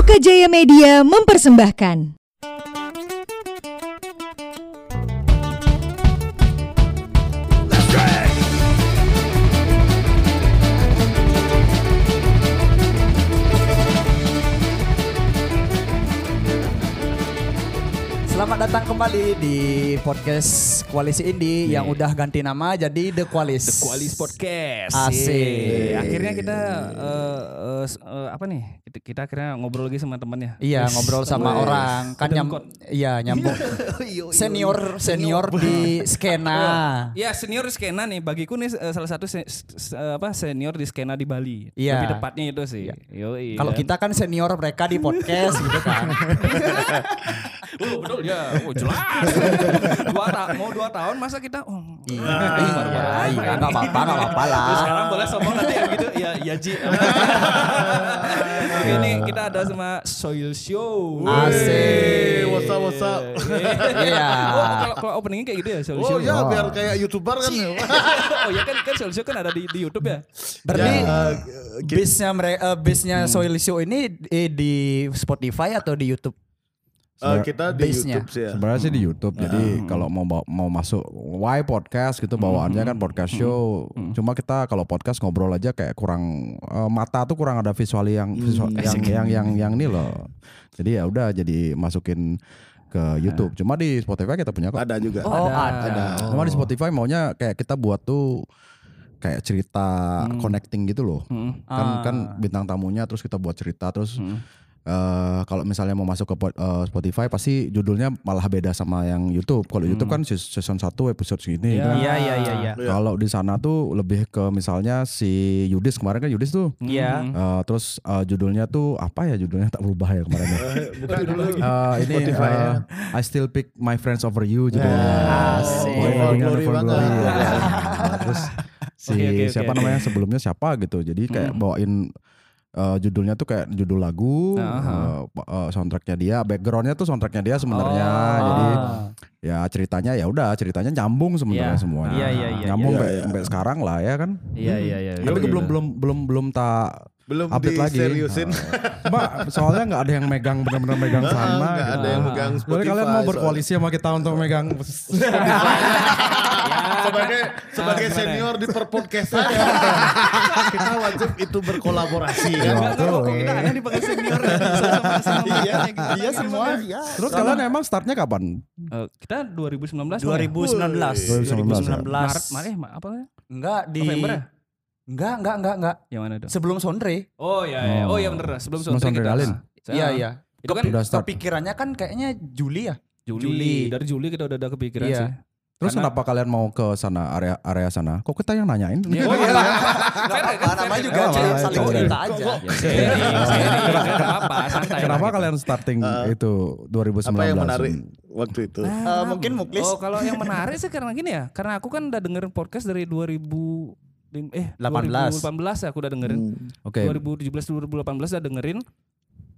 Loka Media mempersembahkan. Kembali di podcast Koalisi Indie yang udah ganti nama jadi The Qualis. The Qualis Podcast. Asik. Akhirnya kita eh, s- eh, apa nih? Kita, kita akhirnya ngobrol lagi sama temannya. Iya ngobrol sama Wes. orang kan Udah nyam, ngikut. iya nyambung senior senior di skena. Ya senior di skena nih bagiku nih salah satu se- se- apa senior di skena di Bali. Iya. Lebih tepatnya itu sih. Yoi, Kalau kan. kita kan senior mereka di podcast gitu kan. Oh, betul ya. Oh, jelas. dua ta- mau dua tahun masa kita oh, Iya, iya, iya, nggak apa-apa, nggak apa-apa lah. Terus sekarang boleh sombong nanti ya gitu. Ya, ya Ji. Oke ini kita ada sama Soil Show. Asik. What's up, what's up? Iya. Oh, kalau, kalau openingnya kayak gitu ya Soil Oh Show. ya biar kayak youtuber kan ya. oh ya kan kan Soil Show kan ada di, di YouTube ya. Berarti Ya, eh, bisnya mereka bisnya Soil Show ini eh, di Spotify atau di YouTube? Eh, kita di Base-nya. YouTube sih ya. Sebenarnya sih di YouTube. Jadi kalau mau bawa- mau masuk why podcast gitu bawaannya kan podcast show. Cuma kita kalau podcast ngobrol aja kayak kurang eh, mata tuh kurang ada visual yang visual, yang, yang yang yang ini loh. Jadi ya udah jadi masukin ke YouTube. Cuma di Spotify kita punya kok. Ada juga. Oh, ada. Ada. Cuma di Spotify maunya kayak kita buat tuh kayak cerita connecting gitu loh. Kan kan bintang tamunya terus kita buat cerita terus eh, kalau misalnya mau masuk ke pod- eh, Spotify pasti judulnya malah beda sama yang YouTube. Kalau YouTube kan seas- season 1 episode segini. Iya. kan. Iya iya iya iya. Kalau di sana tuh lebih ke misalnya si Yudis kemarin kan Yudis tuh. Iya. eh, terus eh, judulnya tuh apa ya judulnya tak berubah ya kemarin. ya. Bukan dulu. Eh, ini Spotify ya. I still pick my friends over you judulnya. Asik. Boy Oh, glory. Nah, terus si oke, oke, siapa oke. namanya sebelumnya siapa gitu. Jadi kayak bawain eh, judulnya tuh kayak judul lagu, Aha. eh, eh, soundtracknya dia, backgroundnya tuh soundtracknya dia sebenarnya. Oh. Jadi ya ceritanya ya udah ceritanya nyambung sebenarnya Iya. semuanya. Iya, iya, iya, nyambung iya. sampai Iya, iya. sampai sekarang lah ya kan. Iya iya iya. Tapi gue belum belum belum belum tak Belum update lagi. diseriusin. Mbak, soalnya nggak ada yang megang benar-benar megang Nggak, sana. nggak gitu. ada yang megang Boleh Spotify. kalian mau berkoalisi sama kita untuk megang sebagai sebagai gimana? senior di perpodcastan kita wajib itu berkolaborasi kan. Iya, betul. Kok kita aneh dipanggil senior ya? Iya, iya semua. Iya. Terus kalian emang startnya kapan? Eh, kita 2019 2019. 2019. Maret, Maret ma- apa ya? Enggak di November ya? Enggak, enggak, enggak, enggak. Yang mana itu? Sebelum Sondre. Oh iya iya. Oh iya bener. Sebelum Sebelum Sondre Sondre kita. Dalin. Iya, iya. Itu kan. Kepikirannya kan kayaknya Juli ya? Juli. Juli. Dari Juli kita udah ada kepikiran Iya. sih. Terus Karena- kenapa kalian mau ke sana area area sana? Kok kita yang nanyain? Oh iya. Enggak apa-apa, namanya juga aja saling cerita aja. Ya. Kenapa lah. kalian starting itu 2019? Apa yang menarik waktu itu? Eh, mungkin Muklis Oh kalau yang menarik sih karena gini ya, karena aku kan udah dengerin podcast dari 2000 eh 18. 2018 ya aku udah dengerin. Oke. 2017 2018 udah dengerin.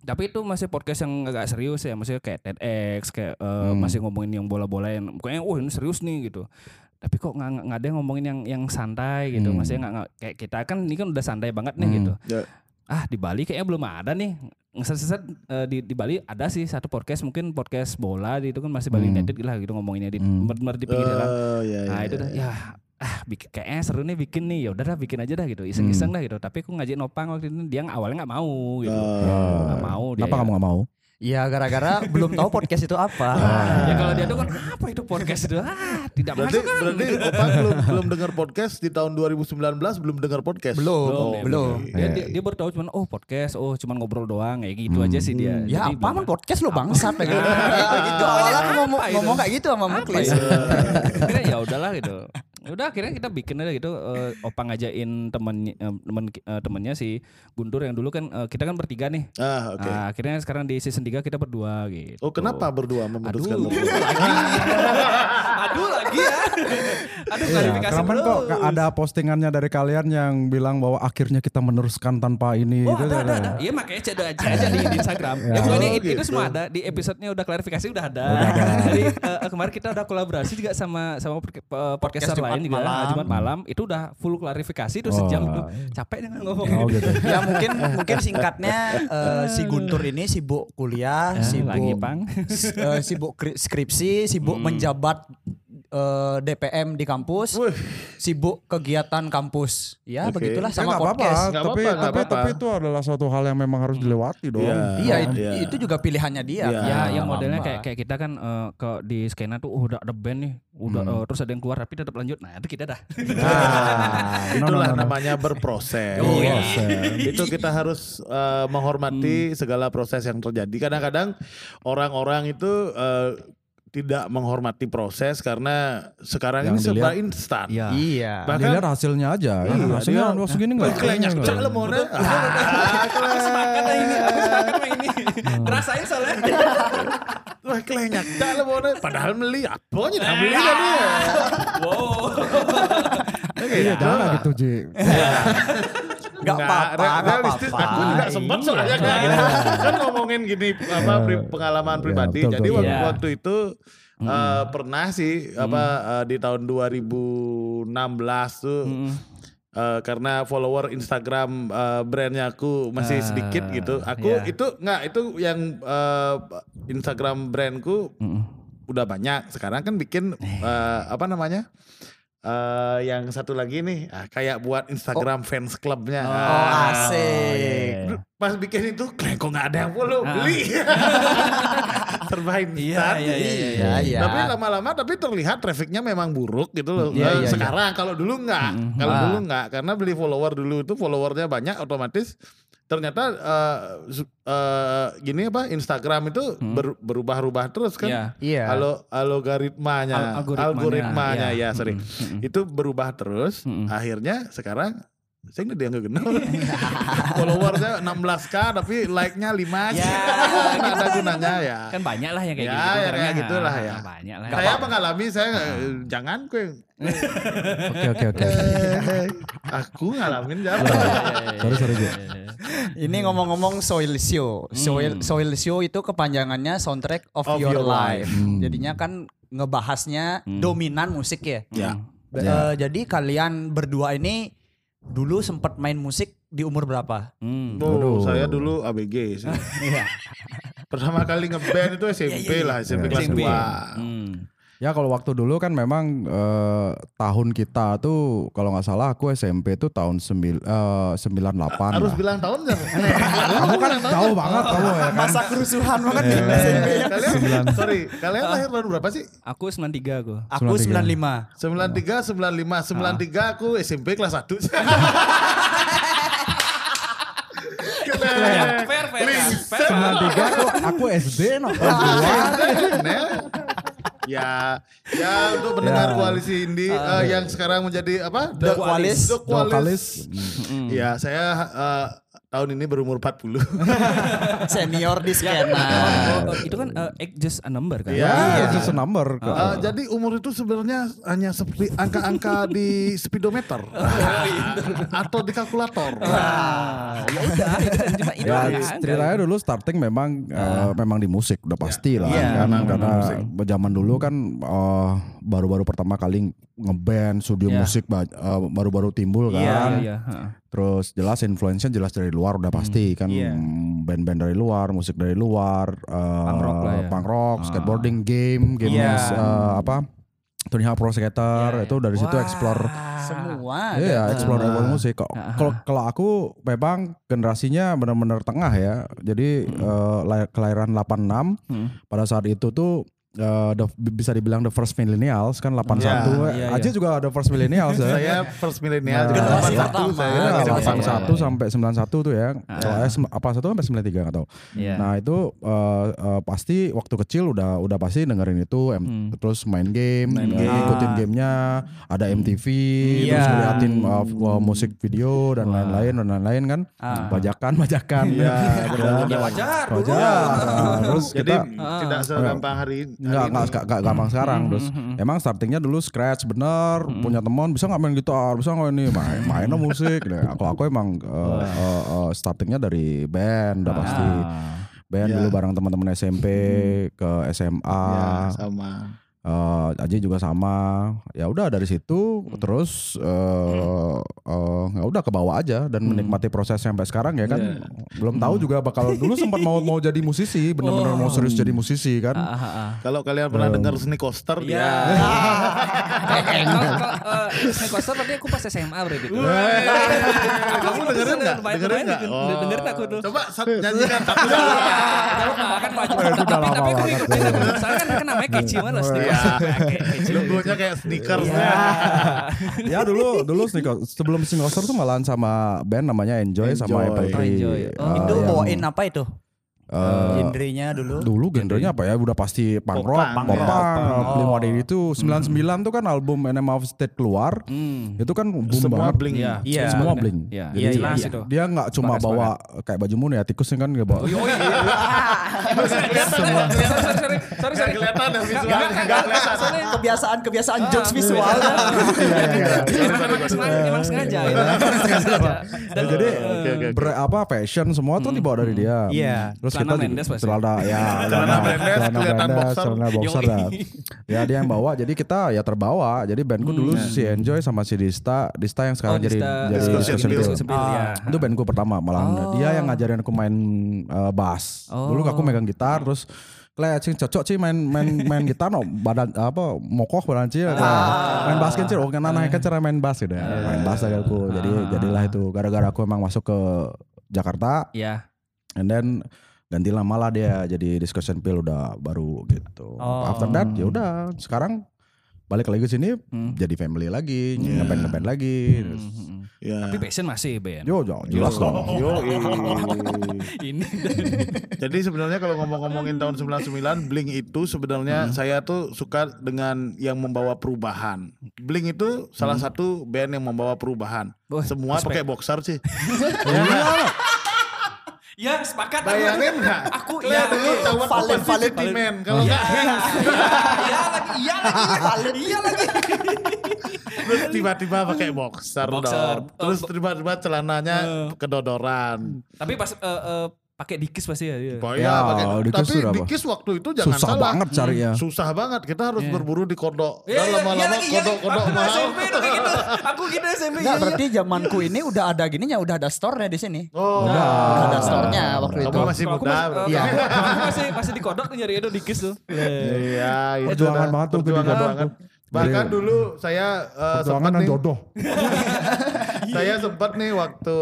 Tapi itu masih podcast yang agak serius ya, maksudnya kayak TEDx, kayak eh, Hmm. masih ngomongin yang bola-bola yang pokoknya oh ini serius nih gitu. Tapi kok nggak ada yang ngomongin yang yang santai gitu, Hmm. maksudnya nggak nggak- kayak kita kan ini kan udah santai banget nih Hmm. gitu. Ya. Ah di Bali kayaknya belum ada nih. Ngeset-set eh, di di Bali ada sih satu podcast mungkin podcast bola di itu kan masih Bali Hmm. United lah gitu ngomonginnya di Hmm. di pinggir jalan. Oh iya iya. Nah itu dah ya ah bikin, kayaknya seru nih bikin nih ya udah dah bikin aja dah gitu iseng-iseng Hmm. dah gitu tapi aku ngajak nopang waktu itu dia awalnya nggak mau gitu Oh. nggak mau dia Kenapa kamu nggak mau? Ya gara-gara belum tahu podcast itu apa. ya kalau dia tuh kan apa itu podcast itu ah tidak Berarti masuk kan berarti Opa belum belum dengar podcast di tahun 2019 belum dengar podcast. Belum, belum belum. dia, belum. dia, dia, dia baru tahu cuman oh podcast oh cuman ngobrol doang kayak gitu aja sih dia Ya Jadi apa man podcast lo bangsat kayak gitu. Gitu. Awalnya ngomong, ngomong kayak gitu sama Muklis. ya? ya udahlah gitu udah akhirnya kita bikin aja gitu eh, opa ngajain temen temen eh, temennya si Guntur yang dulu kan eh, kita kan bertiga nih Ah, oke. Nah, akhirnya sekarang di season 3 kita berdua gitu. Oh, kenapa berdua memutuskan Aduh. Aduh ya. Aduh Iya, klarifikasi kemarin dulu. kok ka- ada postingannya dari kalian yang bilang bahwa akhirnya kita meneruskan tanpa ini Oh gitu. ada, ada, ada. Iya makanya cek aja, aja di, di Instagram. Ya, pokoknya itu, itu semua ada di episodenya udah klarifikasi udah ada. Jadi eh, kemarin kita udah kolaborasi juga sama sama podca- podcaster Jumat lain juga malam. Jumat malam. Itu udah full klarifikasi itu Oh. sejam itu capek dengan ngomong. Oh gitu. ya mungkin mungkin singkatnya eh, si Guntur ini sibuk kuliah, Ya, sibuk lagi, Pang. eh, sibuk kri- skripsi, sibuk menjabat eh, DPM di kampus, Wih. sibuk kegiatan kampus. Ya Oke. begitulah Ya sama apa-apa, podcast. Nggak tapi apa-apa, nggak tapi apa-apa. tapi itu adalah suatu hal yang memang harus dilewati dong. Iya. Iya, itu, iya. itu juga pilihannya dia. Iya. kan? Ya, yang Nggak modelnya kayak kayak kita kan eh, ke di skena tuh oh, udah ada band nih, udah Hmm. eh, terus ada yang keluar tapi tetap lanjut. Nah, itu kita dah. Nah, No, no, itulah no, no. namanya berproses. Oh, iya. Itu kita harus eh, menghormati segala proses yang terjadi. Kadang-kadang orang-orang itu eh, tidak menghormati proses karena sekarang Yang ini serba instan. Iya. Iya. Bahkan Dilihat hasilnya aja. Iya, hasilnya dia- wah segini enggak? Kelenyak cak lemone. Semangat lah ini, aku semangat lah ini. Rasain soalnya. Wah kelenyak cak lemone. Padahal beli apanya dah beli kan dia. Wow. Iya, jangan gitu, Ji. Nggak apa-apa, realistis. apa-apa. Aku juga sempat soalnya kayak gitu. Kan ngomongin gini apa pri- pengalaman Iya, pribadi. betul, Jadi waktu, waktu itu eh, pernah sih apa eh, di tahun 2016 tuh eh, karena follower Instagram eh, brandnya aku masih Ah, sedikit gitu. Aku iya. itu nggak itu yang eh, Instagram brandku udah banyak. Sekarang kan bikin eh, apa namanya? Eh yang satu lagi nih ah, kayak buat Instagram fans clubnya. Oh, Ah, asik. Pas bikin itu, kok nggak ada yang follow, beli. Serba instan. Iya, iya, iya, iya, iya. Iya. Tapi lama-lama tapi terlihat trafficnya memang buruk gitu loh. Iya, Eh, iya, Sekarang kalau dulu nggak, kalau Ah. dulu nggak, karena beli follower dulu itu followernya banyak, otomatis ternyata eh, su- eh, gini apa Instagram itu ber- berubah-ubah terus kan. Iya. Iya. Alo algoritmanya, Al- algoritmanya, algoritmanya, iya. ya sorry, itu berubah terus. Mm-mm. Akhirnya sekarang saya nggak dia nggak kenal. Followersnya 16k tapi like-nya 5 Ya. nggak ada gunanya ya. Kan banyak lah yang kayak Ya, gitu. ya, kayak gitulah ya. Ah, Banyak lah. saya mengalami saya eh, jangan kue. Oke, oke, oke. Aku ngalamin Iya, jangan. Sorry, sorry. Ini ngomong-ngomong Soil Show. Soil, Soil Show itu kepanjangannya soundtrack of, Of your, your life. Hmm. Jadinya kan ngebahasnya dominan musik ya. Ya. Eh, jadi kalian berdua ini dulu sempat main musik di umur berapa? Hmm. Oh, saya dulu ABG sih. Iya. Pertama kali ngeband itu SMP lah, SMP kelas SMP. 2. Hmm. Ya kalau waktu dulu kan memang eh, tahun kita tuh kalau nggak salah aku SMP tuh tahun sembil, eh, 98 Harus lah. bilang tahun kan? Kamu kan jauh banget kamu ya kan. Masa kerusuhan banget nih. kalian sorry, kalian lahir tahun berapa sih? Aku 93 aku. Aku 95. 93, 95, 93 aku SMP kelas 1. Fair, fair, fair. fair. 93 aku, aku SD dua. Ya, ya untuk pendengar Ya. koalisi Indi eh, yang sekarang menjadi apa? The Qualis. The Qualis. Vokalis. Ya, saya eh, tahun ini berumur 40. Senior di skena. Oh, oh, itu kan uh, age just a number kan? Iya. Ya, it's just a number. Eh, jadi umur itu sebenarnya hanya seperti angka-angka di speedometer atau di kalkulator. Ah, ya udah, itu kan cuma itu Ya ceritanya dulu starting memang eh, memang di musik udah pasti lah Iya, kan karena musik. zaman dulu kan baru-baru pertama kali ngeband studio Iya. musik eh, baru-baru timbul kan. Iya, iya. heeh. Terus jelas influence jelas dari luar udah pasti kan iya. mm, band-band dari luar, musik dari luar, eh, Punk rock lah ya. punk rock, Ah. skateboarding, game, game Iya. eh, apa? Tony Hawk Pro Skater Iya, itu dari situ explore Semua. Iya, ada. explore level musik. Kalau kalau aku memang generasinya benar-benar tengah ya. Jadi eh, lahir- kelahiran 86 Hmm. pada saat itu tuh eh, the- bisa dibilang the first millennials kan 81. Iya, iya, Aja iya. juga ada first millennials ya. saya first milenial Nah, juga generasi 81 pertama. saya. Iya, Iya, 81 iya, iya. sampai 91 tuh ya. Ah. Kalau eh, sem- apa satu sampai 93 enggak tahu. Iya. Nah, itu eh, eh, pasti waktu kecil udah udah pasti dengerin itu Hmm. terus main game, Main game. ikutin gamenya, ada MTV, terus Iya. ngeliatin uh, uh, musik video dan lain-lain dan lain-lain kan. Ah. Bajakan, bajakan. Iya, benar. Ya wajar. Wajar. Nah, terus Jadi kita Ah. tidak segampang hari Nggak, nggak, nggak, nggak gampang sekarang. Terus emang startingnya dulu scratch bener, punya teman bisa nggak main gitar, bisa nggak ini main, mainnya musik. Nah, Aku aku emang uh, uh, uh, startingnya dari band udah pasti. Band Ya. dulu bareng teman-teman SMP ke SMA. Ya, sama. Eh, Aji juga sama. Ya udah dari situ terus eh eh, ya udah ke bawah aja dan menikmati prosesnya sampai sekarang ya kan. Belum tahu juga bakal dulu sempat mau mau jadi musisi, bener-bener mau serius jadi musisi kan. Ah, ah, ah. Kalau kalian pernah dengar Sneak Coaster dia. Kalau kalau eh, Snake Coaster tadi aku pas SMA berarti. itu. Kamu dengerin nggak? Lumayan- Dengerin lumayan nggak? dengerin- dengerin aku tuh. Coba nyanyikan satu Kan Pak, tapi tapi aku ngikutin. Soalnya kan kan namanya catchy banget Iya. Coaster. Kayak catchy. Logonya kayak sneakers. ya dulu dulu Sneako- sebelum Sneakoster tuh malahan sama band namanya Enjoy, sama Enjoy. Apple Tree. Enjoy. Oh. Eh, Itu yang- bawain apa itu? Eh, Genrenya dulu. dulu genrenya apa ya udah pasti punk Pop rock, punk, pop ya. punk. Blink One itu 99 tuh kan album Enema of State keluar. Hmm. Itu kan boom Semua banget. bling. Iya. Iya. Semua Iya. bling. Iya. Jadi Iya, jelas itu. Dia nggak cuma bawa kayak baju mun ya tikusnya kan nggak bawa. Oh iya. Ya? Sorry, sorry, kelihatan ya. Enggak, soalnya Kebiasaan-kebiasaan jokes visual. emang- sengaja, gitu. Jadi apa fashion semua tuh dibawa dari dia. Iya. Terus kita Mendes pasti. celana ya Celana Mendes, kelihatan boxer. celana boxer dah. Ya dia yang bawa jadi kita ya terbawa. Jadi bandku dulu si Enjoy sama si Dista, Dista yang sekarang Hmm. Oh, jadi Dista- jadi Discussion Bill. Ya. Itu bandku pertama malah dia yang ngajarin aku main eh, bass. Dulu aku megang gitar terus Kle, cing cocok sih main main main gitar no badan apa mokoh badan cing main bass kan cing oh kan anak kan cara main bass gitu ya main bass aja aku jadi jadilah itu gara-gara aku emang masuk ke Jakarta Iya. and then ganti lama lah dia jadi discussion pill udah baru gitu Oh. after that ya udah sekarang balik lagi ke sini jadi family lagi ngeband ngeband lagi terus, Ya. Tapi passion masih Ben. yo yo jelas dong Yo, Ini Jadi sebenarnya kalau ngomong-ngomongin tahun 99 Blink itu sebenarnya saya tuh suka dengan yang membawa perubahan. Blink itu salah satu band yang membawa perubahan. Wah, Semua pakai boxer sih. Ya sepakat. Bayangin nggak? Aku Lihat iya. dulu cowok tuh Valid, pasti valid. city man. Kalau nggak Iya lagi, iya lagi, iya lagi. terus tiba-tiba pakai boxer, Boxer. dong. Terus tiba-tiba celananya kedodoran. Tapi pas eh, eh, pakai dikis pasti ya. iya. Ya, iya, pakai. dikis Tapi apa? dikis waktu itu jangan susah salah. banget carinya Susah banget. Kita harus berburu di kodok. Iya, Dan iya, lama-lama iya iya lagi. kodok-kodok Aku mahal. SMP kayak gitu. Aku gitu SMP. Enggak, iya, berarti zamanku ini udah ada gininya, udah ada store-nya di sini. Oh, Udah ada store-nya waktu Kamu itu. masih muda. masih, berarti. Iya. masih masih di kodok nyari itu dikis tuh. Iya, itu Perjuangan banget tuh Perjuangan. Bahkan dulu saya eh, sempat nih, jodoh saya sempat nih waktu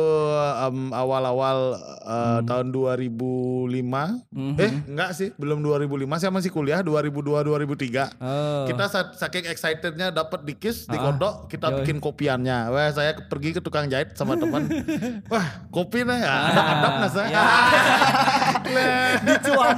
em, awal-awal eh, tahun 2005. Eh, enggak sih, belum 2005. Saya masih kuliah 2002 2003. Oh. Kita sa- saking excitednya dapat dikis di kodok, kita Yoi. bikin kopiannya. Wah, saya pergi ke tukang jahit sama teman. Wah, kopi nih, adap nggak saya? Dicuanin.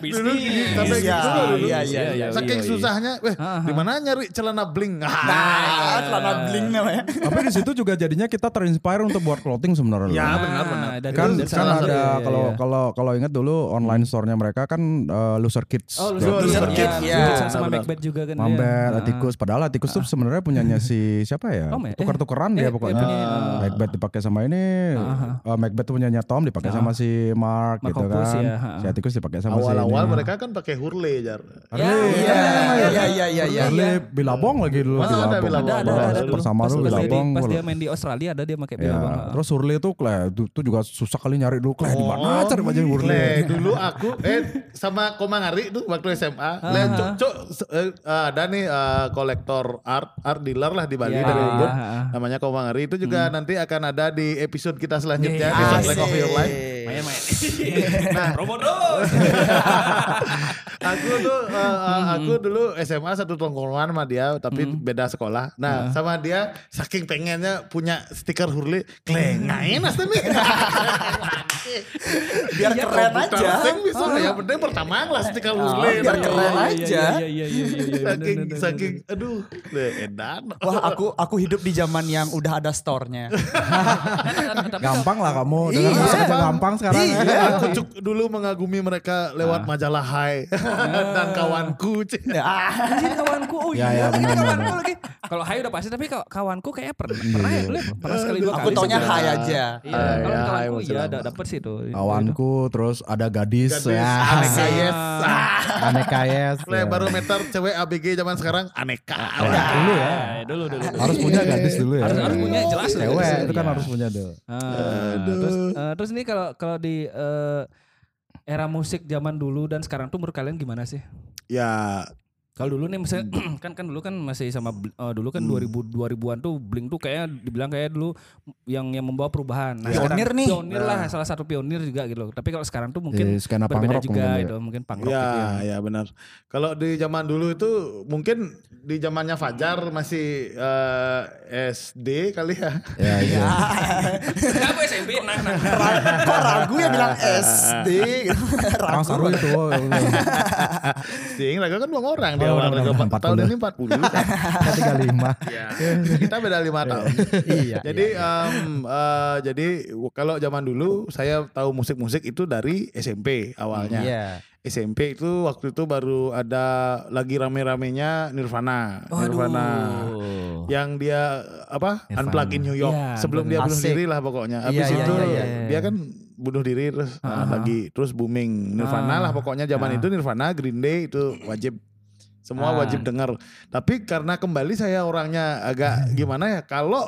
Dulu gini, sampai Iya, gitu dulu. iya, iya, iya. Saking susahnya, weh, di mana nyari celana bling? Nah, celana bling namanya. tapi di situ juga jadinya kita terinspire untuk buat clothing sebenarnya Ya, Ah, benar, benar. dari- kan kan ada iya, kalau iya. kalau kalau ingat dulu online store-nya mereka kan eh, Loser Kids. Oh, Loser Loser Kids, iya. Sama-. Macbeth juga kan. Ah. Atikus. Padahal Atikus tuh sebenarnya punyanya si siapa ya? Ya? Tukar-tukaran eh, dia eh, pokoknya. ah. Macbeth dipakai sama ini, eh, Macbeth tuh punyanya Tom dipakai sama si Mark, Mark gitu Hoppus, kan. ya, ha. Si Atikus dipakai sama si Awal-awal mereka kan pakai hurley, jar. Ya, Iya, iya, iya, iya, iya. Harley Bilabong lagi dulu Masa ada Bilabong. Bilabong? Ada, ada. Bersama Pas- dulu Bilabong. Pas dia main di Australia ada dia pakai Ya, Bilabong. terus Hurley tuh kle, itu, juga susah kali nyari dulu kle di mana cari baju Hurley. Le, dulu aku eh sama Komangari tuh waktu SMA. Cuk, se- eh, ada nih eh, kolektor art, art dealer lah di Bali Iya, dari Ubud. iya, iya. Namanya Komangari itu juga nanti akan ada di episode kita selanjutnya di Iya, Soundtrack of Your Life. Main main. Nah, promo dong. aku tuh eh, eh, aku dulu SMA satu tongkrongan sama dia tapi beda sekolah. Nah, sama dia saking pengennya punya stiker Hurley, klengain asli nih. Biar keren aja. Bisa yang penting pertama lah stiker Hurley. biar Nah, keren Iya, aja. Iya iya iya iya iya. saking bener, bener, saking aduh edan Wah, aku aku hidup di zaman yang udah ada store-nya. Gampang lah kamu dengan Iya. gampang sekarang. Iya, Aku cuk- dulu mengagumi mereka lewat majalah Hai dan kawanku. Cik. Anjir kawanku. Oh Ya, iya, ya, benar, kawanku lagi. Kalau Hai udah pasti tapi kaw- kawanku kayaknya pernah pernah ya dulu ya, pernah sekali dua Aku kali. taunya sih. hai aja. Iya, Ah, kalau ya, Hai kawanku iya dapet sih itu. Kawanku terus ada gadis, Gadis, ya. aneka yes. Aneka yes. Kayak ya. barometer cewek ABG zaman sekarang aneka. dulu ya. Dulu dulu. Harus punya gadis dulu ya. Harus harus punya jelas. Cewek itu kan Iya. harus punya dulu. Ah, terus eh, terus ini kalau kalau di eh, era musik zaman dulu dan sekarang tuh menurut kalian gimana sih? Ya Kalau dulu nih misalnya kan kan dulu kan masih sama eh, dulu kan 2000 2000-an tuh Blink tuh kayak dibilang kayak dulu yang yang membawa perubahan. Nah, sekarang Pionir nih. Pionir lah salah satu pionir juga gitu. Tapi kalau sekarang tuh mungkin Di skena punk berbeda rock juga mungkin ya. gitu, mungkin punk rock ya, gitu ya. ya benar. Kalau di zaman dulu itu mungkin di zamannya Fajar masih eh, SD kali ya. Ya, iya. Aku SMP nah nah. Kok ragu ya bilang SD Ragu. itu. Sing laga kan dua orang di Oh, benar, empat tahun 40. ini 40. 35. Ya. Kita beda lima tahun. Iya. Jadi em, eh, jadi kalau zaman dulu saya tahu musik-musik itu dari SMP awalnya. Iya. SMP itu waktu itu baru ada lagi rame-ramenya Nirvana. Nirvana. Yang dia apa? Nirvana. Unplug in New York. Iya, Sebelum dia bunuh diri lah pokoknya. Habis Iya, iya, itu iya, iya. dia kan bunuh diri terus nah, lagi terus booming Nirvana Ah. lah pokoknya zaman Ah. itu Nirvana, Green Day itu wajib semua Ah. wajib dengar. Tapi karena kembali saya orangnya agak gimana ya kalau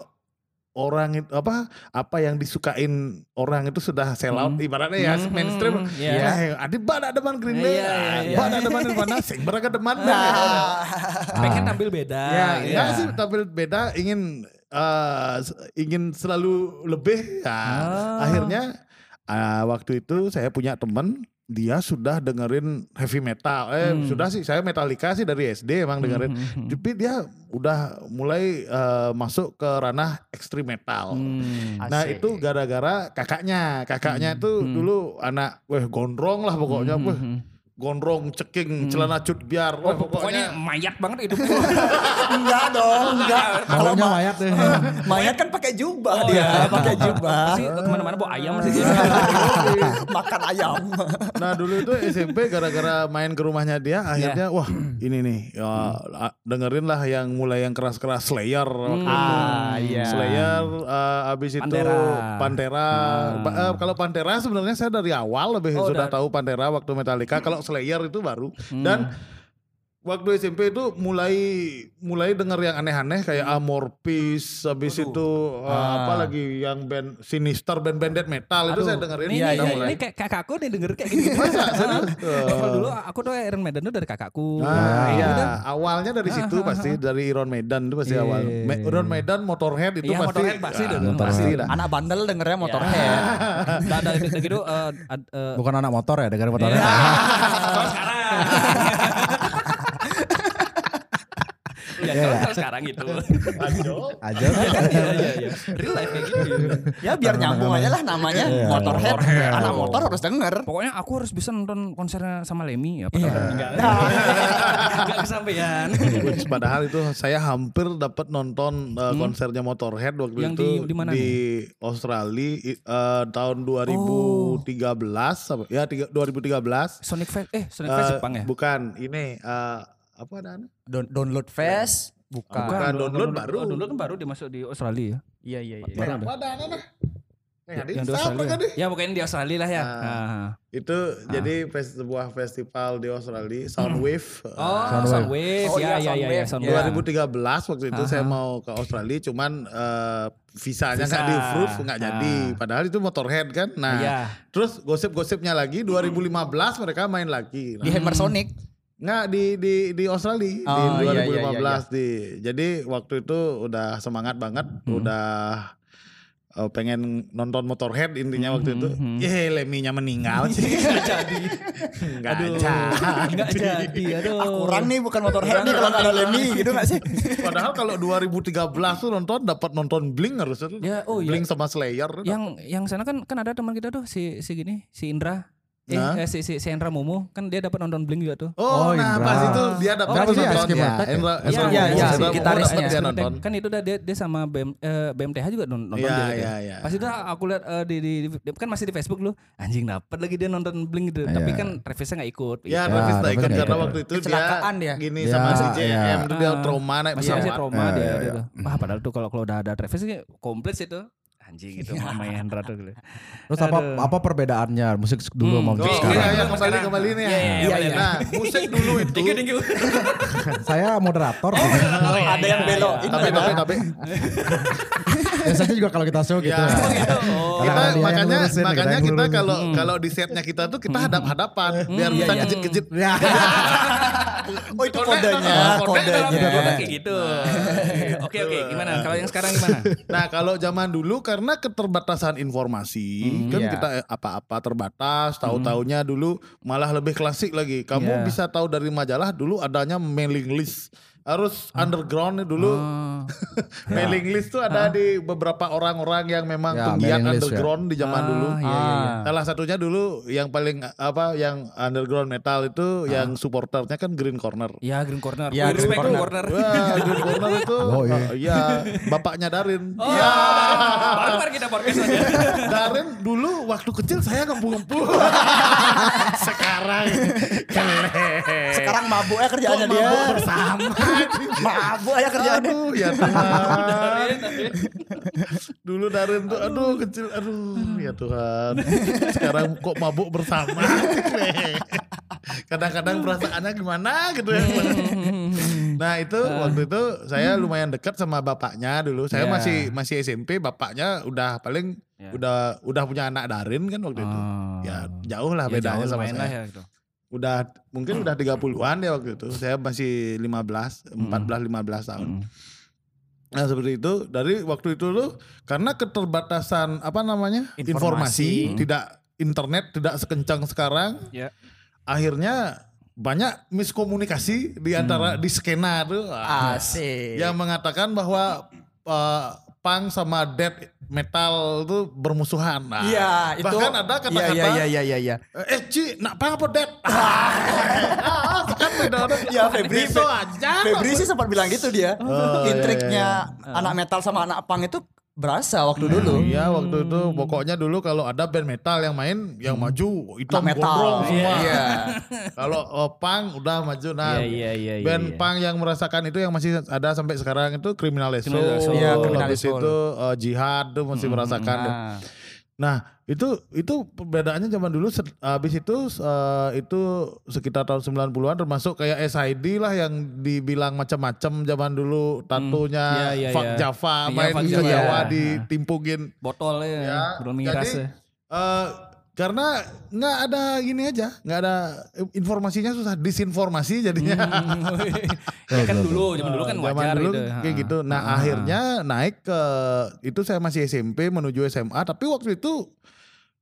orang itu apa apa yang disukain orang itu sudah sell out Hmm. ibaratnya ya Hmm, mainstream hmm, iya. ya adi bada deman Green Day Iya, iya, iya. bada deman Nirvana sing beraka deman Nah, Pengen tampil beda. ya gitu. enggak sih tapi beda ingin s- ingin selalu lebih ya Ah. akhirnya eh, waktu itu saya punya teman dia sudah dengerin heavy metal eh Hmm. sudah sih saya Metallica sih dari SD emang dengerin Hmm, hmm, tapi dia udah mulai eh, masuk ke ranah ekstrim metal hmm. Nah Asik. itu gara-gara kakaknya, kakaknya itu Hmm. dulu anak, weh gondrong lah pokoknya, Hmm, weh hmm, hmm. Gondrong, ceking, celana cut biar, Oh, pokoknya pokoknya. mayat banget hidupnya. enggak dong, enggak. Kalau ma- mayat deh. mayat kan pakai jubah Oh, dia, iya. pakai jubah. Pasti ke mana-mana bawa ayam sih dia. Makan ayam. Nah dulu itu SMP gara-gara main ke rumahnya dia, akhirnya Iya. wah ini nih, ya, a- dengerin lah yang mulai yang keras-keras Slayer itu. Ah, iya. Slayer, eh, abis itu Pantera. Pantera. Ba- eh, kalau Pantera sebenarnya saya dari awal lebih Oh, sudah dari- tahu Pantera waktu Metallica. Kalau Slayer itu baru. Hmm. Dan waktu SMP itu mulai mulai denger yang aneh-aneh kayak Amor Peace, habis itu uh, Ah. apa lagi yang band Sinister band-band death metal itu Aduh, saya dengerin. Ini, Iya, ini, iya, ini, iya. ini kayak kakakku nih denger kayak gini. Masa? Kalau dulu aku tuh Iron Maiden tuh dari kakakku. Nah, iya. Gitu. Awalnya dari situ pasti dari Iron Maiden itu pasti Iya. awal. Me- Iron Maiden, Motorhead itu Iya, pasti. Motorhead pasti ah, dah. Motorhead. pasti dah. Anak bandel dengernya motorhead. Nah, ada ada gitu eh, ad- eh, Bukan anak motor ya, dengan motornya. Iya. Ya kalau sekarang gitu. Aja. Iya iya iya. Real life kayak gitu. Ya biar nyambung aja lah namanya Iya, motorhead. Motorhead. Anak motor harus denger. Pokoknya aku harus bisa nonton konsernya sama Lemmy ya. Iya. Enggak. Enggak kesampaian. Padahal itu saya hampir dapat nonton uh, konsernya Motorhead waktu? Yang itu di- di mana Australia uh, tahun 2013 apa- ya tiga- 2013 Sonic Fest eh Sonic Fest Uh, Jepang ya? bukan ini uh, apa ada Don- download fest bukan. Bukan. download baru. Oh, download kan baru dia masuk di Australia ya. Iya iya iya. Ada. apa ada nah Eh, Hadi, Yang di siapa Australia. kan? Ya pokoknya di Australia lah ya. Ah. Ah. itu jadi fes- sebuah festival di Australia Soundwave Oh, uh, Soundwave. Oh, ya, iya, ya, ya, ya, Soundwave. Soundwave. 2013 waktu itu saya Aha. mau ke Australia cuman eh, visanya Visa. nggak di approve nggak Ah. jadi padahal itu Motorhead kan nah Iya. terus gosip-gosipnya lagi 2015 mereka main lagi Di nah, Hammer Sonic. Nggak di di di Australia Oh, di iya, 2015 iya, iya, di jadi waktu itu udah semangat banget Hmm. udah eh, pengen nonton Motorhead intinya waktu itu hmm. Ye Leminya meninggal sih nggak jadi nggak Aduh. jadi Enggak jadi. Aduh. Ah, kurang nih bukan motorhead nih kalau nggak ada Lemmy gitu nggak sih? Padahal kalau 2013 tuh nonton dapat nonton Blink harusnya tuh. Ya, oh iya. Blink sama Slayer. Yang yang sana kan kan ada teman kita tuh si si gini, si Indra. Eh, Hah? eh, si, si, si Hendra Mumu kan dia dapat nonton Blink juga tuh. Oh, Oh, nah Indra. pas itu dia dapat Oh, nonton ya. ya? Iya, iya, Mumu, iya, Indra Mumu gitarisnya. dia nonton. Kan itu udah dia, dia sama BM, eh, BMTH juga non- nonton Iya, dia. gitu. iya, iya. Pas itu aku lihat eh, di, di, di- kan masih di Facebook lu, anjing dapat lagi dia nonton Blink gitu. Iya. Tapi kan Travisnya nggak ikut. Ya, Ya, Travis Travis nggak karena ikut. waktu itu Kecelakaan dia dia. gini Ya, sama si iya. JM itu dia Ah, trauma naik masih masih pesawat. trauma Ya, dia, ya, ya. tuh. Wah, padahal tuh kalau kalau udah ada Travis sih komplit sih tuh. Anjing itu mama Hendra tuh gitu. Terus apa apa perbedaannya musik dulu sama Hmm. musik Oh, sekarang? iya, iya, kembali kembali nih ya. Iya, iya, iya, iya. Nah, musik dulu itu. Saya moderator. Ada yang belok. tapi tapi tapi Biasanya juga kalau kita show gitu. Ya. Kadang kita makanya ngurusin, makanya kita ngurusin. kalau kalau di setnya kita tuh kita hadap hadapan biar bisa kejit kejit Ya. Oh itu kodenya, Kodenya. kodenya. kayak gitu. Oke oke, gimana? Kalau yang sekarang gimana? Nah kalau zaman dulu karena keterbatasan informasi kan iya. kita eh, apa-apa terbatas, tahu-taunya dulu malah lebih klasik lagi. Kamu Iya. bisa tahu dari majalah dulu adanya mailing list. Harus underground nih dulu. Oh. mailing list tuh ada di beberapa orang-orang yang memang Ya, penggiat ya. underground di zaman Ah, dulu. iya, iya, iya. Salah satunya dulu yang paling apa yang underground metal itu yang supporternya kan Green Corner. Ya Green Corner. Ya, Green Corner. Corner. Wah, Green Corner itu Oh, iya. uh, iya, bapaknya Darin. Oh, Iya. baru baru kita podcast aja. Darin dulu waktu kecil saya ngempu-ngempu. Sekarang. Sekarang mabuk ya kerjaannya Kok dia. mabuk bersama. Mabuk ya kerjaannya. Aduh, ya Tuhan. Dulu Darin tuh aduh kecil aduh ya Tuhan. Sekarang kok mabuk bersama. Kadang-kadang perasaannya gimana gitu ya. Nah itu waktu itu saya lumayan dekat sama bapaknya dulu. Saya Ya. masih masih SMP, bapaknya udah paling Ya. udah udah punya anak Darin kan waktu itu. Oh. Ya jauh lah Ya, bedanya jauh sama saya. lah ya gitu. Udah mungkin udah 30-an ya waktu itu. Saya masih 15, 14 15 tahun. Nah seperti itu dari waktu itu tuh karena keterbatasan apa namanya informasi, Informasi. tidak internet tidak sekencang sekarang, Ya. akhirnya banyak miskomunikasi di antara di skena tuh Asik. yang mengatakan bahwa uh, punk sama death metal itu bermusuhan. Nah, Iya, itu. bahkan ada kata-kata Iya, iya, iya, iya, iya. Eh Ci, nak punk apa death? ah, kan beda Ya Febri, Gitu. Febri sih sempat bilang gitu dia. Oh, iya, Intriknya anak metal sama anak punk itu berasa waktu dulu. Iya waktu itu pokoknya dulu kalau ada band metal yang main yang maju hitam Anak metal. gondrong semua. Iya. kalau oh, punk udah maju nah. Iya, iya, iya, iya, band iya. punk yang merasakan itu yang masih ada sampai sekarang itu Criminal Soul. Criminal Soul. Iya, Criminal Habis Soul. itu uh, Jihad tuh masih merasakan. Nah, Nah, itu itu perbedaannya zaman dulu habis itu uh, itu sekitar tahun 90-an termasuk kayak SID lah yang dibilang macam-macam zaman dulu tatonya Iya, iya, Fuck iya. Java Iya, main Java. Jawa ditimpungin Botol ya, ya. Jadi ya. Karena nggak ada gini aja, nggak ada informasinya susah disinformasi jadinya. ya kan dulu, zaman dulu kan Zaman wajar dulu gitu. kayak Ha. gitu. Nah Ha. akhirnya naik ke itu saya masih SMP menuju SMA, tapi waktu itu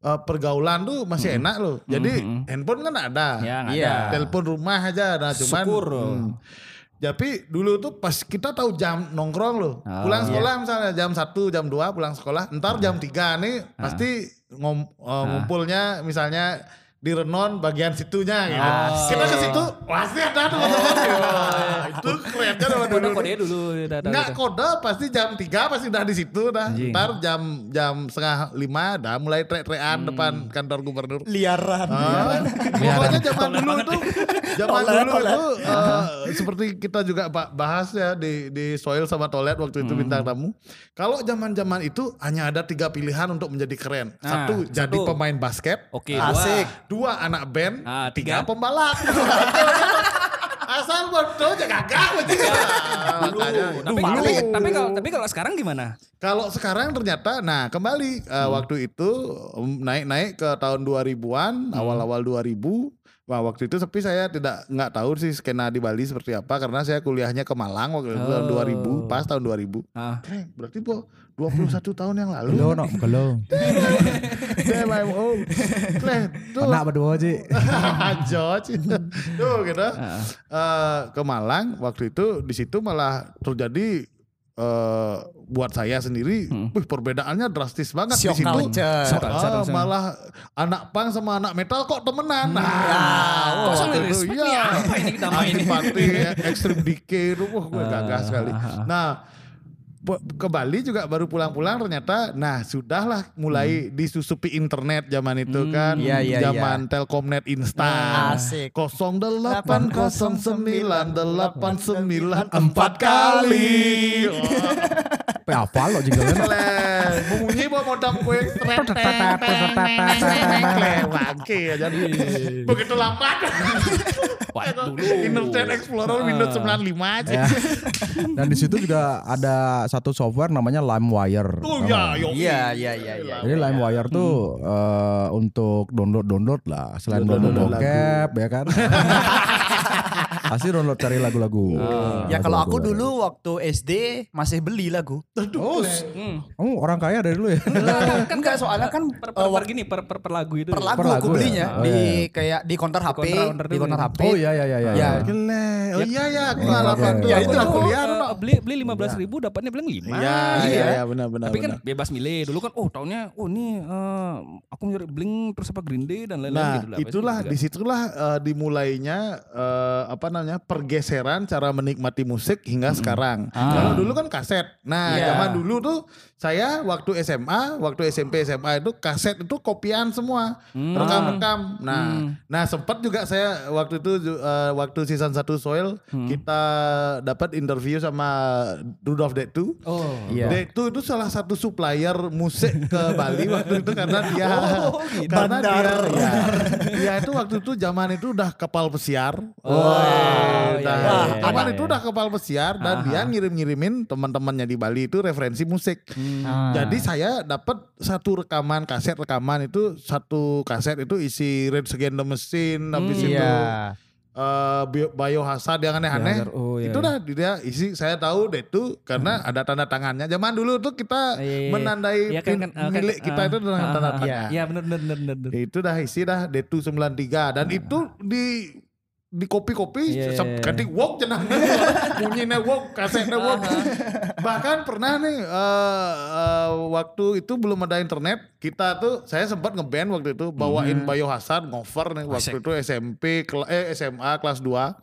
eh, pergaulan tuh masih enak loh. Jadi handphone kan ada, Ya, nggak Iya. ada. telepon rumah aja. Nah cuman. Syukur. hmm. Tapi dulu tuh pas kita tahu jam nongkrong loh. Oh, pulang sekolah misalnya jam 1, jam 2 pulang sekolah. Ntar jam 3 nih pasti ngom, eh, ngumpulnya misalnya di Renon bagian situnya gitu. Asik. Kita ke situ pasti ada tuh teman-teman gitu. Itu kerennya sama dulu. kode dulu Enggak kode pasti jam 3 pasti udah di situ dah. Anjing. Ntar jam jam setengah lima dah mulai trek-trekan depan kantor gubernur. liaran. Ah, pokoknya zaman dulu tuh zaman dulu itu eh, seperti kita juga ba- bahas ya di di soil sama toilet waktu itu bintang tamu. Kalau zaman-zaman itu hanya ada tiga pilihan untuk menjadi keren. Nah, Satu jadi satu. pemain basket. Oke, Asik. Dua anak band. Ah, tiga tiga. pembalap. Asal bodoh gagal. Makanya Tapi, dulu. tapi, tapi kalau tapi kalau sekarang gimana? Kalau sekarang ternyata, nah kembali uh, waktu itu naik-naik ke tahun 2000-an, awal-awal 2000. Wah waktu itu tapi saya tidak nggak tahu sih skena di Bali seperti apa karena saya kuliahnya ke Malang waktu itu tahun Oh. 2000, pas tahun 2000. Ah. Keren, berarti po 21 tahun yang lalu. Kalau no, kalau Damn, I'm old. Keren, tuh. anak berdua sih. George. Tuh gitu. Eh, ke Malang waktu itu di situ malah terjadi eh, buat saya sendiri, wih, perbedaannya drastis banget Shock di situ. Ah, malah anak punk sama anak metal kok temenan. Nah, Kok waktu sambil itu, respect iya. nih, apa ini kita main ini? Antipati, Extreme Decay itu, wah gue gagah sekali. Nah, pe- ke Bali juga baru pulang-pulang ternyata nah sudahlah mulai disusupi internet zaman itu kan. Iya, iya, zaman Telkomnet instan. Asik. 0809 89 empat kali. Wah, Pe hafal lo jinglenya. Leh, bunyi bawa modam kue ya jadi begitu lambat Internet Explorer Windows 95 aja Ya. Dan di situ juga ada satu software namanya LimeWire. Oh ya, yo. Iya, iya, iya, iya. Jadi LimeWire tuh eh, untuk download-download lah. Selain download, Download bokep ya kan. Pasti download cari lagu-lagu. Ya kalau aku dulu waktu SD masih beli lagu. Oh, kamu orang kaya dari dulu ya? kan enggak soalnya kan per, per, per waktu gini per, per, per lagu itu. per ya? lagu Per aku lagu ya? belinya Oh, di iya. kayak di counter HP, di counter HP. Oh iya iya iya iya. Ya. Gile. Oh iya ya, aku Iya, ngalamin iya, tuh. iya. Aku itu aku. Eh, no. beli beli lima belas ribu dapatnya bilang lima. Iya, iya, iya, benar benar. Tapi kan benar. bebas milih. Dulu kan oh tahunnya oh ini eh, aku nyari Blink terus apa Green Day dan lain-lain Nah, gitu lah. Pasti itulah gitu kan. di situlah eh, dimulainya eh, apa namanya pergeseran cara menikmati musik hingga sekarang. Kalau dulu kan kaset. Nah, Iya. zaman dulu tuh saya waktu SMA, waktu SMP SMA itu kaset itu kopian semua, rekam-rekam. Nah, nah sempat juga saya waktu itu eh, waktu season 1 Soil kita dapat interview sama Rudolf Detu. Oh. Iya. Detu itu salah satu supplier musik ke Bali waktu itu karena dia Oh, gitu. karena Bandar. dia ya, dia itu waktu itu zaman itu udah kapal pesiar. Oh, Udah, iya, iya, iya, zaman iya. itu udah kapal pesiar dan dia ngirim-ngirimin teman-temannya di Bali itu referensi musik. Ah. Jadi saya dapat satu rekaman kaset rekaman itu satu kaset itu isi Rage Against the Machine habis itu Iya. eh bio- biohazard yang aneh-aneh. Oh, iya, itu dah dia isi saya tahu deh itu karena ada tanda tangannya. Zaman dulu tuh kita Iya, iya, iya. menandai Iya, kan, kan, eh, milik kan, kita eh, itu dengan ah, tanda ah, tangan. Iya. Iya benar benar benar. Itu dah isi dah D2 93 dan itu di di kopi-kopi Iya, sep- iya, iya. ketik wok jenang bunyinya wok kasetnya wok. Bahkan pernah nih eh, eh, waktu itu belum ada internet kita tuh saya sempat ngeband waktu itu bawain biohazard ngover nih waktu itu SMP eh SMA kelas 2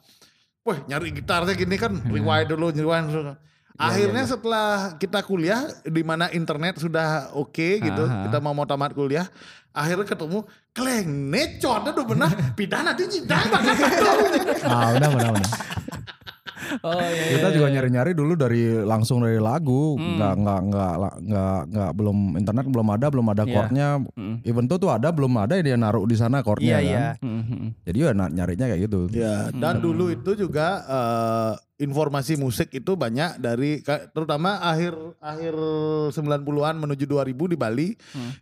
Wah nyari gitarnya gini kan rewind dulu rewind dulu. Akhirnya setelah kita kuliah di mana internet sudah oke gitu, Aha. kita mau mau tamat kuliah, akhirnya ketemu kleng necot aduh benar pidana di jidang Ah udah udah udah. Oh iya. Kita juga nyari-nyari dulu dari langsung dari lagu, Hmm. nggak nggak nggak nggak nggak belum internet belum ada belum ada Iya. chordnya. Mm. Even tuh tuh ada belum ada dia naruh di sana chordnya Iya, kan. iya. Mm, mm, mm. Jadi ya nyarinya kayak gitu. Ya, dan dulu itu juga eh, informasi musik itu banyak dari terutama akhir akhir 90-an menuju 2000 di Bali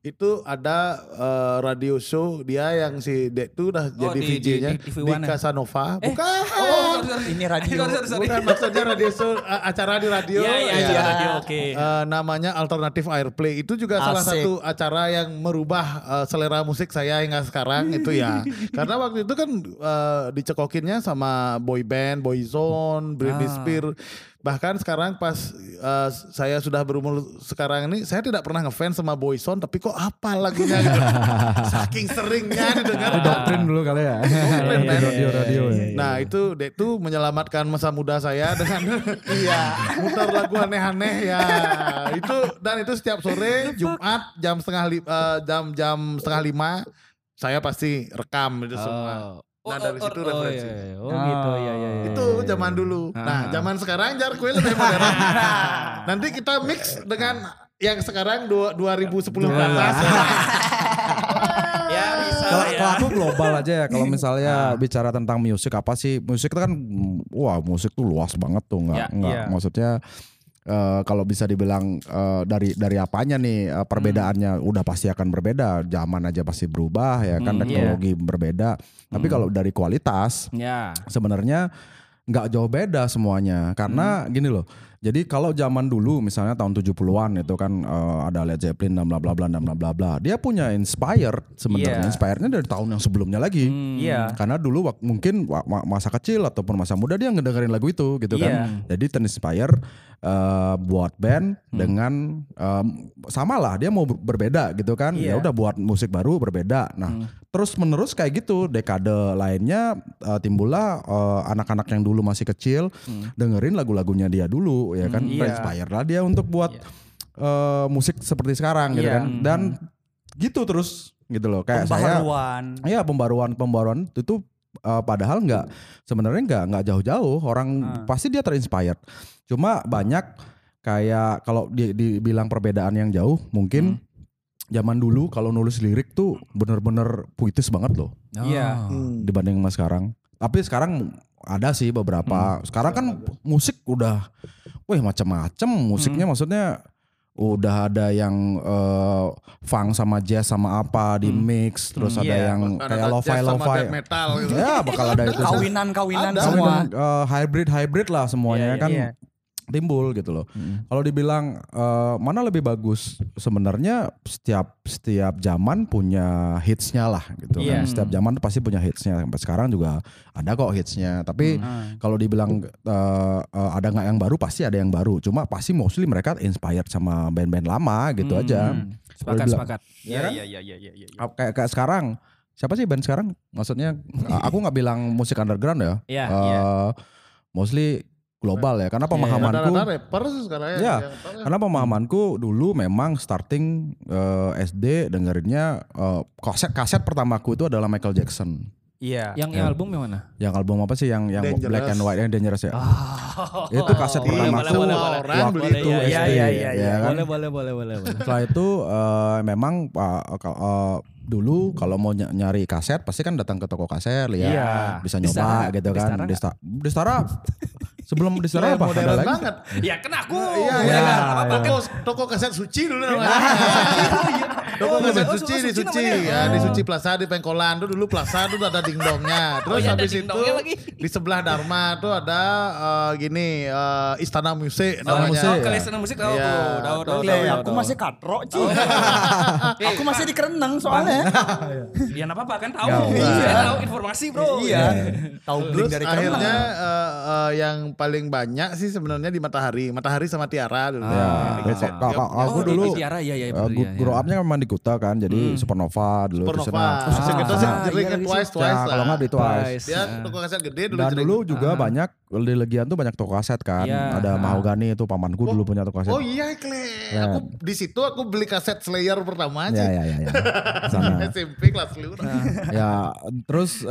itu ada eh, radio show dia yang si Dek tuh udah Oh, jadi di- VJ-nya di- di, di TV One ya? Casanova. Eh, Bukan. Oh, sorry, sorry. Ini radio. Sorry, sorry, sorry. Bukan maksudnya radio show a- acara di radio. Iya ya. acara radio oke. Eh, namanya Alternative Airplay itu juga salah Asik. satu acara yang merubah eh, selera musik saya hingga sekarang itu ya karena waktu itu kan eh, dicekokinnya sama boy band, boyzone, Britney Ah. Spears bahkan sekarang pas eh, saya sudah berumur sekarang ini saya tidak pernah ngefans sama boyzone tapi kok apa lagunya gitu. saking seringnya didengar Itu doktrin dulu kali ya. Doktrin, Di men. radio-radio ya. Nah itu Dek tuh menyelamatkan masa muda saya dengan iya muter lagu aneh-aneh ya itu dan itu setiap sore Jumat jam setengah li- eh, jam jam setengah lima saya pasti rekam itu semua. Oh, Nah, dari situ oh, referensi. iya, iya. Oh, gitu ya ya ya. Itu zaman dulu. Ah. Nah zaman sekarang jar kue lebih modern. Nanti kita mix dengan yang sekarang dua- 2010 ke atas. Ya bisa Kalau lah ya. kalau aku global aja ya. Kalau misalnya bicara tentang musik apa sih? Musik itu kan wah musik tuh luas banget tuh nggak Ya, nggak iya. maksudnya eh, kalau bisa dibilang eh, dari dari apanya nih eh, perbedaannya udah pasti akan berbeda. Zaman aja pasti berubah ya kan Hmm, teknologi berbeda. Tapi kalau dari kualitas Ya. sebenarnya nggak jauh beda semuanya karena gini loh Jadi kalau zaman dulu misalnya tahun 70-an itu kan eh, ada Led Zeppelin dan bla bla bla dan bla bla bla. Dia punya inspired sebenarnya. Iya. Inspirednya dari tahun yang sebelumnya lagi. Iya. Karena dulu wak- mungkin wa- ma- masa kecil ataupun masa muda dia ngedengerin lagu itu gitu Iya. kan. Jadi terinspire eh, buat band dengan em, sama lah dia mau ber- berbeda gitu kan. Ya Iya. udah buat musik baru berbeda. Nah, terus menerus kayak gitu dekade lainnya eh, timbullah eh, anak-anak yang dulu masih kecil dengerin lagu-lagunya dia dulu ya kan. Iya. Terinspire lah dia untuk buat eh, musik seperti sekarang gitu Iya. kan. Dan gitu terus gitu loh kayak saya Pembaharuan. Iya pembaruan pembaruan itu uh, padahal nggak sebenarnya nggak nggak jauh-jauh orang pasti dia terinspired. Cuma banyak kayak kalau di, dibilang perbedaan yang jauh mungkin zaman dulu kalau nulis lirik tuh bener-bener puitis banget loh Iya. dibanding sama sekarang. Tapi sekarang ada sih beberapa. Sekarang kan musik udah, wih macam-macam musiknya maksudnya udah ada yang eh, funk sama jazz sama apa di mix, terus ada Iya. yang Bahkan kayak lo-fi lo-fi. metal gitu. Ya bakal ada itu. Kawinan-kawinan Ada. semua. hybrid hybrid lah semuanya Iya, kan iya. Timbul gitu loh. Kalau dibilang eh, mana lebih bagus, sebenarnya setiap setiap zaman punya hitsnya lah gitu Iya. kan. Setiap zaman pasti punya hitsnya. Sampai sekarang juga ada kok hitsnya. Tapi kalau dibilang eh, eh, ada nggak yang baru, pasti ada yang baru. Cuma pasti mostly mereka inspired sama band-band lama gitu aja. Kalau Sepakat, dibilang- sepakat. Iya, iya, iya, iya, iya, iya. Ah, kayak kayak sekarang siapa sih band sekarang maksudnya aku nggak bilang musik underground ya Iya, Eh, iya. mostly global ya karena pemahamanku Rata-rata rapper sih sekarang ya. Ya, ya. karena pemahamanku dulu memang starting eh, SD dengerinnya eh, kaset kaset pertamaku itu adalah Michael Jackson Iya. Yang yang album yang mana? yang album apa sih yang yang Dangerous. black and white yang dangerous ya itu kaset Boleh, pertamaku boleh, boleh, boleh. waktu Orang beli itu itu. SD Iya, iya, iya, ya kan? Boleh, boleh, boleh, boleh, boleh. Setelah itu eh, memang uh, uh, dulu kalau mau ny- nyari kaset pasti kan datang ke toko kaset lihat Iya. bisa Di nyoba Stara- gitu kan Stara di Sta- di Stara sebelum di Stara apa ada lagi banget. Ya kan aku. Iya, Iya, iya. iya. Toko, toko kaset suci dulu namanya. Toko kaset Oh, suci oh, di suci. Ya, di Suci Plaza di Pengkolan tuh dulu Plaza tuh ada dingdongnya. Terus iya, habis itu di sebelah Dharma tuh ada eh, gini eh, Istana Musik Istana namanya. Musik. Oh, ya. kalian musik tahu Iya. tuh. Aku masih katro, Ci. aku masih di kerenang soalnya. Ya enggak apa-apa kan tahu. Ya, Iya, tahu informasi, Bro. Iya. Tahu dari kerenang. akhirnya eh, yang paling banyak sih sebenarnya di Matahari. Matahari sama Tiara dulu. Ya, kok- kaset. kok- kok- Oh, aku di- dulu di Tiara, iya, iya, uh, iya, iya. grow up-nya memang di Kuta kan, jadi Supernova dulu di Supernova. sana. Masih Ah, kita ah, sih iya jerit lagi twice sih. twice Ya, lah. kalau nggak di Twice. Dia toko kaset gede dulu. Dan dulu juga banyak di Legian tuh banyak toko kaset kan. Iya. Ada Mahogany itu pamanku dulu punya toko kaset. Oh iya Kle. Ya. Aku di situ aku beli kaset Slayer pertama Ya aja. ya ya ya. SMP kelas lima. ya terus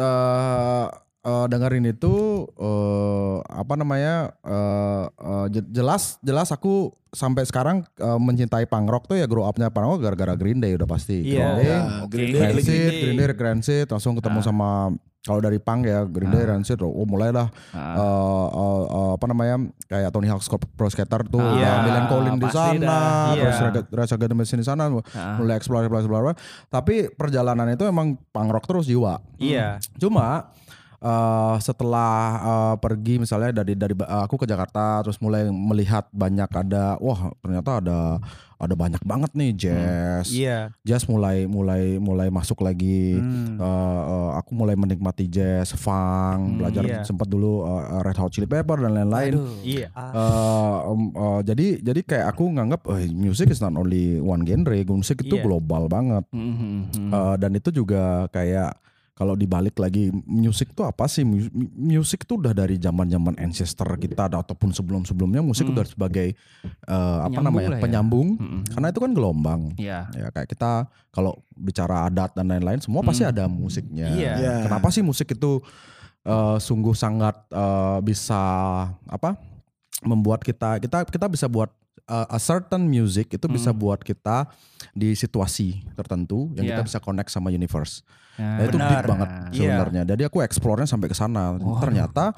eh eh, dengerin itu eh apa namanya eh eh, je- jelas jelas aku sampai sekarang eh, mencintai punk rock tuh ya grow upnya punk rock gara-gara Green Day udah pasti Iya. Green Day Ya, Green Green Day. Day, Green Day, langsung ketemu sama kalau dari punk ya Green Day, Rancid, oh mulai lah eh, eh, eh, apa namanya kayak Tony Hawk's Pro Skater tuh, Ah, ya, iya, Milan Collin di sana, terus. Rage Against the Machine di sana, mulai explore, explore, explore. Tapi perjalanan itu emang punk rock terus jiwa. Iya. Cuma eh, setelah eh, pergi misalnya dari dari eh, aku ke Jakarta terus mulai melihat banyak ada wah ternyata ada ada banyak banget nih jazz. Iya. Jazz mulai mulai mulai masuk lagi. Hmm. Eh, eh, aku mulai menikmati jazz, funk, belajar iya. sempat dulu eh, Red Hot Chili Pepper dan lain-lain. Iya. Eh, em, eh, jadi jadi kayak aku nganggap eh, music is not only one genre, musik itu Iya. global banget. Mhm, mhm. Eh, dan itu juga kayak kalau dibalik lagi musik itu apa sih Mu- mu- musik itu udah dari zaman zaman ancestor kita ada- ataupun sebelum sebelumnya musik udah sebagai eh, apa Penyambung namanya ya. penyambung Mhm. karena itu kan gelombang Iya. ya kayak kita kalau bicara adat dan lain-lain semua pasti ada musiknya Iya. Iya. kenapa sih musik itu eh, sungguh sangat eh, bisa apa membuat kita kita kita bisa buat uh, a certain music itu bisa buat kita di situasi tertentu yang kita Iya. bisa connect sama universe. Ya. Nah, itu deep Benar. banget Iya. sebenarnya. Jadi aku explore-nya sampai ke sana. Ternyata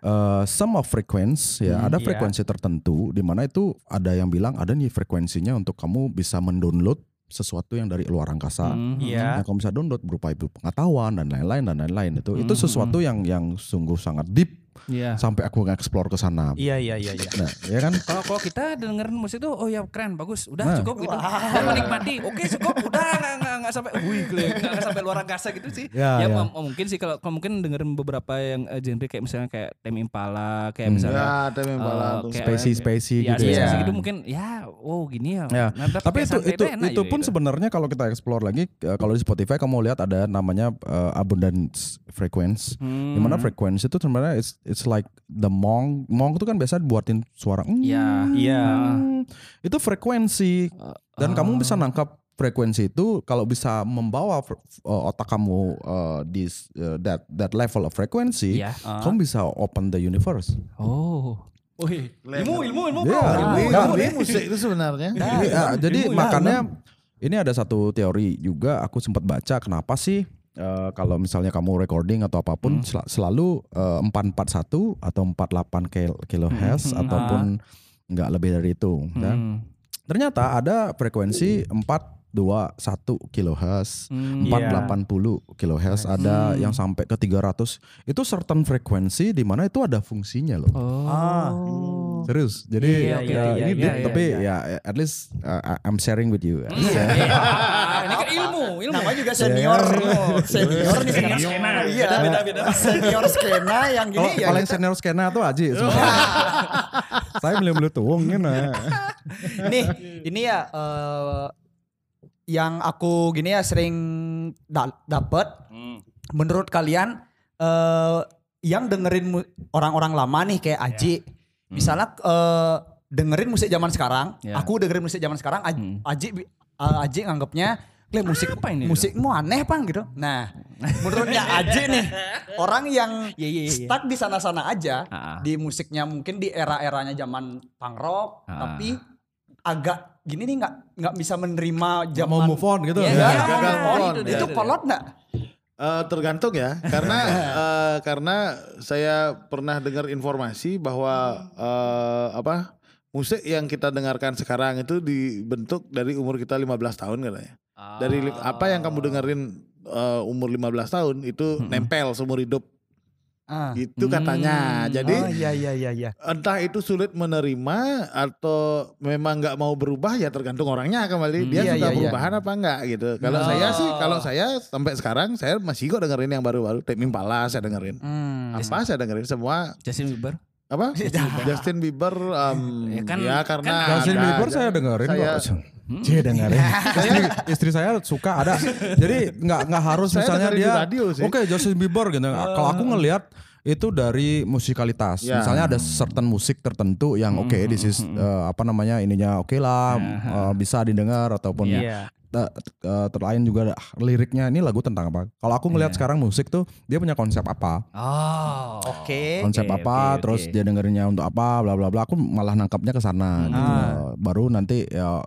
uh, some of frequency ya ada iya. frekuensi tertentu di mana itu ada yang bilang ada nih frekuensinya untuk kamu bisa mendownload sesuatu yang dari luar angkasa. Mhm. Iya. Yang kamu bisa download berupa itu pengetahuan dan lain-lain dan lain-lain itu itu sesuatu yang yang sungguh sangat deep Iya. sampai aku nge-explore ke sana. Iya iya iya iya. Nah, ya kan? Kalau kalau kita dengerin musik tuh oh ya keren bagus udah Nah. cukup gitu dan menikmati oke cukup udah nggak nggak nggak sampai wih gile, nggak nggak sampai luar angkasa gitu sih Ya, ya, ya. m- mungkin sih kalau kalau mungkin dengerin beberapa yang eh, genre kayak misalnya kayak Tame Impala kayak Hmm. misalnya Ya, Tame Impala eh, tuh. kayak- Spacey spacey ya, gitu ya. gitu mungkin ya oh gini ya, Ya, Nah, Tapi itu itu enak itu juga pun gitu. sebenarnya kalau kita explore lagi eh, kalau di Spotify kamu lihat ada namanya eh, abundance frequency. Hmm. Di mana frekuensi itu sebenarnya it's, it's like the mong mong itu kan biasa buatin suara. "Mm, Ya. Iya. Itu frekuensi dan kamu bisa nangkap frekuensi itu kalau bisa membawa uh, otak kamu uh, di uh, that that level of frequency, Iya. kamu bisa open the universe. oh Wih, ilmu, ilmu, ilmu, Iya, bro. ilmu. Nah, ini musik itu sebenarnya. Ini, ya, jadi makanya ini ada satu teori juga aku sempat baca kenapa sih eh, kalau misalnya kamu recording atau apa pun sel- selalu eh, 441 atau 48 kil- kilohertz ataupun nggak lebih dari itu. ya. Hmm. Ternyata ada frekuensi 421 kilohertz, Hmm. 480 kilohertz, ada yang sampai ke 300. Itu certain frekuensi di mana itu ada fungsinya loh. Oh. Serius. Jadi Iya, ya, iya, ini iya, deep, iya, tapi ya at least uh, I'm sharing with you. Iya. Ini kan ilmu, ilmu. Namanya juga senior. Senior nih sekarang. Iya. Beda-beda. Senior skena yang gini ya. paling kita- senior skena tuh Aji. Saya belum belum gitu. Nih, ini ya eh, yang aku gini ya sering da- dapet. Menurut kalian eh yang dengerin orang-orang lama nih kayak Aji, misalnya eh, dengerin musik zaman sekarang, Ya. aku dengerin musik zaman sekarang, Aj- Aji bi- eh, Aji nganggapnya Kle musik Apa ini, musikmu aneh pang gitu. Nah, menurutnya Aji nih orang yang Iya, iya, iya. stuck di sana-sana aja Ah. di musiknya mungkin di era-eranya zaman punk rock, Ah. tapi agak gini nih nggak nggak bisa menerima zaman mau move on gitu. Iya, Ya, nggak, gagal move on. move on. Itu, Ya. itu kolot nggak? Eh, tergantung ya, karena eh, karena saya pernah dengar informasi bahwa eh, apa musik yang kita dengarkan sekarang itu dibentuk dari umur kita 15 tahun katanya. Dari li- apa yang kamu dengerin eh, umur 15 tahun itu nempel seumur hidup Ah. gitu katanya. Jadi oh iya iya iya iya. entah itu sulit menerima atau memang nggak mau berubah ya tergantung orangnya kembali dia Iya, suka iya, iya. perubahan apa enggak gitu. Kalau Oh. saya sih kalau saya sampai sekarang saya masih kok dengerin yang baru-baru Tame Impala saya dengerin. Hmm. Apa saya dengerin semua Justin Bieber. apa? Justin Bieber um, Ya kan- ya karena kan Justin ada Bieber saya dengerin Saya- kok. Cie dengerin. istri, istri saya suka ada. Jadi nggak nggak harus Saya misalnya dia. Oke Justin Bieber gitu. Kalau aku ngelihat itu dari musikalitas. Ya. Misalnya ada certain musik tertentu yang oke this is uh, apa namanya ininya oke lah uh, bisa didengar ataupun Iya. Uh, terlain juga ah, liriknya ini lagu tentang apa. Kalau aku ngelihat sekarang musik tuh dia punya konsep apa. Oh. Oke. konsep oke, apa oke, terus oke. dia dengerinnya untuk apa bla bla bla aku malah nangkapnya ke sana gitu. Ah. baru nanti ya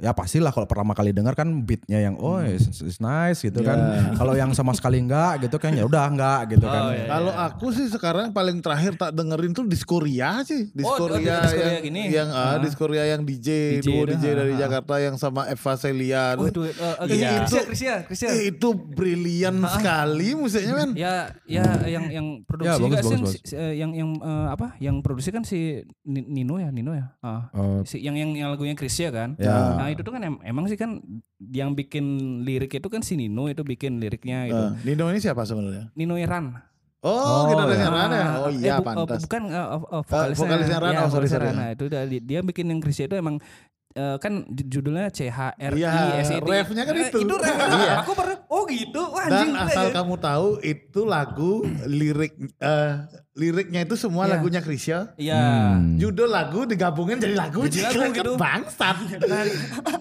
ya pastilah kalau pertama kali dengar kan beatnya yang oh it's, it's nice gitu kan kalau yang sama sekali enggak gitu kan ya udah enggak gitu kan Oh, iya. Kalau aku sih sekarang paling terakhir tak dengerin tuh Diskoria sih. Diskoria Diskoria yang gini. yang ah, Diskoria yang DJ, DJ duo DJ ah, dari ah. Jakarta yang sama Eva Celia. tuh. Waduh, uh, uh, Iya. Krisia, Krisia. Eh, itu brilian sekali musiknya kan. Ya, ya yang yang produksi Ya, bagus, nggak sih bagus, si- eh, yang yang eh, apa? Yang produksi kan si Ni- Nino ya, Nino ya. Ah. Eh, Si yang yang yang lagunya Krisya kan. Ya. Nah, itu tuh kan em- emang sih kan yang bikin lirik itu kan si Nino itu bikin liriknya itu. Eh, Nino ini siapa sebenarnya? Nino Iran. Oh, Oh, gitarisnya ya. Rana. Oh Eh, iya bu- eh, pantas. bukan eh, eh, vokalisnya. vokalisnya Rana, Ya, oh, sorry, vokalisnya sorry. Rana. Itu dia, dia bikin yang Krisya itu emang eh, kan ju- judulnya C H R I S I T. refnya kan Eh, itu. Itu ref. Iya. Aku baru oh gitu. Wah, Dan anjing. asal kamu tahu itu lagu lirik eh, liriknya itu semua Iya. lagunya Krisya. Iya. Hmm. Judul lagu digabungin jadi lagu. Jadi lagu Kan gitu. Bangsat. Nah,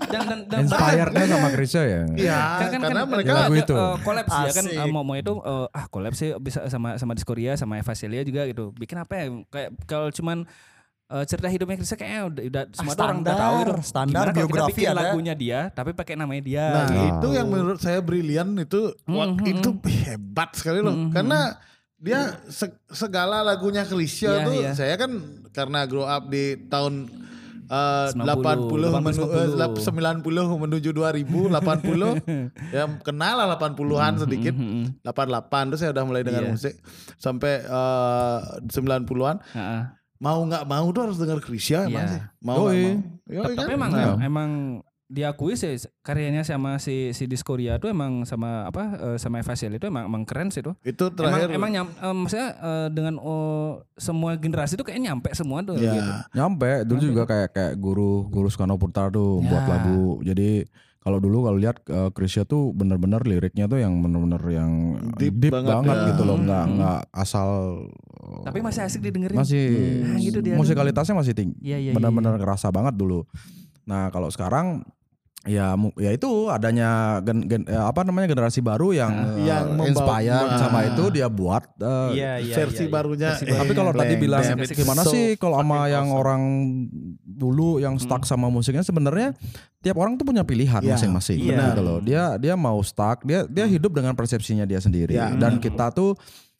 dan dan dan inspirednya sama Krisya ya Iya, kan, kan, karena kan, mereka lagu itu. eh, collab sih ya kan mau mau itu eh, ah collab sih bisa sama sama Diskoria sama Eva Celia juga gitu bikin apa ya kayak kalau cuman eh, cerita hidupnya Krisya kayaknya udah, udah semua tuh orang udah standar, tahu gitu standar Gimana kalau kita biografi bikin ada. lagunya dia tapi pakai namanya dia Nah, gitu. itu yang menurut saya brilian itu wah, Mhm. itu hebat sekali loh. Mhm. Karena dia se- segala lagunya Krisya Iya, tuh iya. saya kan karena grow up di tahun eh, 90, 80, 80, menu, eh, 90 menuju 2000 80 ya kenal lah 80-an sedikit 88 terus saya udah mulai dengar Iya. musik sampai eh, 90-an Heeh. Mau nggak mau tuh harus dengar Krisya emang Iya. sih mau nggak Yoi. mau Yoi, Tapi kan? emang Nah. emang diakui sih karyanya sama si si Diskoria tuh emang sama apa eh, sama Evasil itu emang emang keren sih tuh. itu Emang terakhir emang nyam, eh, maksudnya eh, dengan oh, semua generasi tuh kayak nyampe semua tuh ya gitu. Nyampe dulu juga kayak kayak guru guru Soekarno Putra tuh Ya. buat lagu. Jadi kalau dulu kalau lihat uh, Krisya tuh bener-bener liriknya tuh yang bener-bener yang Deep deep, banget banget, ya. gitu loh, nggak Hmm. nggak asal Tapi masih asik didengerin. masih Nah, gitu dia musikalitasnya masih tinggi. Iya iya. benar-benar kerasa banget dulu. Nah kalau sekarang ya ya itu adanya gen, gen- eh, apa namanya generasi baru yang eh, Yang membawa- inspired Nah. sama itu dia buat. eh, Iya iya. versi iya, iya. barunya Versi eh, Tapi kalau tadi bilang gimana so sih kalau sama yang awesome. orang dulu yang stuck sama musiknya sebenarnya tiap orang tuh punya pilihan Iya, masing-masing. Iya. gitu loh. Dia dia mau stuck, dia dia hidup dengan persepsinya dia sendiri. Iya, dan kita tuh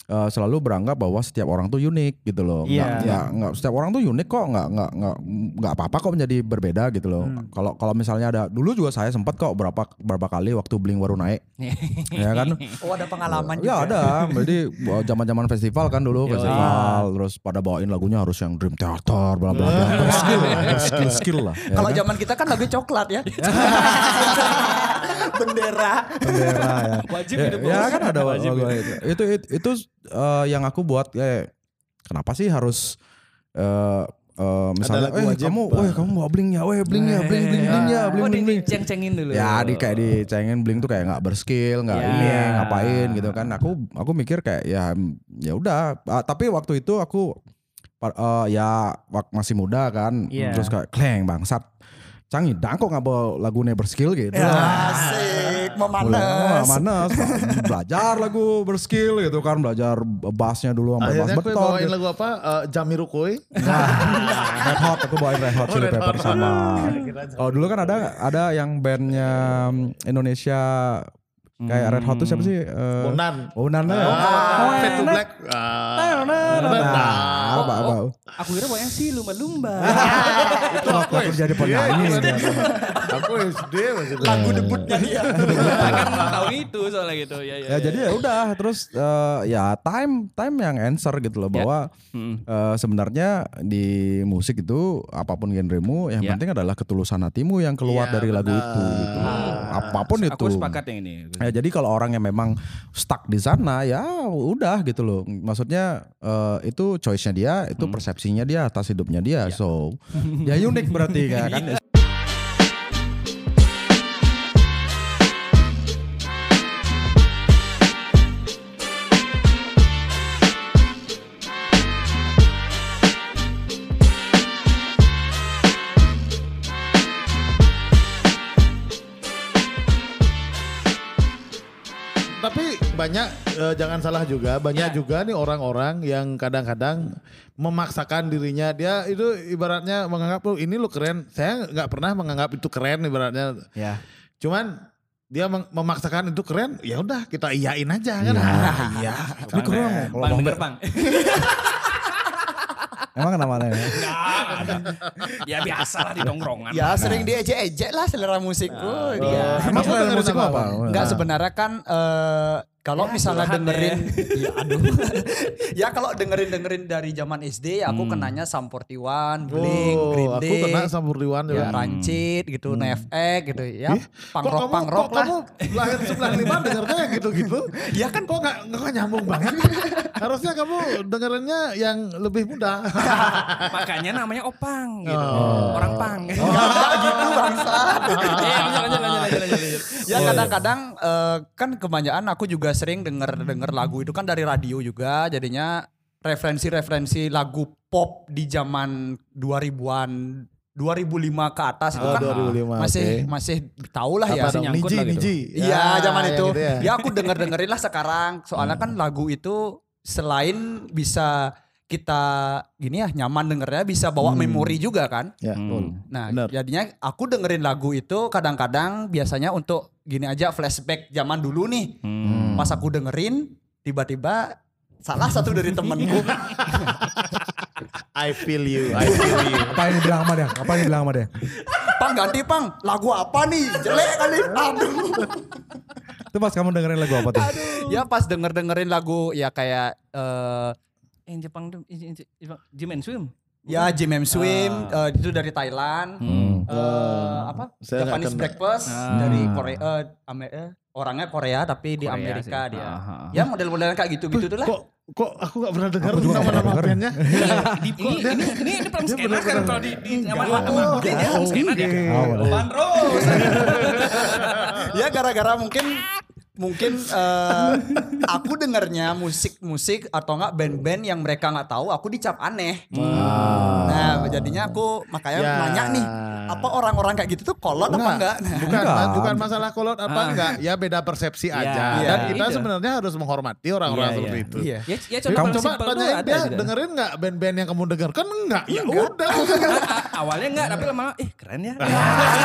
eh, selalu beranggap bahwa setiap orang tuh unik gitu loh. Nggak, Iya. nggak, nggak- setiap orang tuh unik kok, nggak nggak nggak nggak apa-apa kok menjadi berbeda gitu loh. Kalau kalau misalnya ada dulu juga saya sempat kok berapa berapa kali waktu Bling baru naik, ya kan? Oh ada pengalaman juga. Ya ada, jadi uh, zaman-zaman festival kan dulu festival, terus pada bawain lagunya harus yang Dream Theater, bla bla bla, berskill, berskill skill lah. ya Kalau kan? zaman kita kan lagu coklat ya. Bendera. bendera ya. Wajib ya, itu, ya kan ada Wajib lagu itu. Itu itu, itu, uh, yang aku buat ya kenapa sih harus uh, uh, misalnya eh kamu weh kamu bawa bling ya weh bling ya bling bling bling ya bling bling bling diceng-cengin dulu. ya di kayak dicengin bling tuh kayak nggak berskill nggak Ya. ini ngapain gitu kan aku aku mikir kayak ya ya udah Ah, tapi waktu itu aku eh, ya masih muda kan Iya. terus kayak kleng bangsat canggih. Dang kok nggak bawa lagunya berskill gitu. Ya, asik, memanas. manas. belajar lagu berskill gitu kan. Belajar bassnya dulu sampai bass beton bawain gitu. lagu apa? Eh, Jamiroquai Nah, Red Hot. Aku bawain Red Hot Chili Red Pepper sama. Oh dulu kan ada ada yang bandnya Indonesia kayak Red Hot tuh siapa sih? Eh, Bonan Bonan ya. Ah, Fade to Black Ah. Nah, apa apa. Aku kira pokoknya sih lumba-lumba. itu aku Waktu jadi penyanyi. aku SD masih Lagu debutnya dia. kan tahun itu soalnya gitu. Ya, ya, Ya jadi ya udah terus eh, ya time time yang answer gitu loh bahwa Mm. eh, sebenarnya di musik itu apa pun genremu yang Ya. penting adalah ketulusan hatimu yang keluar Iya, dari lagu itu gitu. Apa pun itu. Aku sepakat yang ini. Ya jadi kalau orang yang memang stuck di sana ya udah gitu loh. Maksudnya eh, itu choice-nya dia, itu persepsinya dia atas hidupnya dia. So ya unik berarti kan. jangan salah juga, banyak Ya. juga nih orang-orang yang kadang-kadang memaksakan dirinya dia itu ibaratnya menganggap lu ini lu keren. Saya nggak pernah menganggap itu keren ibaratnya. Ya. Cuman dia memaksakan itu keren, ya udah kita iyain aja kan. Iya. Ini keren. Bang Bang denger bang. Emang kenapa nih? ya biasa lah di tongkrongan. Ya sering diejek-ejek lah selera musikku dia. Emang selera musik apa? Enggak sebenarnya kan eh, kalau misalnya curhat dengerin ya aduh. ya kalau dengerin dengerin dari zaman SD ya aku kenanya Sum 41, Blink, Oh, Green aku Day. kena Sampurdiwan ya juga. Rancid gitu, NFX gitu ya. Punk Kok rock punk rock kok lah. kamu lahir 95 dengernya yang gitu-gitu? Ya kan Kok gak, gak nyambung banget? Harusnya kamu dengerinnya yang lebih muda. Makanya namanya opang gitu. Oh. Orang pang. Enggak gitu bangsa. Eh. Ya kadang-kadang eh, kan kebanyakan aku juga sering denger denger lagu itu kan dari radio juga jadinya referensi-referensi lagu pop di zaman 2000-an 2005 ke atas itu Oh, kan 2005, masih oke. masih tau lah ya. Dong? nyangkut Niji, lah gitu. Niji. Iya zaman yang itu. gitu ya. ya. aku denger dengerin lah sekarang. Soalnya kan lagu itu selain bisa kita gini ya nyaman dengernya bisa bawa memori juga kan. Ya, Hmm. Nah, Benar. jadinya aku dengerin lagu itu kadang-kadang biasanya untuk gini aja flashback zaman dulu nih. Hmm. Pas aku dengerin tiba-tiba salah satu dari temenku I feel you, I feel you. Apa yang dibilang sama dia? Apa yang dibilang sama dia? Pang ganti pang, lagu apa nih? Jelek kali. Aduh. Itu pas kamu dengerin lagu apa tuh? Ya pas denger dengerin lagu ya kayak eh Yang Jepang tuh Jepang- Jim and Swim. Ya Jim M Swim eh, itu dari Thailand. Eh, apa? Saya Japanese. Breakfast Ah. dari Korea eh, Ame- eh, orangnya Korea tapi di Korea Amerika sih. dia. Ah, ah. Ya model-modelan kayak gitu-gitu tuh lah. Kok kok aku gak pernah dengar nama-nama bandnya? Di, ini, ini, ini, ini film skena kan kalau di, di zaman waktu Oh, dia film skena dia. Bandros. ya gara-gara mungkin mungkin eh, aku dengernya musik-musik atau enggak band-band yang mereka nggak tahu aku dicap aneh. Nah, jadinya aku makanya Ya. nanya nih, apa orang-orang kayak gitu tuh kolot apa enggak? Nah, Bukan, Enggak. Mas, bukan masalah kolot apa Ah. enggak. Ya beda persepsi Iya, aja. iya, Dan kita sebenarnya harus menghormati orang-orang Iya, seperti iya. itu. Iya. Ya, ya Kamu paling coba simpel tuh tanyain ada dia gitu. dengerin nggak band-band yang kamu dengarkan enggak? Ya udah. A- Awalnya enggak, tapi lama-lama eh keren ya.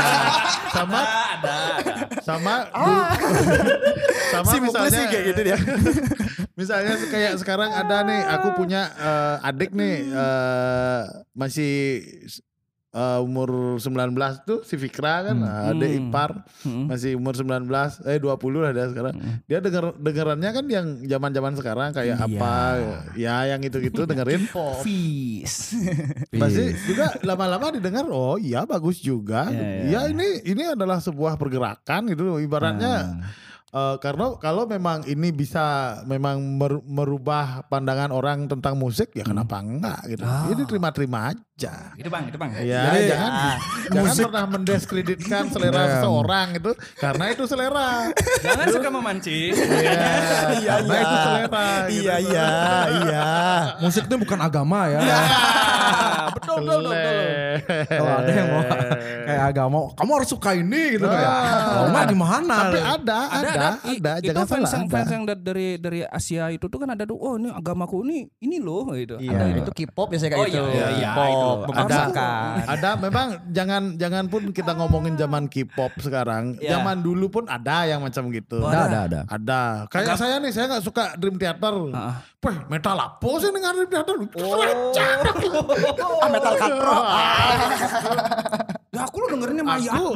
sama ada, ada. Sama dulu- sama Si misalnya sih kayak gitu dia. misalnya kayak sekarang ada nih aku punya eh, adik nih eh, masih eh, umur 19 tuh si Fikra kan adik Hmm. ipar Hmm. masih umur 19 eh 20 lah dia sekarang dia denger dengerannya kan yang zaman-zaman sekarang kayak Iya. apa ya yang itu-gitu dengerin Fis. pasti juga lama-lama didengar oh iya bagus juga Iya, ya iya. ini ini adalah sebuah pergerakan gitu ibaratnya eh, karena kalau memang ini bisa memang mer- merubah pandangan orang tentang musik ya kenapa enggak gitu Ah. ini terima-terima aja Itu bang, itu bang. Ya, jangan jangan pernah mendiskreditkan selera Iya. seseorang itu karena itu selera. Jangan suka memancing. Iya, karena itu selera. gitu. Iya iya iya. Musik itu bukan agama ya. betul, betul, betul, betul. Kalau ada yang mau kayak agama, kamu harus suka ini gitu kayak. Kalau enggak gimana? Tapi ada, ada, ada, I- itu jangan fans salah. yang, Ada. fans yang da- dari dari Asia itu tuh kan ada tuh, oh ini agamaku ini ini loh gitu. Iya, Ada itu K-pop biasanya kayak Oh, gitu. iya, iya, K-pop, itu. memaksakan. ada memang jangan jangan pun kita ngomongin zaman K-pop sekarang Iya. zaman dulu pun ada yang macam gitu Ada, ada, ada. ada kayak saya nih saya nggak suka Dream Theater Heeh. Wah, metal apa sih dengan Dream Theater Ah, metal katro. Aku lo dengerinnya mayat. aku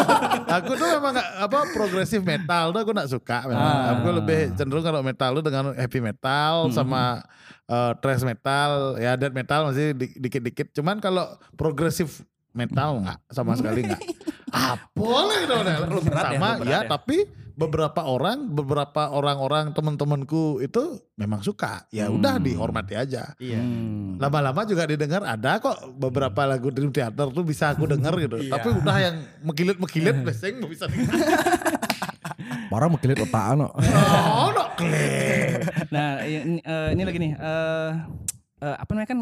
aku tuh memang gak, apa progresif metal tuh aku gak suka memang. Ah. aku lebih cenderung kalau metal tuh dengan happy metal sama eh, thrash metal ya death metal masih di- dikit-dikit cuman kalau progresif metal nggak sama sekali nggak apa lah itu Lu berat ya, sama berat ya ya. tapi beberapa orang beberapa orang-orang teman-temanku itu memang suka ya udah dihormati aja Iya. Hmm. lama-lama juga didengar ada kok beberapa lagu Dream Theater tuh bisa aku denger gitu. Tapi udah yang mekilit-mekilit biasanya nggak bisa denger. Parah mengkilit otak no. Oh, no, klik. Nah ini, eh, ini lagi nih, eh, apa namanya kan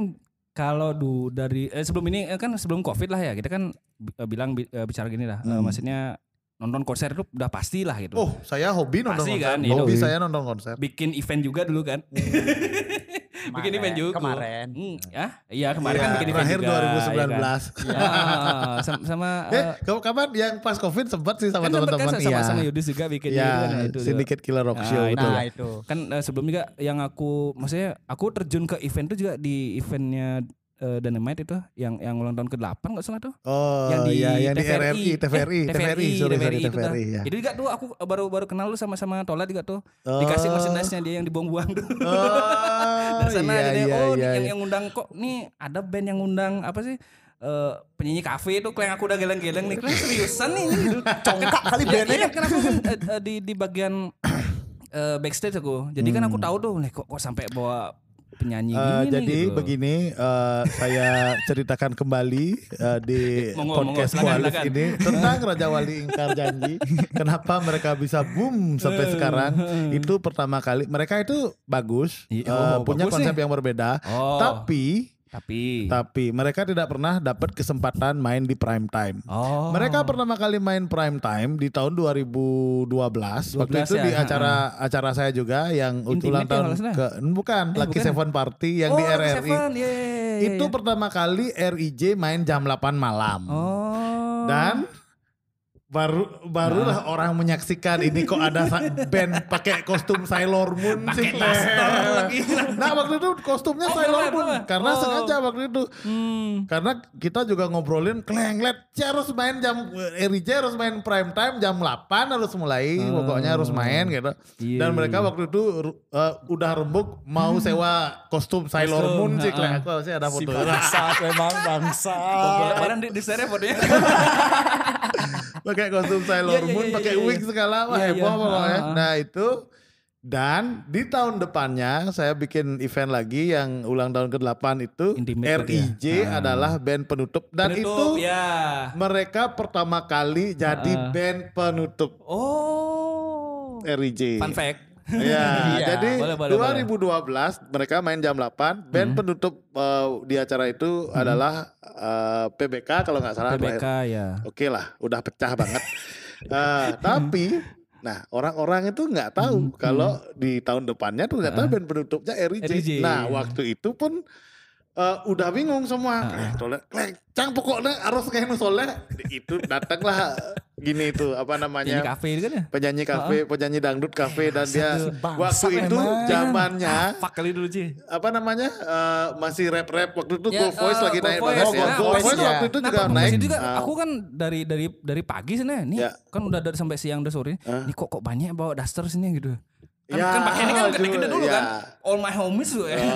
kalau du dari eh, sebelum ini eh, kan sebelum covid lah ya kita kan eh, bilang bi- eh, bicara gini lah, eh, maksudnya nonton konser itu udah pasti lah gitu. Oh, saya hobi nonton Pasti konser. kan, itu. hobi saya nonton konser. Bikin event juga dulu kan. Bikin event juga. Kemarin. Hmm, ya, iya kemarin kan Iya, bikin event terakhir juga. 2019. ya kan? Ah, sama, sama Eh, eh, kamu kapan yang pas Covid sempat sih sama kan sempet teman-teman kan sama, iya. sama Yudis juga bikin Ya, gitu kan, itu. Syndicate Killer Rock Ah, Show itu. itu. Nah, itu. kan eh, sebelum juga yang aku maksudnya aku terjun ke event itu juga di eventnya eh, Dynamite itu yang yang ulang tahun ke-8 enggak salah tuh. Oh, yang di iya, yang di TVRI, RRI, TVRI, eh, TVRI, sorry, sorry, itu dah. TVRI, ya. Itu juga tuh aku baru baru kenal lu sama sama Tola juga tuh. Oh. Dikasih merchandise-nya dia yang dibuang-buang tuh. Oh, Dari sana iya, jadi iya, oh iya, yang iya. yang undang kok nih ada band yang undang apa sih? eh penyanyi kafe itu yang aku udah geleng-geleng nih Kleng seriusan nih gitu. Congkak kali Iya, bandnya. iya, kenapa kan eh, eh, di di bagian eh, backstage aku. Jadi kan aku tahu tuh kok kok sampai bawa penyanyi Eh, gini nih, jadi gitu. begini eh, saya ceritakan kembali eh, di Monggo, podcast monggo, silakan. ini tentang Raja Wali Ingkar Janji. Kenapa mereka bisa boom sampai sekarang? Itu pertama kali mereka itu bagus, Iya, eh, oh, punya bagus konsep nih. yang berbeda. Oh. Tapi tapi tapi mereka tidak pernah dapat kesempatan main di prime time. oh Mereka pertama kali main prime time di tahun 2012. Waktu 12 itu ya, di acara acara saya juga yang ulang tahun ke bukan Eh, Lucky bukan. Seven Party yang oh, di RRI. Seven, iya, iya, iya, Itu iya. pertama kali RIJ main jam 8 malam. oh Dan baru barulah orang menyaksikan ini kok ada band pakai kostum Sailor Moon sih. Nah waktu itu kostumnya Oh, Sailor Moon karena Oh. sengaja waktu itu. Karena kita juga ngobrolin klenglet harus main jam RJ harus main prime time jam 8 harus mulai pokoknya harus main gitu. Iya, Dan mereka waktu itu uh, udah rembuk mau sewa kostum Sailor Kostum, Moon sih. Kleng. Aku sih ada Si foto. bangsat memang bangsat. Kemarin di, di share fotonya. pakai kostum Sailor Iya, iya, Moon, iya, pakai wig segala wah heboh pokoknya. Ah, ah. Nah itu dan di tahun depannya saya bikin event lagi yang ulang tahun ke-8 itu Intimate lagi ya? RIJ adalah band penutup dan Penutup, itu ya. mereka pertama kali jadi Ah. band penutup Oh. RIJ. Fun fact. Ya, Iya. jadi Boleh, boleh, 2012 mereka main jam 8. Band penutup eh, di acara itu adalah eh, PBK kalau nggak salah. PBK ya. Oke lah, udah pecah banget. Eh, tapi, nah orang-orang itu nggak tahu kalau di tahun depannya ternyata band penutupnya RIJ. RIJ. Nah waktu itu pun eh, udah bingung semua. Eh, tolak, kleng, cang pokoknya harus kayak soalnya itu datanglah gini itu apa namanya kafe itu kan ya. penyanyi kafe, penyanyi dangdut kafe dan dia bangsat waktu itu zamannya Fuck kali dulu sih. apa namanya eh, masih rap rap waktu itu Ya, Go Voice eh, lagi Go naik Voice, banget ya. ya. Go Voice, Voice ya. waktu itu Nah, juga naik. juga Ah, aku kan dari dari dari pagi sana nih Ya. kan udah dari sampai siang udah sore. Ah. Nih kok kok banyak bawa daster sini gitu. Kan, Ya, kan pakai ini kan gede-gede dulu, dulu ya. kan. All my homies tuh ya. Ah,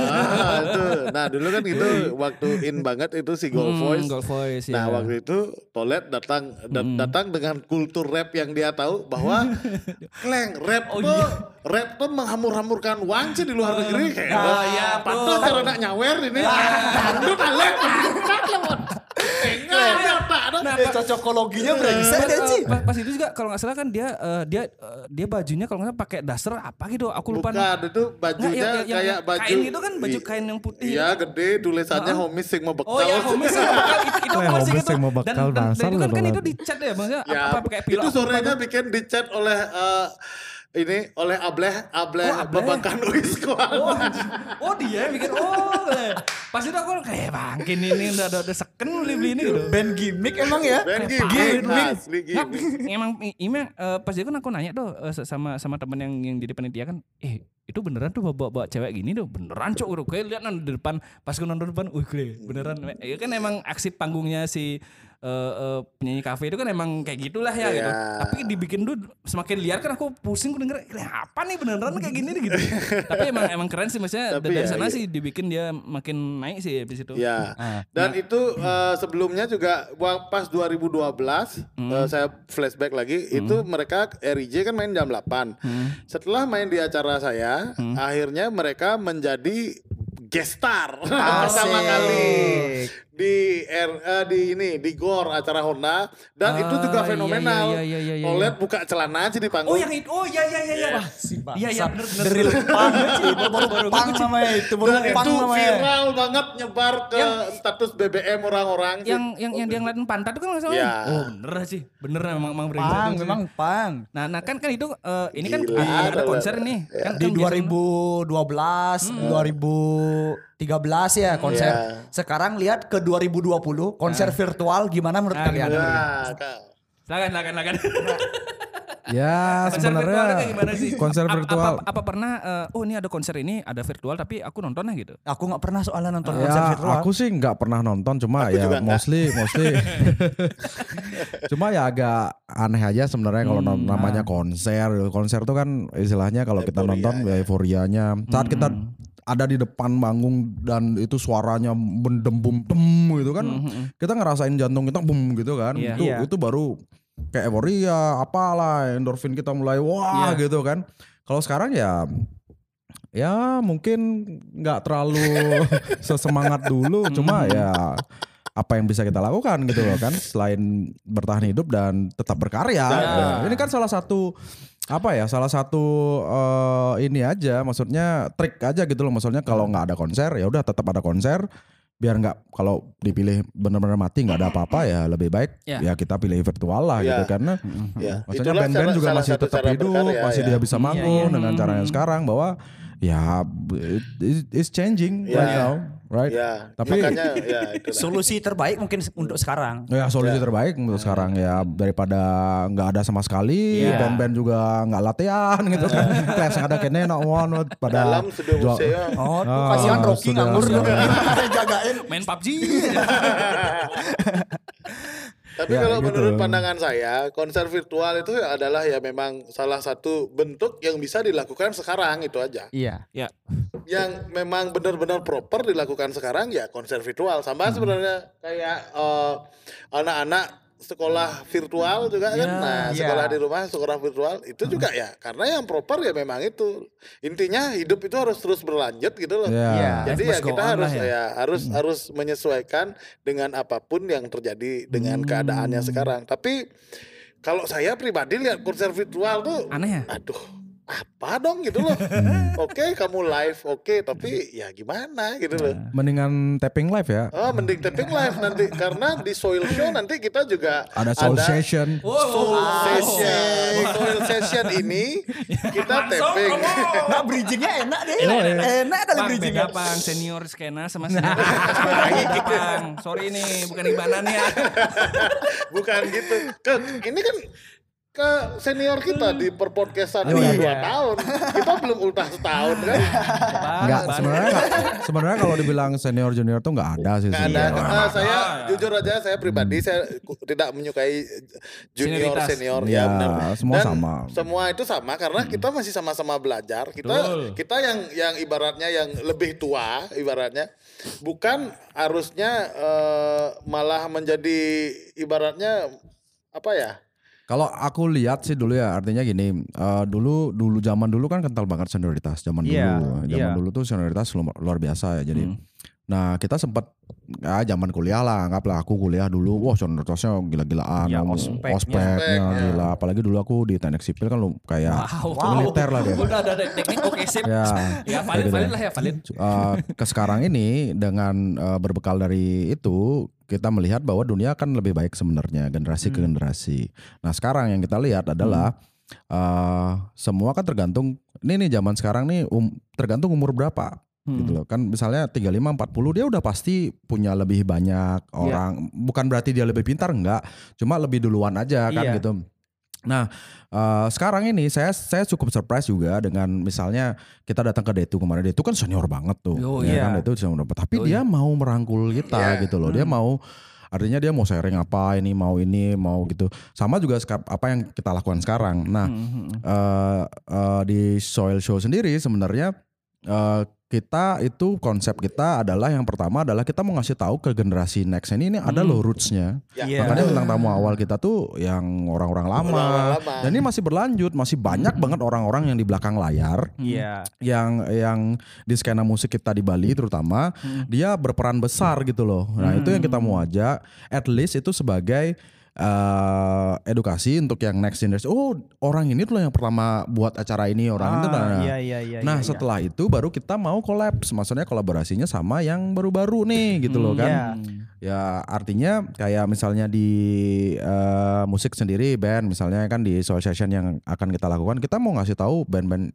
itu. Nah dulu kan itu waktu in banget itu si Go Hmm, Voice. Gold Voice Nah ya. waktu itu Tolet datang da- Hmm. datang dengan kultur rap yang dia tahu bahwa kleng rap Oh, tuh iya. rap tuh menghamur-hamurkan uang sih di luar negeri kayak Ah, pantas tuh. karena nyawer ini Enggak, tak ada. Nah, Eh, Pak- cocokologinya Pas, brengsek kan sih. pas, pas itu juga kalau nggak salah kan dia eh, dia eh, dia bajunya kalau nggak salah pakai daster apa gitu aku lupa. Bukan itu bajunya Nggak, yang- yang kayak baju kain itu kan baju kain yang putih Iya gede tulisannya homies sing mau bekal. Oh ya homies yang bekal itu Eh, masih homies gitu. yang mau Dan, bekal, dan, itu kan, kan itu dicat ya maksudnya Ya, apa, apa pakai pilok. itu sorenya tuh. bikin dicat oleh eh, ini oleh Ableh Ableh Oh, Ableh. Babakan Wiskuan. Oh, oh dia yang bikin oh pas itu aku kayak bangkin ini udah udah, udah seken beli beli ini gitu. Band gimmick emang ya. Kayak gimmick, Nggak, gimmick. emang ini eh, pas itu kan aku nanya tuh eh, sama sama temen yang yang jadi panitia kan, eh itu beneran tuh bawa bawa cewek gini tuh beneran cok udah kayak lihat nonton di depan pas aku nonton depan, wih gue beneran, ya kan emang aksi panggungnya si eh, eh, penyanyi kafe itu kan emang kayak gitulah ya gitu. Iya. Tapi dibikin tuh semakin liar kan aku pusing aku denger "Ini apa nih beneran kayak gini nih gitu. Tapi emang emang keren sih maksudnya Tapi dari ya, sana iya. sih dibikin dia makin naik sih habis itu. Ya. Ah. Dan itu eh, sebelumnya juga pas 2012 Hmm. eh, saya flashback lagi itu mereka RIJ kan main jam 8. Hmm. Setelah main di acara saya, akhirnya mereka menjadi guest star pertama kali di R, uh, di ini di gor acara Honda dan ah, itu juga iya, iya, fenomenal. Iya, iya, iya, oh, iya, OLED buka celana aja di panggung. Oh yang itu. Oh iya iya iya iya. iya. Wah, si Pak. Iya iya benar benar. Pang. Baru baru pang itu. Baru pang itu viral banget nyebar ke yang, status BBM orang-orang. Yang yang yang dia ngeliatin pantat itu kan langsung. salah. Ya. Oh bener sih. Bener memang memang brengsek. Pang memang pang. Nah, nah kan kan itu uh, ini kan ada, ada konser nih. Kan, di kan 2012, 2000 13 ya konser. Yeah. Sekarang lihat ke 2020 konser nah. virtual gimana menurut nah, kalian? Nah, silakan, silakan, silakan. Ya sebenarnya konser virtual. Apa, pernah? Uh, oh ini ada konser ini ada virtual tapi aku nontonnya gitu. Aku nggak pernah soalnya nonton uh, konser ya, virtual. Aku sih nggak pernah nonton cuma aku ya mostly enggak. mostly. cuma ya agak aneh aja sebenarnya hmm, kalau namanya nah. konser. Konser tuh kan istilahnya kalau kita nonton ya euforianya. Saat hmm. kita ada di depan panggung dan itu suaranya mendembum tem gitu kan. Kita ngerasain jantung kita bum gitu kan. Hmm, Iya. itu Iya. itu baru kayak euforia apalah endorfin kita mulai wah Iya. gitu kan. Kalau sekarang ya ya mungkin nggak terlalu sesemangat dulu. Cuma ya apa yang bisa kita lakukan gitu loh kan selain bertahan hidup dan tetap berkarya. Ya, ini kan salah satu apa ya salah satu eh, ini aja maksudnya trik aja gitu loh maksudnya kalau nggak ada konser ya udah tetap ada konser biar nggak kalau dipilih benar-benar mati nggak ada apa-apa ya lebih baik Ya. ya kita pilih virtual lah Ya. gitu karena Ya, Maksudnya itulah band-band juga salah masih tetap hidup, berkarya, masih ya. dia bisa manggung iya. dengan cara yang sekarang bahwa ya it, it's changing Iya. right Iya. now. Right? Ya, Tapi- makanya ya itu. Solusi terbaik mungkin untuk sekarang. Ya solusi terbaik untuk sekarang ya daripada nggak ada sama sekali, Iya. band-band juga nggak latihan gitu kan. Kelas ada kene nak one pada Dalam jual- musik ya. Oh, tuh Ah, kasihan Rocky sudah, nganggur sudah. jagain. Main PUBG. Tapi Ya, kalau gitu. menurut pandangan saya, konser virtual itu adalah ya memang salah satu bentuk yang bisa dilakukan sekarang itu aja. Iya. ya. Yang memang benar-benar proper dilakukan sekarang ya konser virtual. Sama Hmm. sebenarnya kayak eh, anak-anak sekolah virtual juga kan. Ya, Nah, ya. sekolah di rumah, sekolah virtual itu juga ya. Karena yang proper ya memang itu. Intinya hidup itu harus terus berlanjut gitu loh. Ya. Iya. Jadi Life ya kita harus ya, ya. harus harus menyesuaikan dengan apa pun yang terjadi dengan keadaannya sekarang. Tapi kalau saya pribadi lihat konser virtual tuh Aneh ya? aduh apa dong gitu loh. oke kamu live oke tapi ya gimana gitu loh. Mendingan tapping live ya. Oh mending taping live nanti karena di soil show nanti kita juga Ada soul session. soul session. Soil session ini kita taping. Nah, bridgingnya enak deh. Enak, enak. Enak kali Bang, bridgingnya. beda pang senior skena sama senior beda pang sorry nih bukan ibanan ya Bukan gitu. Ke, ini kan ke senior kita di perpodcastan Oh, udah iya. dua tahun. Kita belum ultah setahun kan. Enggak, sebenarnya sebenarnya kalau dibilang senior junior tuh nggak ada sih. Nggak ada. Ah, saya jujur aja saya pribadi saya ku- tidak menyukai junior Senioritas. senior Ya, ya benar. semua Dan sama. Semua itu sama karena kita masih sama-sama belajar. Kita Betul. kita yang yang ibaratnya yang lebih tua ibaratnya bukan harusnya eh, malah menjadi ibaratnya apa ya? Kalau aku lihat sih dulu ya artinya gini, eh, dulu dulu zaman dulu kan kental banget senioritas zaman Iya, dulu. Zaman iya. dulu tuh senioritas luar, luar biasa ya. Jadi Nah kita sempat ya zaman kuliah lah anggaplah aku kuliah dulu wah senioritasnya gila-gilaan Ya, Om, ospeknya. Ospek, gila apalagi dulu aku di teknik sipil kan lu kayak wow militer lah dia udah ada teknik oke sip ya ya valid gitu. valid lah ya valid Eh, ke sekarang ini dengan eh, berbekal dari itu kita melihat bahwa dunia kan lebih baik sebenarnya generasi ke generasi. Nah sekarang yang kita lihat adalah eh, semua kan tergantung ini nih zaman sekarang nih um, tergantung umur berapa gitu loh. Kan misalnya 35 40 dia udah pasti punya lebih banyak orang. Bukan berarti dia lebih pintar enggak. Cuma lebih duluan aja kan Iya. gitu Nah, eh, sekarang ini saya saya cukup surprise juga dengan misalnya kita datang ke Detu kemarin. Detu kan senior banget tuh. Yo, ya iya. kan Detu senior banget. Tapi dia mau merangkul kita Iya. gitu loh. Dia mau artinya dia mau sharing apa ini, mau ini, mau gitu. Sama juga apa yang kita lakukan sekarang. Nah, eh, eh, di Soil Show sendiri sebenarnya eh, kita itu konsep kita adalah yang pertama adalah kita mau ngasih tahu ke generasi next ini ini ada loh rootsnya. Ya, Iya. Makanya bintang tamu awal kita tuh yang orang-orang lama. Orang-orang lama. Dan ini masih berlanjut, masih banyak banget orang-orang yang di belakang layar Iya. yang yang di skena musik kita di Bali terutama dia berperan besar gitu loh. Nah, itu yang kita mau ajak at least itu sebagai eh, edukasi untuk yang next generation. Oh, orang ini tuh yang pertama buat acara ini, orang itu Ah, nah. Iya iya iya. Nah iya, iya. setelah itu baru kita mau collab, maksudnya kolaborasinya sama yang baru-baru nih gitu loh kan. Ya artinya kayak misalnya di eh, musik sendiri band misalnya kan di soul session yang akan kita lakukan kita mau ngasih tahu band-band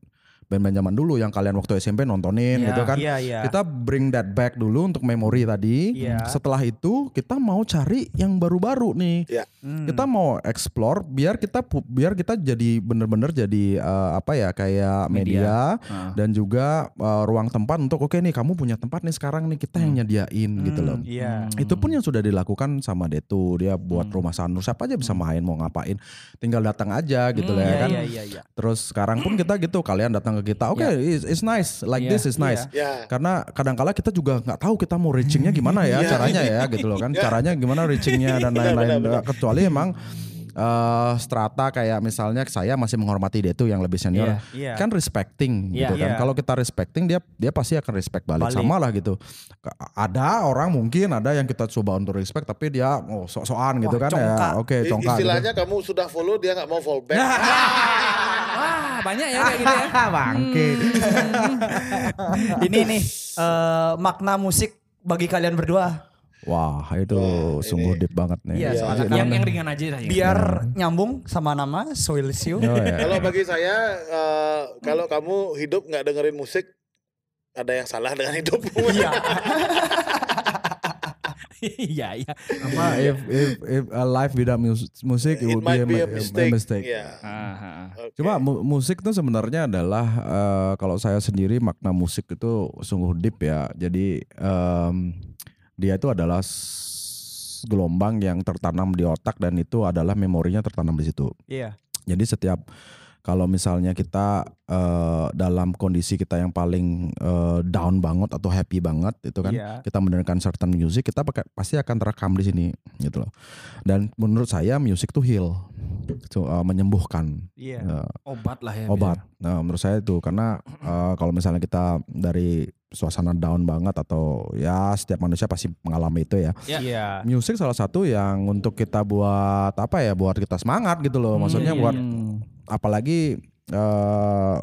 band-band zaman dulu yang kalian waktu SMP nontonin Iya, gitu kan. Iya iya. Kita bring that back dulu untuk memori tadi. Iya. Setelah itu kita mau cari yang baru-baru nih. Ya. Hmm. Kita mau explore biar kita biar kita jadi bener-bener jadi eh, apa ya kayak media, Ah. dan juga eh, ruang tempat untuk oke nih kamu punya tempat nih sekarang nih kita yang nyediain gitu loh. Iya. Itu pun yang sudah dilakukan sama Detu dia buat rumah sanur siapa aja bisa main mau ngapain tinggal datang aja gitu lah ya Iya kan. iya iya iya. Terus sekarang pun kita gitu kalian datang ke kita. Oke it's, it's nice. Like Iya. this is nice. Ya. Karena kadangkala kita juga nggak tahu kita mau reachingnya gimana ya caranya ya gitu loh kan. Caranya gimana reachingnya dan lain-lain. kecuali emang eh, strata kayak misalnya saya masih menghormati dia tuh yang lebih senior Iya, iya. kan respecting Iya, gitu kan iya. kalau kita respecting dia dia pasti akan respect balik, Balik. sama lah gitu ada orang mungkin ada yang kita coba untuk respect tapi dia oh sok-sokan gitu Wah, kan congkak. ya oke I- congkak gitu. Istilahnya kamu sudah follow dia nggak mau follow back. wah banyak ya kayak gitu ya Bangke. Ini nih eh, makna musik bagi kalian berdua. Wah itu sungguh deep banget nih Iya, soalnya Jadi- kan- yang yang ringan aja lah ya Biar nyambung sama nama Soil Show. Oh, ya. Kalau bagi saya eh, kalau kamu hidup nggak dengerin musik ada yang salah dengan hidupmu. Iya. Iya iya. Apa if if if a life without mus- musik it, It would might be be a, a mistake. mistake. Iya. Ah, ah, ah. Oke. Cuma mu- musik itu sebenarnya adalah eh, kalau saya sendiri makna musik itu sungguh deep ya. Jadi em, dia itu adalah gelombang yang tertanam di otak dan itu adalah memorinya tertanam di situ. Iya. Jadi setiap kalau misalnya kita eh, dalam kondisi kita yang paling eh, down banget atau happy banget itu kan Iya. kita mendengarkan certain music kita pakai pasti akan terekam di sini gitu loh. Dan menurut saya music tuh heal, So, eh, menyembuhkan Iya. eh, Obat lah ya. obat. Nah, menurut saya itu karena eh, kalau misalnya kita dari suasana down banget atau ya setiap manusia pasti mengalami itu ya. Ya. Iya. Musik salah satu yang untuk kita buat apa ya, buat kita semangat gitu loh. Maksudnya buat Hmm. apalagi eh,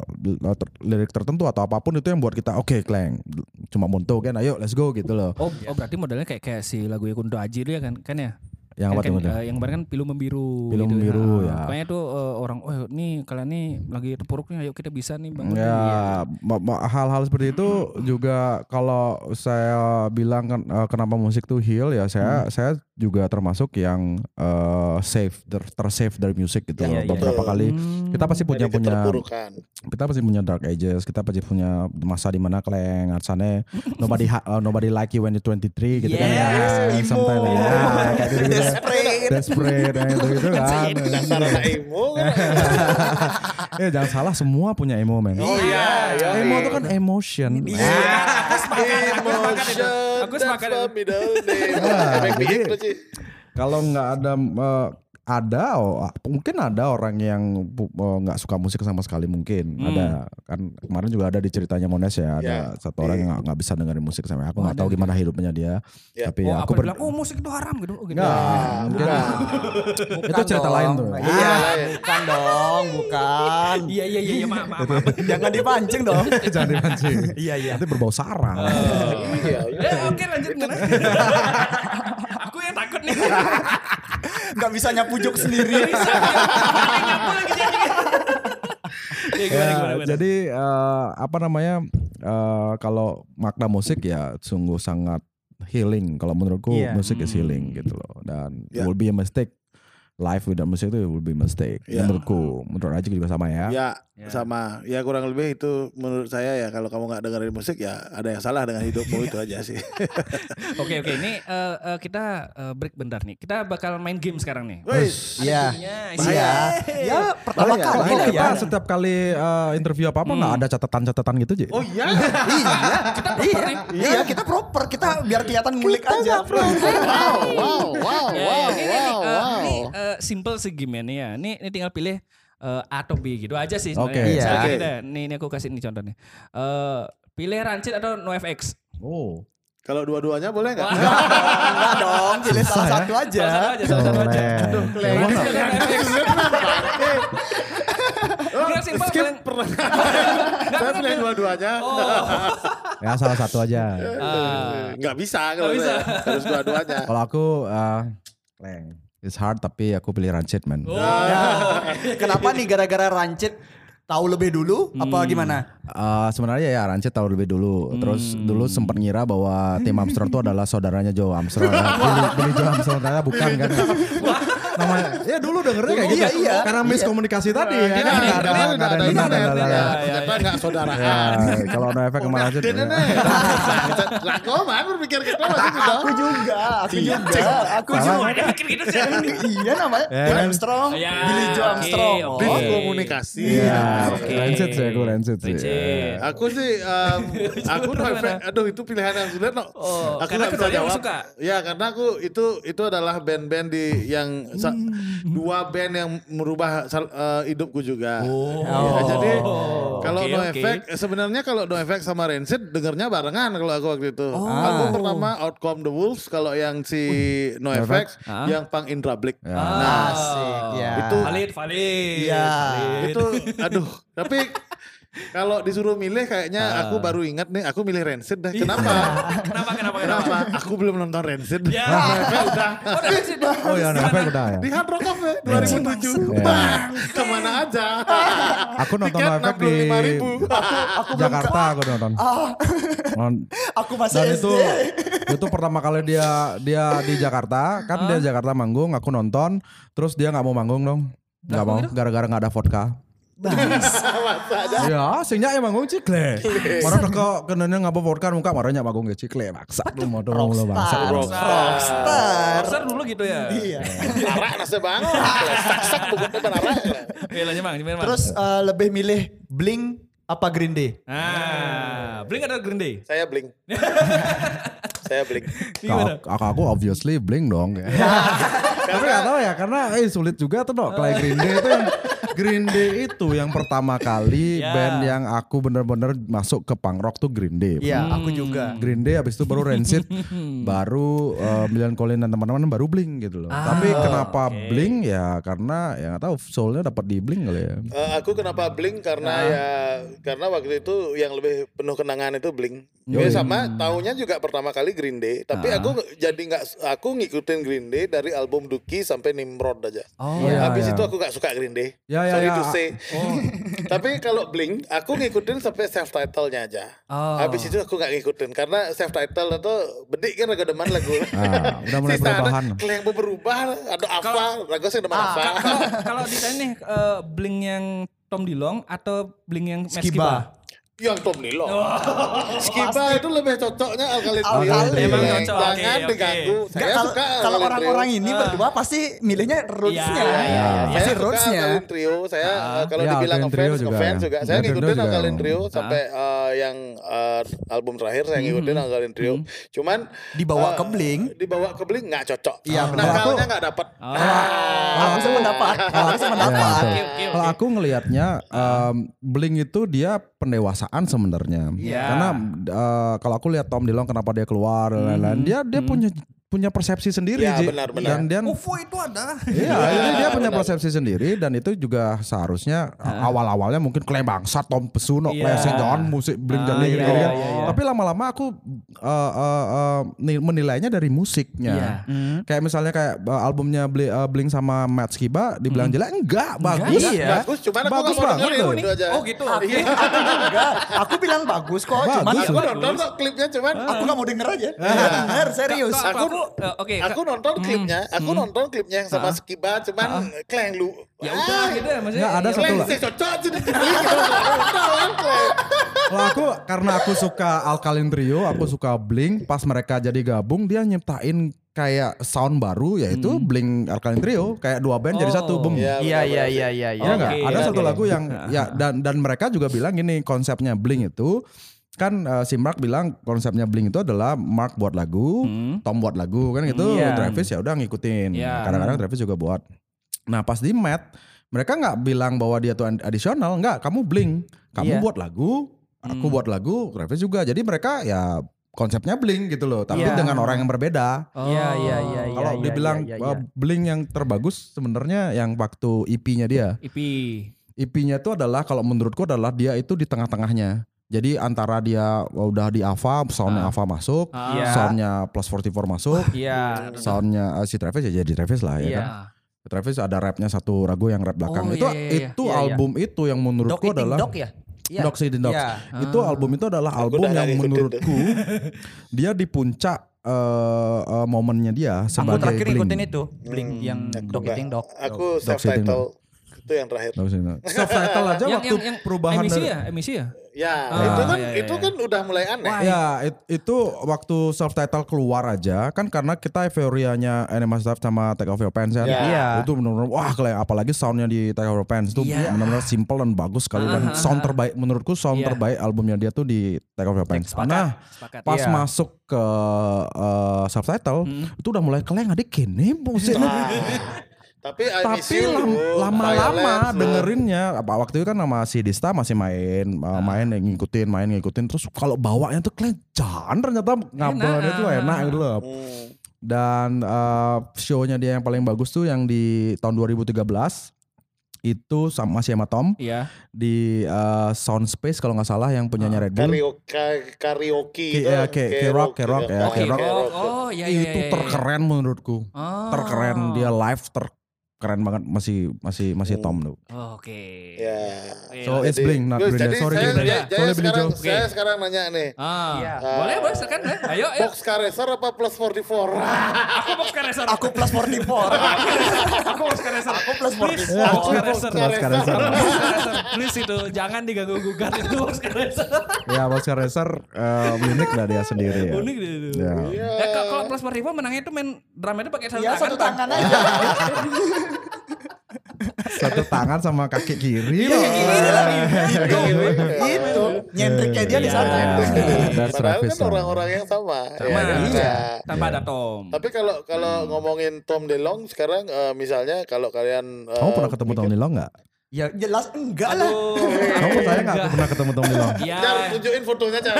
ter- lirik tertentu atau apa pun itu yang buat kita oke kleng cuma muntuk kan ayo let's go gitu loh Oh, oh berarti modelnya kayak kayak si lagu Kunto Aji itu ya kan kan ya? Yang apa tuh eh, yang kemarin kan pilu membiru Pilu gitu. Membiru, ya. Nah, Pokoknya tuh eh, orang oh nih kalian nih lagi terpuruk nih ayo kita bisa nih bangun. nih." Ya, ma- hal-hal seperti itu juga kalau saya bilang kan eh, kenapa musik tuh heal ya saya saya juga termasuk yang eh, safe ter, tersave dari musik gitu Iya, loh. iya, Beberapa Hmm. kali kita pasti punya Dari punya kita pasti punya dark ages, kita pasti punya masa di mana kleng arsane nobody ha- uh, nobody like you when you're 23 gitu kan ya. Yes, Sometimes ya, kayak gitu, gitu. Desperate. Desperate ya, gitu, gitu kan. Dasar anak emo. Eh jangan salah semua punya emo men. Oh iya, iya. Emo itu kan emotion. Emotion. Middle name. Nah, jadi-. Kalau nggak ada eh, ada oh, mungkin ada orang yang eh, nggak suka musik sama sekali mungkin Hmm. ada kan kemarin juga ada di ceritanya Mones ya ada Ya, satu orang yang nggak- bisa dengerin musik sama aku nggak tahu gimana hidupnya dia Ya. tapi Oh, aku apa ber- bilang oh musik itu haram gitu. Oh, gitu. Nggak, Ah, mungkin bukan. itu cerita lain tuh. Iya, lain. bukan dong, bukan. Iya iya iya iya, maaf maaf. Jangan dipancing dong. Jangan dipancing. Iya, iya. Nanti berbau sarang. Iya, iya. Eh, oke lanjut? Aku yang takut nih. Gak bisa nyapu jok sendiri. Nyapu lagi dia. Ya, gimana, Ya, gimana, gimana? jadi eh, apa namanya eh, kalau makna musik ya sungguh sangat healing. Kalau menurutku Iya. musik is healing gitu loh. Dan it Ya. will be a mistake. Life without musik itu will be mistake. Ya. Menurutku, menurut Aji juga sama ya. Ya, Ya. sama. Ya kurang lebih itu menurut saya ya kalau kamu nggak dengerin musik ya ada yang salah dengan hidupmu itu aja sih. Oke oke ini eh, eh, kita eh, break bentar nih. Kita bakal main game sekarang nih. Iya. Gamenya, Iya. Ya, pertama kali lah ya. Setiap kali eh, interview apa apa nggak ada catatan-catatan gitu Ji? Oh iya. iya, kita iya, iya, kita proper, kita biar kelihatan ngulik aja. wow, wow, wow, Ya, wow, ya, ini, nih, wow, wow. Ini eh, simple sih game-nya ya. Ini, ini tinggal pilih eh, A atau B gitu aja sih. Oke. Iya. Oke. gini deh, Nih, ini aku kasih ini contohnya. Eh, pilih Rancid atau NoFX. Oh. Kalau dua-duanya boleh nggak? Enggak dong, pilih salah ya. satu aja. Salah satu aja, salah satu aja. Aduh. Biar simple, Skip pernah. Saya pilih dua-duanya. Ya salah satu aja. Ah. Nggak bisa kalau bisa. Harus dua-duanya. Kalau aku eh Leng. It's hard tapi aku pilih Rancid man. Oh. Kenapa nih gara-gara rancid tahu lebih dulu apa gimana? Eh, sebenarnya ya Rancid tahu lebih dulu. Terus dulu sempat ngira bahwa tim Armstrong itu adalah saudaranya Joe Armstrong. Billy Joe Armstrong ternyata bukan kan. Namanya ya dulu dengernya kayak gitu. Iya, iya. Karena miskomunikasi tadi ya. Tidak kan. ada, tidak ada, ada, ada. ada. Ternyata nggak saudaraan. Ya, kalau no efek ke mana aja. Nih. Lah kau mah berpikir gitu. Aku juga, aku juga, aku juga. Ada mikir gitu sih. iya namanya Ya, Joe kan? Armstrong, Ya, Billy Joe oke, Armstrong. Oh, Komunikasi. Iya, Oke. Sih aku Rancid sih. Aku sih, aku no effect. Aduh itu pilihan yang sulit no. Oh, aku karena nggak bisa jawab. suka. Ya karena aku itu itu adalah band-band di yang dua band yang merubah sal- eh, hidupku juga. Ya, jadi kalau Oke, no oke. effect sebenarnya kalau no effect sama Rancid dengernya barengan kalau aku waktu itu. Album pertama Outcome the Wolves kalau yang si no effect Ah. yang Pang Indra Blick. Ya. Asik, ya. Itu- valid, valid. Iya. valid. itu aduh tapi Kalau disuruh milih kayaknya aku baru ingat nih, aku milih Rancid dah. Kenapa? Kenapa kenapa kenapa? Kenapa? Aku belum nonton Rancid. Ya. udah. Oh, dari situ. Oh ya, nah, efek udah ya. Di Hard Rock Cafe Iya. 2007. Bang, ke mana aja? Aku nonton Tiket efek di 65.000. Jakarta aku nonton. Non- Aku masih Dan SD. itu itu pertama kali dia dia di Jakarta, kan dia Jakarta manggung, aku nonton, terus dia nggak mau manggung dong. Nggak mau, gara-gara nggak ada vodka. Ya, sehingga ya manggung cikle. Orang teko kenanya ngapa vodka muka marahnya manggung ya cikle. Maksa lu mau dong bangsa. Rockstar. Rockstar dulu gitu ya. Iya. Arak nasi banget. Sak-sak benar Oke, lanjut Bang, gimana Bang? Terus eh, lebih milih Blink apa Green Day? Ah, Blink ada Green Day. Saya bling. Saya bling. Kakak aku obviously bling dong. Ya. Tapi gak tahu ya karena eh, sulit juga tuh dok. Kayak Green Day itu yang Green Day itu yang pertama kali Ya. band yang aku bener-bener masuk ke punk rock tuh Green Day. Iya, aku juga. Green Day habis itu baru Rancid, baru uh, Million Colin dan teman-teman baru Blink gitu loh. Tapi kenapa Blink ya karena ya nggak tahu soulnya dapat di Blink kali ya. Eh, aku kenapa bling karena ya karena waktu itu yang lebih penuh kenangan itu bling. Ya sama tahunya juga pertama kali Green Day, tapi aku nge- jadi nggak aku ngikutin Green Day dari album Duki sampai Nimrod aja. Oh, Iya, Habis iya. itu aku nggak suka Green Day. Ya, ya, Sorry ya. to say. tapi kalau Blink aku ngikutin sampai self title-nya aja. Oh. Habis itu aku nggak ngikutin karena self title itu bedik kan lagu deman lagu. Ah, udah mulai Sisa ada perubahan. Yang berubah ada apa? Lagu sih deman apa? Kalau kalau ditanya nih eh, Blink yang Tom Dilong atau Blink yang Matt Skiba. Yang Tom Nilo. Skiba itu lebih cocoknya Alkaline Trio. Alkaline. Emang Jangan cocok, oke, oke. diganggu. Saya kalau suka kalau orang-orang ini berdua pasti milihnya rootsnya. Iya, iya, iya. Pasti Saya suka rootsnya. Alkaline Trio. Saya eh, kalau Ya, dibilang Alkaline Trio ngefans, ya. juga. Saya ngikutin juga. Alkaline Trio sampai eh, yang eh, album terakhir saya ngikutin Alkaline Trio. Cuman Dibawa eh, ke Blink. dibawa ke Blink nggak cocok. Iya, benar. Nakalnya nggak dapat. Aku sependapat. Aku sependapat. oke, Kalau aku ngelihatnya Blink itu dia pendewasaan sebenarnya. Iya. Karena uh, kalau aku lihat Tom Dillon kenapa dia keluar dan lain-lain, dia dia punya punya persepsi sendiri Iya, Ji. benar, benar. Dan dia UFO itu ada. Iya, ini dia punya persepsi sendiri dan itu juga seharusnya awal-awalnya mungkin klaim bangsa Tom Pesuno, Iya. klasik jangan musik Blink Ah, jadi iya, gitu iya, kan. iya, iya. Tapi lama-lama aku uh, uh, uh, ni- menilainya dari musiknya. Iya. Kayak misalnya kayak uh, albumnya Bli- uh, Blink sama Matt Skiba dibilang jelek enggak, bagus. Iya. Bagus, cuman aku Bagus nggak mau banget. Oh gitu. Aku enggak. Aku bilang bagus kok. Cuman Bagus. aku, Aku nonton klipnya cuman aku gak mau denger aja. Denger serius. Aku, aku eh, oke. Aku nonton klipnya, aku nonton klipnya yang sama Skiba, cuman kleng lu. Ya udah gitu ya maksudnya. Nggak, ada ya satu Kleng lah. cocok aja di Blink gitu. Kalau aku karena aku suka Alkaline Trio, aku suka Blink, pas mereka jadi gabung dia nyiptain kayak sound baru yaitu Blink Alkaline Trio, kayak dua band jadi satu, boom. Iya, Iya iya iya iya. Iya Ada satu lagu yang ya dan dan mereka juga bilang gini konsepnya Blink itu kan eh, si Mark bilang konsepnya Blink itu adalah Mark buat lagu, Tom buat lagu kan gitu, Iya. Travis ya udah ngikutin. Iya. Kadang-kadang Travis juga buat. Nah pas di Matt mereka nggak bilang bahwa dia tuh additional, nggak. Kamu Blink, kamu Iya. buat lagu, aku buat lagu, Travis juga. Jadi mereka ya konsepnya Blink gitu loh, tapi Iya. dengan orang yang berbeda. Iya iya iya. Kalau iya, dibilang iya, uh, iya. Blink yang terbagus sebenarnya yang waktu EP-nya dia. IP. IP-nya itu adalah kalau menurutku adalah dia itu di tengah-tengahnya. Jadi antara dia udah di Ava, soundnya Ava masuk, Ah. Iya. soundnya Plus 44 masuk, Iya. soundnya eh, si Travis ya jadi Travis lah ya Iya. kan. Travis ada rapnya satu ragu yang rap belakang. Oh, itu iya, iya, iya. itu Iya, iya. album itu yang menurutku adalah dog ya? Iya. Dogs Eating Dogs. Iya. Itu album itu adalah album yang menurutku dia di puncak eh, eh, momennya dia Aku sebagai terakhir Blink. ngikutin itu. Blink yang dog Enggak. eating dog. Aku Dog self title itu yang terakhir. Dogs. Subtitle aja Yang, waktu yang, yang perubahan emisi dari ya, emisi ya. Ya, Ah, itu kan iya, iya, itu iya. kan udah mulai aneh. Ya it- itu waktu self title keluar aja kan karena kita euforianya Anima Staff sama Take Off Your Pants kan. Iya. Iya. Itu benar-benar wah kayak apalagi soundnya di Take Off Your Pants itu Iya. benar-benar simple dan bagus sekali dan sound terbaik menurutku sound Iya. terbaik albumnya dia tuh di Take Off Your Pants. Sepakat. Nah Sepakat. pas Iya. masuk ke uh, self title itu udah mulai keleng adik gini musik. Tapi I Miss Tapi lama-lama Violence, dengerinnya apa waktu itu kan sama si Dista masih main uh, main ngikutin main ngikutin terus kalau bawanya tuh kelejan ternyata ngabelnya tuh enak gitu loh. Hmm. Dan uh, show-nya dia yang paling bagus tuh yang di tahun 2013 itu sama masih sama Tom Iya. di eh, Sound Space kalau nggak salah yang punyanya Red Bull. Karaoke, karaoke itu. ya, Ki- K-Rock, K-Rock, ya, Oh, K-Rock. K-Rock. Oh, iya iya. itu iya, iya. terkeren menurutku. Oh. Terkeren dia live terkeren banget masih masih masih Tom tuh. Oh, Oke. Ya. So it's Blink not Green Day. jadi Sorry saya, Green Day. Sorry Billy sekarang, Joe. saya sekarang nanya nih. Ah. Iya. Boleh, boleh silakan. eh. Ayo, ayo. Box car racer apa plus 44? Aku box car racer. Aku plus 44. aku box car racer. Aku plus 44. Box car racer. Box car racer. Aku box car racer. Please itu jangan diganggu gugat itu box car racer. Ya Boxer Racer eh, unik lah dia sendiri ya. Unik deh itu. Ya. Eh, kalau plus ribu menangnya itu main drumnya itu pakai satu Ya tangan. satu Bang. tangan aja. Satu tangan sama kaki kiri Iya, loh. kiri lagi. Itu. Itu. Nyendriknya dia di sana. Iya. Padahal kan orang-orang yang sama. Sama. kan? Iya. Nah, Tanpa ada Tom. Tapi kalau kalau ngomongin Tom DeLong sekarang eh, misalnya kalau kalian eh, Kamu pernah ketemu Tom Dilong nggak? Ya jelas enggak lah. Aduh. Kamu percaya nggak aku pernah ketemu Tom Dilong? Iya. Jar, tunjukin fotonya Jar.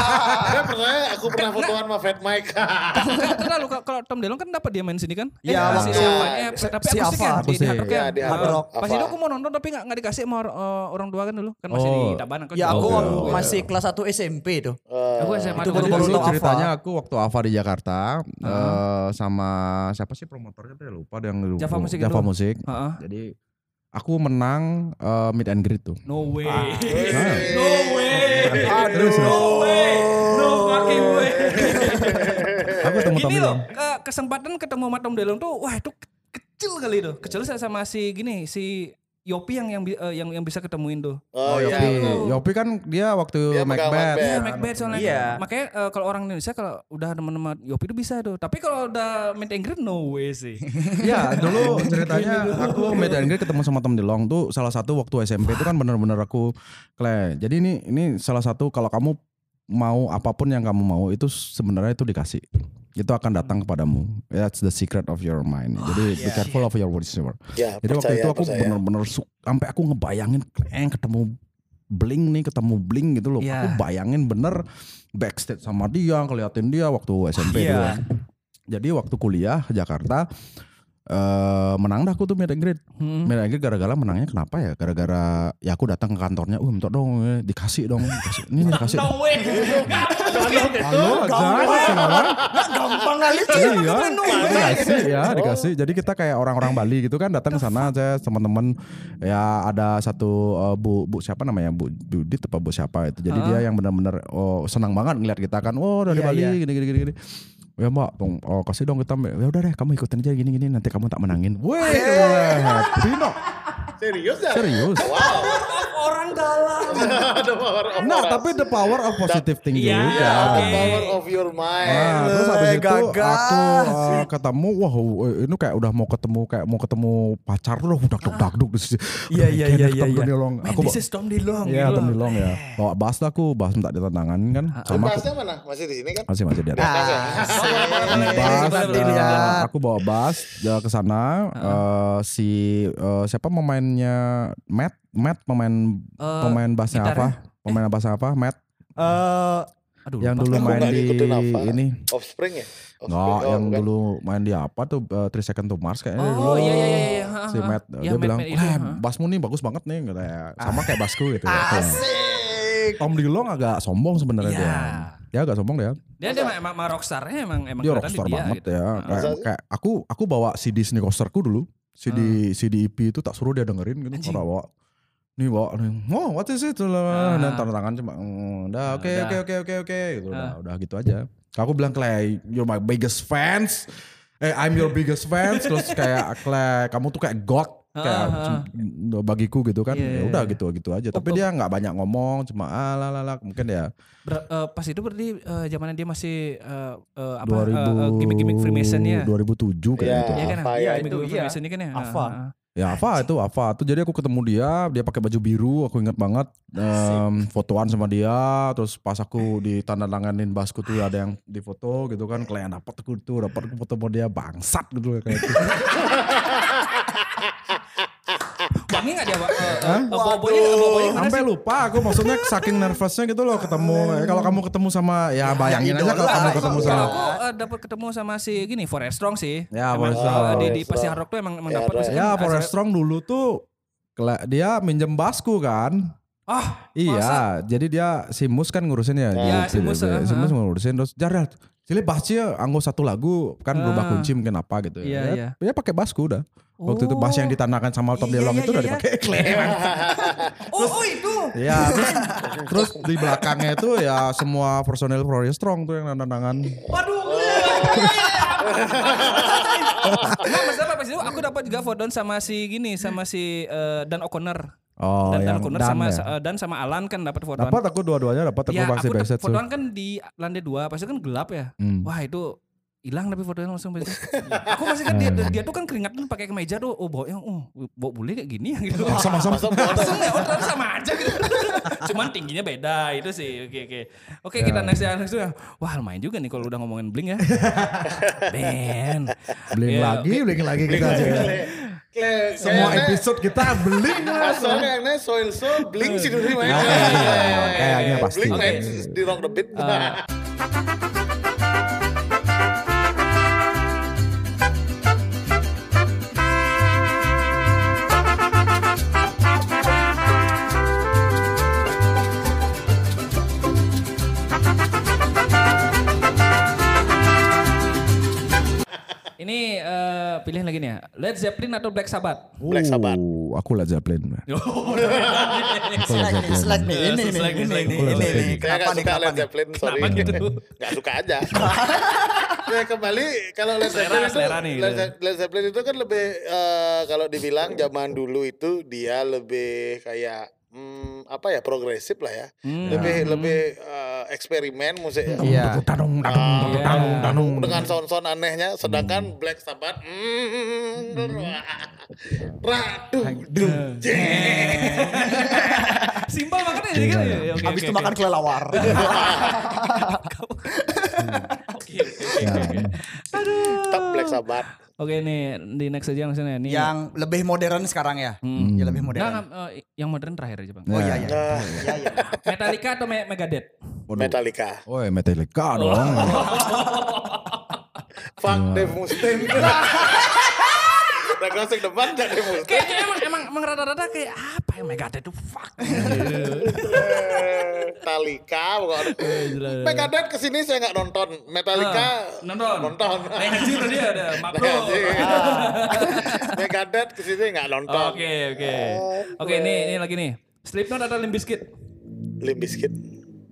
Dia percaya aku pernah fotoan sama Fat Mike. Enggak terlalu kalau- kalau Tom DeLonge kan dapat dia main sini kan? Iya, Eh, waktu- si siapa? Eh, si- tapi kan? Di-. Hard Rock Iya, ya? di Hard Rock, Pas itu aku mau nonton tapi nggak nggak dikasih sama eh, orang tua kan dulu kan masih Oh. di Tabanan kan. Ya aku waktu oke. masih kelas 1 SMP tuh. Eh, Aku SMA Itu Dulu tahu ceritanya aku waktu Ava di Jakarta eh, sama siapa sih promotornya tuh ya lupa ada yang Java Musik Java. Musik. Heeh. Jadi aku menang eh, meet and greet tuh. No way. Nah, No way. Terus, No way. No fucking way. aku ketemu Tom Gini loh, ke- kesempatan ketemu sama Tom DeLonge tuh wah itu ke- kecil kali itu. Kecil saya sama si gini, si Yopi yang yang eh, yang yang bisa ketemuin tuh. Oh, Oh, iya. Yopi. Yopi kan dia waktu Dia Macbeth. Macbeth. Iya, Ya, Macbeth soalnya. Iya. Makanya eh, kalau orang Indonesia kalau udah teman-teman Yopi itu bisa tuh. Tapi kalau udah meet and greet no way sih. Ya dulu ceritanya aku meet and greet ketemu sama Tom DeLong tuh salah satu waktu SMP itu kan bener-bener aku kle. Jadi ini ini salah satu kalau kamu mau apa pun yang kamu mau itu sebenarnya itu dikasih. Itu akan datang kepadamu. That's the secret of your mind. Jadi be careful of your words. Ya, Jadi waktu percaya, itu aku su- sampai aku ngebayangin kleng ketemu Blink nih ketemu Blink gitu loh. Iya. Aku bayangin bener backstage sama dia, ngeliatin dia waktu SMP Iya. dulu. Jadi waktu kuliah Jakarta eh menang dah aku tuh meet and greet. Hmm. Meet and greet gara-gara menangnya kenapa ya? Gara-gara ya aku datang ke kantornya, "Uh, minta dong, eh, dikasih dong." Dikasih. Ini nih dikasih. Halo. Gampang kali Iya, dikasih ya, dikasih. Jadi kita kayak orang-orang Bali gitu kan datang ke sana aja teman-teman ya ada satu uh, bu bu siapa namanya Bu Judit apa Bu siapa itu. Jadi dia yang benar-benar oh senang banget ngeliat kita kan. Oh dari Iya, Bali iya. gini gini gini gini. Ya mbak, tong, oh, kasih dong kita. Ya udah deh, kamu ikutin aja gini gini. Nanti kamu tak menangin. Wih, happy no. Serius ya? Serius. Wow. Orang dalam. Ada power of Nah, orang. tapi the power of positive thinking Iya, juga. The oke. power of your mind. Nah, terus habis Eh, itu gagah. aku uh, ketemu, wah eh, ini kayak udah mau ketemu kayak mau ketemu pacar loh, udah duk dak duk. Iya, iya, iya, iya, iya. Man, Aku this is Tom DeLonge. Iya, gitu Tom loh. Dilong ya. Bawa bas lah aku, bas minta ditandangan kan. Lu Sama aku bahasnya mana? Masih di sini kan? masih masih di atas. Ah, Bas, nanti lihat. aku bawa bas ke sana. si siapa pemainnya Matt, Matt pemain Eh, pemain bassnya gitarnya? apa? Pemain bassnya apa? Matt Eh, Aduh, yang dulu main di ini. Offspring ya? Offspring, yang bukan. dulu main di apa tuh uh, Three Second to Mars kayaknya Oh, dulu. iya, iya, iya, iya. Si. Matt Iya, dia Matt- bilang, Matt itu, "Wah, ha." basmu nih bagus banget nih." Katanya. Sama kayak basku gitu. asik. Tom Dilong agak sombong sebenarnya Iya. dia. Dia agak sombong dia. Dia dia emang, emang, rockstar-nya emang emang Dia rockstar dia banget gitu. ya. Ah. Kayak, kayak aku aku bawa CD Sneakersterku dulu. CD CD EP itu tak suruh dia dengerin gitu. Anjing. Bawa. Nih bawa nih. Oh, what is it? Ah. Dan tanda tangan cuma mm, udah Ah, oke oke oke oke oke gitu udah Ah. udah gitu aja. Aku bilang Clay, you're my biggest fans. Eh, I'm your biggest fans. Terus kayak Clay, kamu tuh kayak god kayak Ah, ah. bagiku gitu kan. Iya, Ya iya, udah iya. gitu gitu aja. Tapi Oh, dia nggak banyak ngomong, cuma ah lah lah lah. Mungkin ya Ber- eh, pas itu berarti eh, zamannya dia masih eh, eh, apa 2000 eh, gimmick-gimmick Freemason ya. 2007 kayak Iya. gitu. Iya kan? Apa Iya, ya gimmick itu, iya. Freemason ini kan ya. Apa? Ah, ah. Ya apa itu apa tuh jadi aku ketemu dia dia pakai baju biru aku ingat banget Em, fotoan sama dia terus pas aku ditanda tanganin basku tuh ada yang di foto gitu kan kalian dapat aku tuh dapat foto sama dia bangsat gitu kayak gitu. Wangi nggak dia Pak? Eh, eh, Bobonya bobonya sampai sih? lupa aku maksudnya saking nervousnya gitu loh ketemu Eh, kalau kamu ketemu sama ya bayangin aja kalau kamu ketemu Kalau sama aku eh, dapat ketemu sama si gini Forest Strong sih. Ya, Emang, Forest Strong. di, di. Hard Rock tuh emang, emang Ya, dapat ya kan, Forest Strong dulu tuh dia minjem basku kan. Ah, Iya, jadi dia Simus kan ngurusin ya. Iya, Simus, uh, Simus uh. ngurusin terus Jar, Cili basnya anggo satu lagu kan berubah Ah. kunci mungkin apa gitu. Iya, ya. iya. Ya pakai basku udah. Waktu itu bass yang ditandakan sama Tom Iya, Delong iya, itu udah iya, dipakai Clem. Oh, oh itu. Iya, terus, terus di belakangnya itu ya semua personel Florida Strong tuh yang tangan. Waduh. Enggak masalah pas itu aku dapat juga fotoan sama si gini sama si eh, Dan O'Connor. Oh, dan Dan O'Connor Dan sama ya? eh, dan sama Alan kan dapat fotoan. Dapat aku dua-duanya dapat aku ya, aku tuh. fotoan kan di lantai dua, pasti kan gelap ya. Hmm. Wah itu hilang tapi fotonya langsung begitu. aku masih kan dia, dia tuh kan keringat kan pakai kemeja tuh, oh baunya, oh bau bule kayak gini ya gitu. Sama-sama. Langsung ya, oh ternyata sama aja gitu. Cuman tingginya beda itu sih. Oke oke. Oke kita next ya next ya. Wah lumayan juga nih kalau udah ngomongin bling ya. Ben. Bling Iya, lagi, bling lagi kita aja. Semua episode kita bling Soalnya yang soil so bling sih dulu. Nah, iya, kayaknya pasti. Bling main di rock the beat. Ini eh, pilihan lagi nih ya. Led Zeppelin atau Black Sabbath? Black Sabbath. Uh, aku Led Zeppelin. Selek nih, Zeppelin. selek nih. Ini ini ini. Saya Kenapa nih, suka kenapa Led? Zeppelin, sorry. Kenapa gitu? Gak suka aja. ya kembali kalau Led Zeppelin itu, selera nih, Led, gitu. Led Zeppelin itu kan lebih eh, kalau dibilang zaman dulu itu dia lebih kayak hmm, apa ya progresif lah ya. Hmm. Lebih lebih eh, eksperimen musiknya. Iya. Tanung, tanung, Ah, tanung, tanung, tanung. dengan sound-sound anehnya sedangkan Black Sabbath mm, radu Simpel banget ya jadi kan. ya? Oke, Habis oke, itu oke. makan kelelawar. Oke, oke, oke, oke. tetap Black Sabbath Oke nih di next aja maksudnya nih. Yang lebih modern sekarang ya. Hmm. Ya lebih modern. nggak, eh, yang modern terakhir aja bang. Oh iya iya. Nah, Iya iya. Metallica atau Me- Megadeth? Waduh. Metallica Oh, Metallica dong. fuck Dave Mustaine udah closing depan jadi Dave Mustaine Kayaknya emang emang, emang rata-rata kayak apa ya Megadeth tuh fuck. Metallica pokoknya Megadeth ke sini saya nggak nonton Metallica Ah, nonton. nonton Nah, anjir dia ada makro. Anjing. Megadeth ke sini nggak nonton Oke oke. Oke ini ini lagi nih. Slipknot atau Limp Bizkit? Limp Bizkit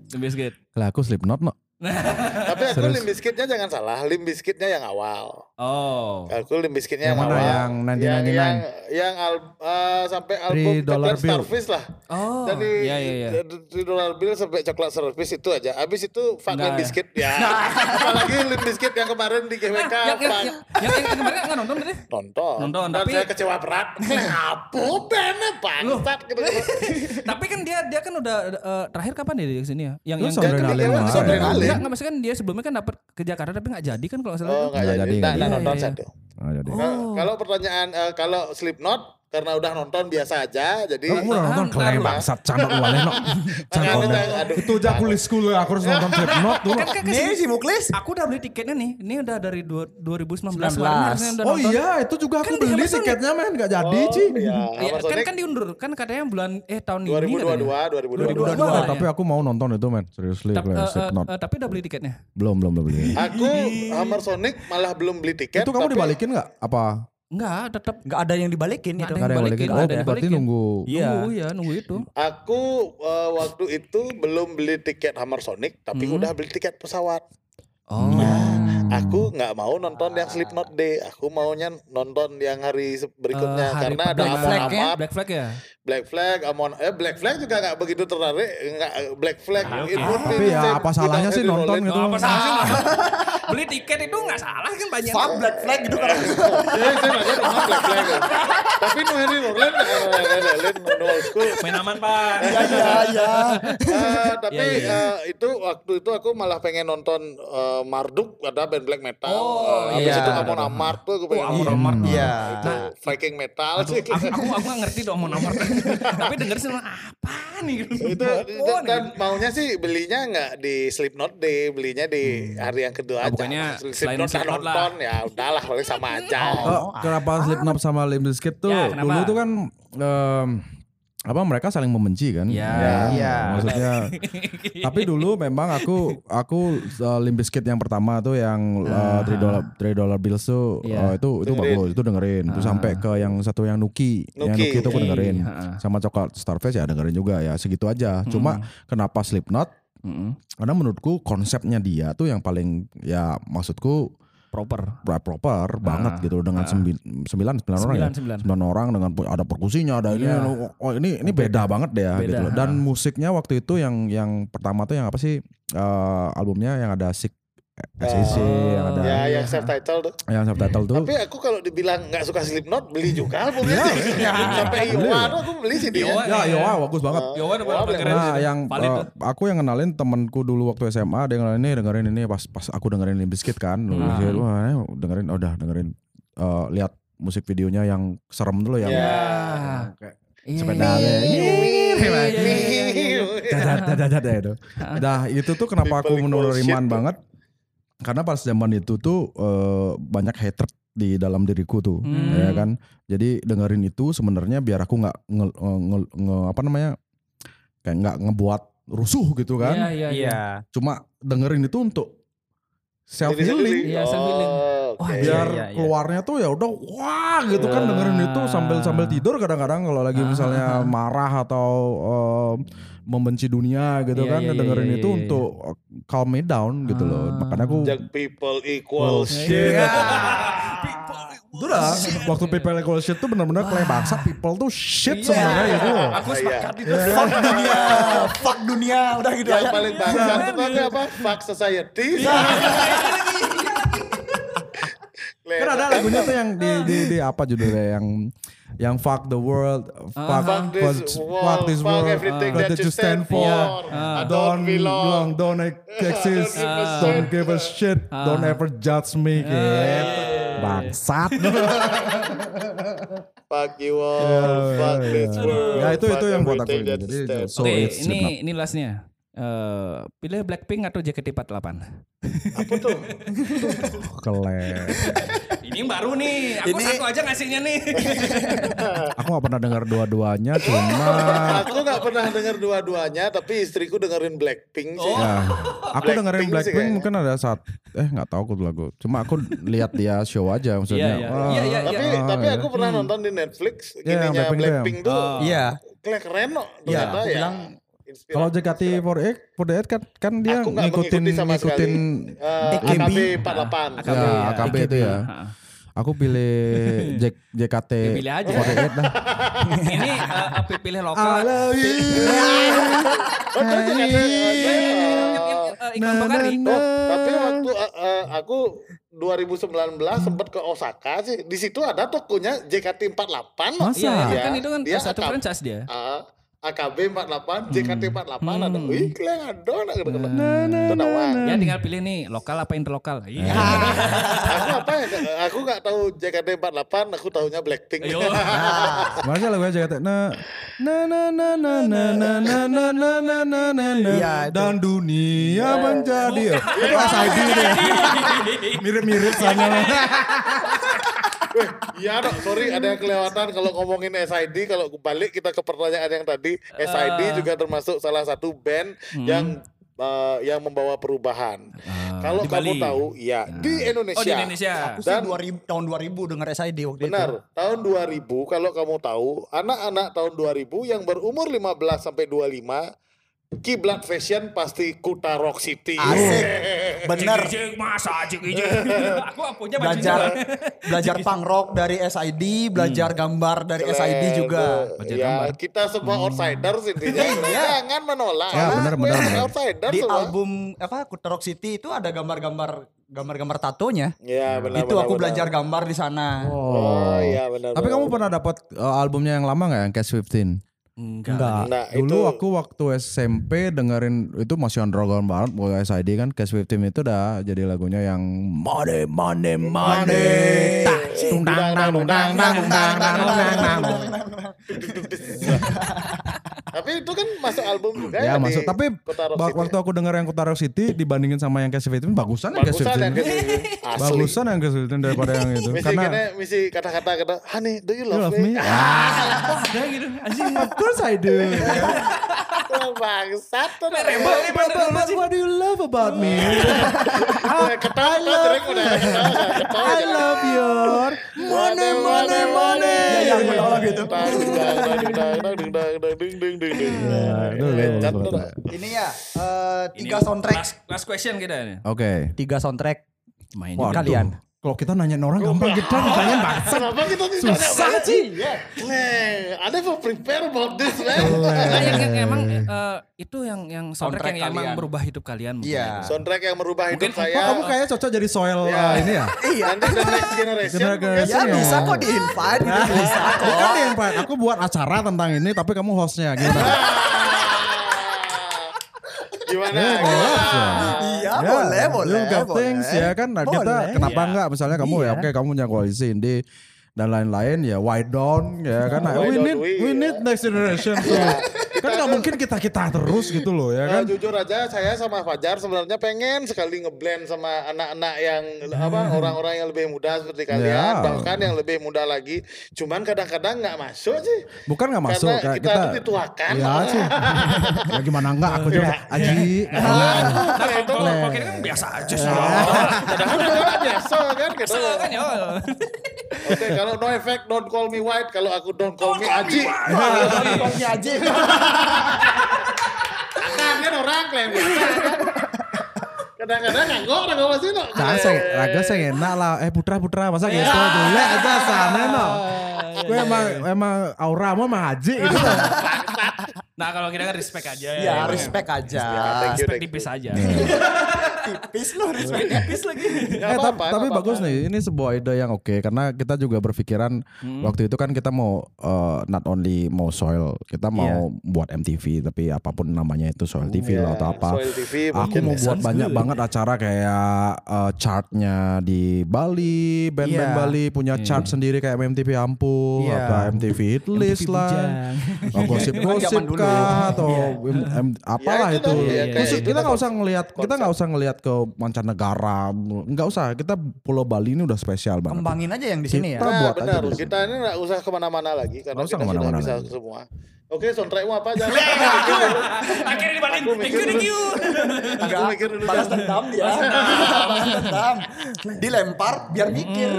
Limp Bizkit. Lah aku Slipknot no. tapi aku Limp Bizkitnya jangan salah Limp Bizkitnya yang awal Oh. Aku Limp Bizkitnya Yang mana? awal. Yang 1999? Yang, yang, yang al- eh, sampai album Three Dollar Coklat Bill. Starfish lah. Oh, Dari iya, iya, iya. Three Dollar Bill sampai Coklat Starfish itu aja. Abis itu Fuck Enggak, Limp ya. Bizkit ya. Apalagi Limp Bizkit yang kemarin di GWK. yang, yang, Fuck. yang, yang, yang kemarin nggak nonton tadi? Nonton. Nonton, tapi- saya kecewa berat. Apa bandnya bangsat gitu. Tapi kan dia dia kan udah eh, terakhir kapan dia di sini ya? Yang Itu yang lah. yang Soundrenalin. Enggak, enggak maksudnya kan dia sebelumnya kan dapat ke Jakarta tapi nggak jadi kan kalau nggak salah. Oh itu. enggak Nggak jadi. Jadi. nonton Iya, iya. satu. Jadi. Oh. Nah, Kalau pertanyaan eh, kalau Slipknot karena udah nonton biasa aja jadi Kamu udah nonton Bang. bangsat candok wale no. Itu aja aku list school aku harus nonton Slipknot dulu. Kan kan Nih kesini- si Muklis. Aku udah beli tiketnya nih. Ini udah dari dua- 2019 19. kemarin harusnya udah Oh iya, itu juga aku Kan beli tiketnya men gak jadi Oh, Ci. iya. Iya, kan kan diundur kan katanya bulan eh tahun ini 2022, 2022. 2022. Oh, tapi aku mau nonton itu men, seriously Tapi, Kleng, eh, Slipknot. eh, tapi udah beli tiketnya. Belum, belum, belum beli. Aku Hammer Sonic malah belum beli tiket. Itu kamu dibalikin gak? Apa? Enggak, tetap Enggak ada yang dibalikin Nggak itu. ada Gak ada yang balikin? balikin, Oh, ada yang berarti nunggu. Iya. nunggu ya, nunggu itu. Aku eh, waktu itu belum beli tiket Hammer Sonic, tapi Hmm. udah beli tiket pesawat. Oh. Aku nggak mau nonton yang Slipknot Day. Aku maunya nonton yang hari berikutnya Eh, hari karena ada Black Flag ya? Black Flag ya? Black Flag, Amon eh Black Flag juga nggak begitu tertarik. Nggak Black Flag. Ah, oke. it would be Tapi ya same apa salahnya sih nonton gitu? Oh, apa salah sih? Beli tiket itu nggak salah kan banyak. Fuck Black Flag gitu kan. Iya, saya belajar tentang Black Flag. ya. Tapi no Henry Rollins, no old school. Main aman pak. Iya iya iya. Eh, tapi Iya, iya. eh, itu waktu itu aku malah pengen nonton eh, Marduk ada band black metal. Oh, Habis iya. itu Amon Amarth tuh gue pengen. Amon nonton. Amarth. Iya. Itu Viking metal sih. aku, aku, aku gak ngerti dong mau nomor. Tapi denger sih apa nih? itu dan, dan maunya sih belinya nggak di Slipknot deh, belinya di hari yang kedua Ah, aja. bukannya selain Slipknot Slipknot lah. nonton ya udahlah paling sama aja. Oh, kenapa Slipknot sama Limp Bizkit tuh Ya, kenapa? dulu tuh kan em, apa mereka saling membenci kan? Ya. kan? Iya. Maksudnya tapi dulu memang aku aku uh, Limp Bizkit yang pertama tuh yang uh, three dollar three dollar bills tuh Iya. uh, itu itu Dengerin. bagus itu dengerin terus sampai ke yang satu yang Nuki, yang Nuki. Nuki itu aku dengerin Heeh. sama coklat Starface ya dengerin juga ya segitu aja cuma kenapa Slipknot Mm-mm. karena menurutku konsepnya dia tuh yang paling ya maksudku Proper. pra- proper banget gitu dengan sembi- sembilan sembilan orang ya Sembilan, sembilan. sembilan orang dengan ada perkusinya ada ini Iya. oh ini ini beda, banget deh ya Beda, gitu loh. dan ha. musiknya waktu itu yang yang pertama tuh yang apa sih eh, albumnya yang ada Sick SEC yang ada Ya yang self title tuh. yang subtitle tuh Tapi aku kalau dibilang nggak suka Slipknot beli juga albumnya sih. Sampai tuh aku beli sih dia. Ya ya wah, bagus banget Wah, apa keren Nah, sih. yang eh, aku yang kenalin temanku dulu waktu SMA dia dengerin ini dengerin ini pas pas aku dengerin Limp Bizkit kan. Ah. Bizkit, wah, ini dengerin oh, udah dengerin eh, lihat musik videonya yang serem dulu yang Ya. kayak Iya, iya, iya, iya, iya, iya, iya. Dadat, dadat itu. Nah itu tuh kenapa aku menerimaan bullshit. banget. Karena pas zaman itu tuh eh, banyak hatred di dalam diriku tuh, Hmm. ya kan. Jadi dengerin itu sebenarnya biar aku nggak nge, nge- nge- apa namanya kayak nggak ngebuat rusuh gitu kan. Iya, iya, iya. Iya. Cuma dengerin itu untuk self healing. Iya, self healing. Oh, Wah, oke. biar Iya, iya, iya. keluarnya tuh ya udah wah gitu kan dengerin itu sambil sambil tidur kadang-kadang kalau lagi misalnya marah atau eh, membenci dunia gitu Iya, kan iya, iya, dengerin iya, itu iya. untuk calm me down gitu loh makanya aku Young people equal shit. shit. itu dah waktu people equal shit tuh benar-benar kayak bangsa people tuh shit sebenarnya gitu loh Aku Iya. sepakat itu. Fuck dunia, fuck dunia, udah gitu Yang aja. paling bangsa itu tapi apa? Fuck society. Kan ada lagunya tuh yang di di, di apa judulnya yang yang fuck the world fuck, Fuck this fuck, world, fuck this fuck world everything what that you stand for. I don't don't belong. don't exist Don't give a don't shit. give a shit don't ever judge me gitu bangsat Fuck you all. Fuck this world. ya itu fuck itu yang buat aku everything ini. that you jadi stand so Oke, it's ini ini lastnya. Eh, pilih Blackpink atau JKT48? Apa tuh? kelen Ini yang baru nih. Aku Ini- satu aja ngasihnya nih. aku gak pernah dengar dua-duanya cuma Aku nggak pernah denger dua-duanya, tapi istriku dengerin Blackpink sih. ya aku dengerin Blackpink mungkin ada saat eh nggak tahu aku tuh lagu cuma aku lihat dia show aja maksudnya Iya, iya. Wah, Iya, iya, Tapi ah, tapi ya. aku pernah nonton di Netflix Iya, gininya Blackpink Blackpink, tuh tuh. Oh. Iya. Kayak keren kok Iya, ternyata aku ya. bilang Inspirasi. Kalau JKT48 48 kan kan dia Aku ngikutin sama ngikutin Eh, AKB. AKB 48. AKB, ya, ya. AKB itu ya. Ha. Aku pilih J, JKT Ya, pilih aja. 48 dah. Ini eh, apa pilih lokal? love you. Oh, terus JKT, eh, Eh, Iklan Pokari. Tapi waktu uh, uh, aku 2019 sempat ke Osaka sih. Di situ ada tokonya JKT48. Masa? Iya, kan itu kan dia satu franchise dia. Ah, AKB 48, JKT48 ada. Wih, kalian ada nak gitu. Itu Nah, nawang. Ya tinggal pilih nih lokal apa interlokal. Iya. Aku apa ya? Aku nggak tahu JKT48, aku tahunya Blackpink. Ayo. Masa lagunya JKT na na na na na na na na na na na na na na Iya, dan dunia menjadi itu SID itu ya. Mirip-mirip soalnya. Iya dok, sorry ada yang kelewatan kalau ngomongin SID. Kalau balik kita ke pertanyaan yang tadi, SID juga termasuk salah satu band yang uh, yang membawa perubahan. kalau di kamu Bali. tahu, ya di Indonesia. Oh di Indonesia. Aku sih Dan- 2000 tahun 2000 denger SID waktu Benar, itu. tahun 2000 kalau kamu tahu, anak-anak tahun 2000 yang berumur 15 sampai 25 kiblat fashion pasti Kuta Rock City. Asik. Bener. Cik, masa cik ijik. Aku punya. Belajar belajar punk rock dari SID, belajar gambar dari SID juga. Baca Ya, gambar. kita semua outsiders intinya. Jangan menolak. Ya, benar, yang benar. Outsider Di semua. album apa Kuta Rock City itu ada gambar-gambar gambar-gambar tatonya. Ya, benar. itu benar, aku benar. belajar gambar di sana. Oh, iya benar. Tapi benar, kamu pernah dapat uh, albumnya yang lama nggak yang Cash 15? Enggak. Enggak. Nah, Dulu itu... aku waktu SMP dengerin itu masih underground banget mulai SID kan Cash 15 itu udah jadi lagunya yang money money money. Tung dang dang dang dang dang dang dang Tapi itu kan masuk album juga ya. masuk. Tapi waktu aku denger yang Kotaro City dibandingin sama yang Cash 15 bagusan yang Cash 15. Bagusan yang Cash 15 daripada yang itu. Karena misi kata-kata kata, "Honey, do you love me?" Ah, gitu. Anjing. Course I do Bangsat tuh. But, but what do you love about me? Ketawa jelek udah. I love your money, money, money. Ya, yang menolak gitu. Ini ya eh, tiga soundtrack. Last, last question kita nih. Oke. Tiga soundtrack Main kalian. Kalau kita nanya orang gampang kita ditanya bangsa. Kenapa kita Susah sih. Nih, ada mau prepare about this, man. Nah, yang, yang emang eh, itu yang yang soundtrack, Soundtrack yang emang kalian. berubah hidup kalian. mungkin. Iya. Soundtrack yang merubah hidup Mungkin saya. Oh, kamu kayak cocok jadi soil Ya. uh, ini ya? Nanti the next generation. Generation Ya ya. bisa kok di invite gitu bisa Aku kok. kan yang Pak, aku buat acara tentang ini tapi kamu hostnya gimana? Gimana? Eh, boleh. Iya boleh boleh. You got boleh. things ya kan. Nah, kita Boleh. kenapa Iya. enggak misalnya kamu ya Iya. oke kamu punya koalisi indie dan lain-lain ya why down ya kan. Nah, Why we don't need we, we ya. need next generation tuh. kan nggak mungkin kita kita terus gitu loh ya Nah, kan. jujur aja saya sama Fajar sebenarnya pengen sekali ngeblend sama anak-anak yang apa orang-orang yang lebih muda seperti kalian Ya. bahkan yang lebih muda lagi cuman kadang-kadang nggak masuk sih Bukan nggak masuk karena kayak kita, kita. dituakan Ya sih. ya gimana enggak aku juga Aji. Nah, kalau kita kan biasa aja sih. kita kan biasa kan Biasa kan ya. oke kalau no effect don't call me white kalau aku don't call me Aji Kongnya aja. kan kan orang klaim kadang-kadang nganggok orang ngomong sih no saya raga saya enak lah. Eh putra putra masa gitu boleh aja sana no. Gue emang emang aura mau mah haji gitu. Nah kalau kita kan respect aja. Ya Emang respect aja. You, Respect tipis aja. Tipis loh respect tipis lagi. Eh, apa-apa, tapi, bagus nih, ini sebuah ide yang oke karena kita juga berpikiran waktu itu kan kita mau uh, not only mau soil, kita mau buat MTV tapi apa pun namanya itu soil TV lah atau apa. Soil TV Aku mau ya. buat banyak banget acara kayak uh, chartnya di Bali, band-band Iya. Bali punya chart sendiri kayak MTV Ampuh, Iya. apa MTV Hit List lah, oh, gosip-gosip Dulu. kah atau em- apalah itu itu. ya, Terus kayak itu kita nggak usah ngelihat, kita nggak usah ngelihat ke mancanegara, nggak usah. Kita Pulau Bali ini udah spesial banget. Kembangin aja yang di sini ya. Kita Nah, buat aja benar. di sini. Kita ini nggak usah ke mana-mana lagi karena usah kita ke mana-mana sudah bisa lagi. semua. Oke, soundtrackmu apa aja? Akhirnya dibalik. Thank you, thank you. Aku mikir dulu. Balas dendam dia. Balas dendam. Dilempar biar mikir.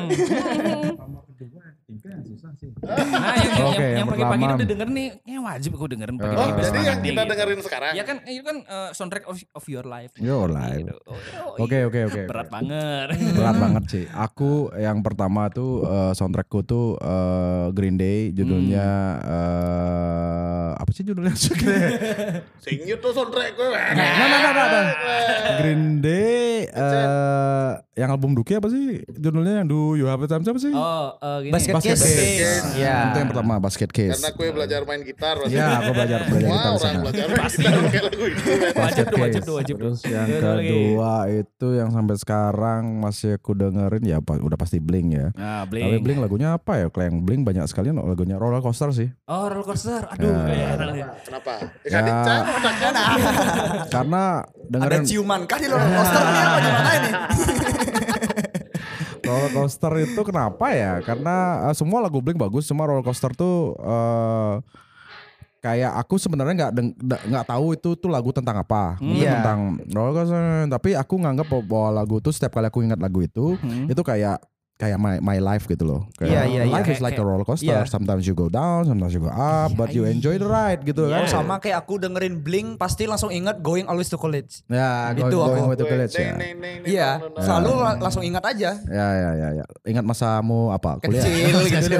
Nah yang yang, Oke, yang, yang pagi-pagi udah denger nih, kayaknya wajib aku dengerin Oh, pagi-pagi. biar jadi yang kita gitu. dengerin sekarang. Ya kan itu kan eh, soundtrack of, of your life. Your life. Gitu. Oh, oh, Oke oke oke. Berat banget. Berat banget sih. Aku yang pertama tuh eh, soundtrackku tuh eh, Green Day, judulnya eh, apa sih judulnya? Sing you tuh soundtrack gue. Nah, nah, nah, nah, nah. Green Day eh yang album Duki apa sih? Judulnya yang Do You Have a Time siapa sih? Oh, eh, gini. Basket Basket Case. Case. Ya. Itu yang pertama Basket Case. Karena gue belajar main gitar. Ya, aku belajar belajar gitar orang sana. belajar main gitar pakai lagu itu. Wajib Basket tuh, wajib Case. tuh, wajib tuh. Terus yang Ada kedua itu yang sampai sekarang masih aku dengerin ya udah pasti Blink ya. Nah, Tapi Blink. Blink lagunya apa ya? Kalau yang Blink banyak sekali lagunya Roller Coaster sih. Oh, roller coaster. Aduh. ya, ya. Kenapa? Eh, Ya. Karena Ada dengerin ciuman kah di roller coaster nih apa gimana ini? Roller coaster itu kenapa ya? Karena eh, semua lagu Blink bagus, semua roller coaster tuh eh kayak aku sebenarnya nggak nggak tahu itu tuh lagu tentang apa, mungkin Iya. tentang roller coaster. Tapi aku nganggap bahwa- bahwa lagu itu setiap kali aku ingat lagu itu, itu kayak kayak my my life gitu loh. Kayak Iya, iya, iya. life is Kayak- like a roller coaster. iya. Sometimes you go down, sometimes you go up, but you enjoy the ride gitu Oh, kan. sama kayak aku dengerin Blink pasti langsung inget going always to college. Ya, Itu going, going the village ya. Iya, selalu la- langsung ingat aja. Ya, ya, ya, ya. Ingat masamu apa? Kuliah. Kecil gitu.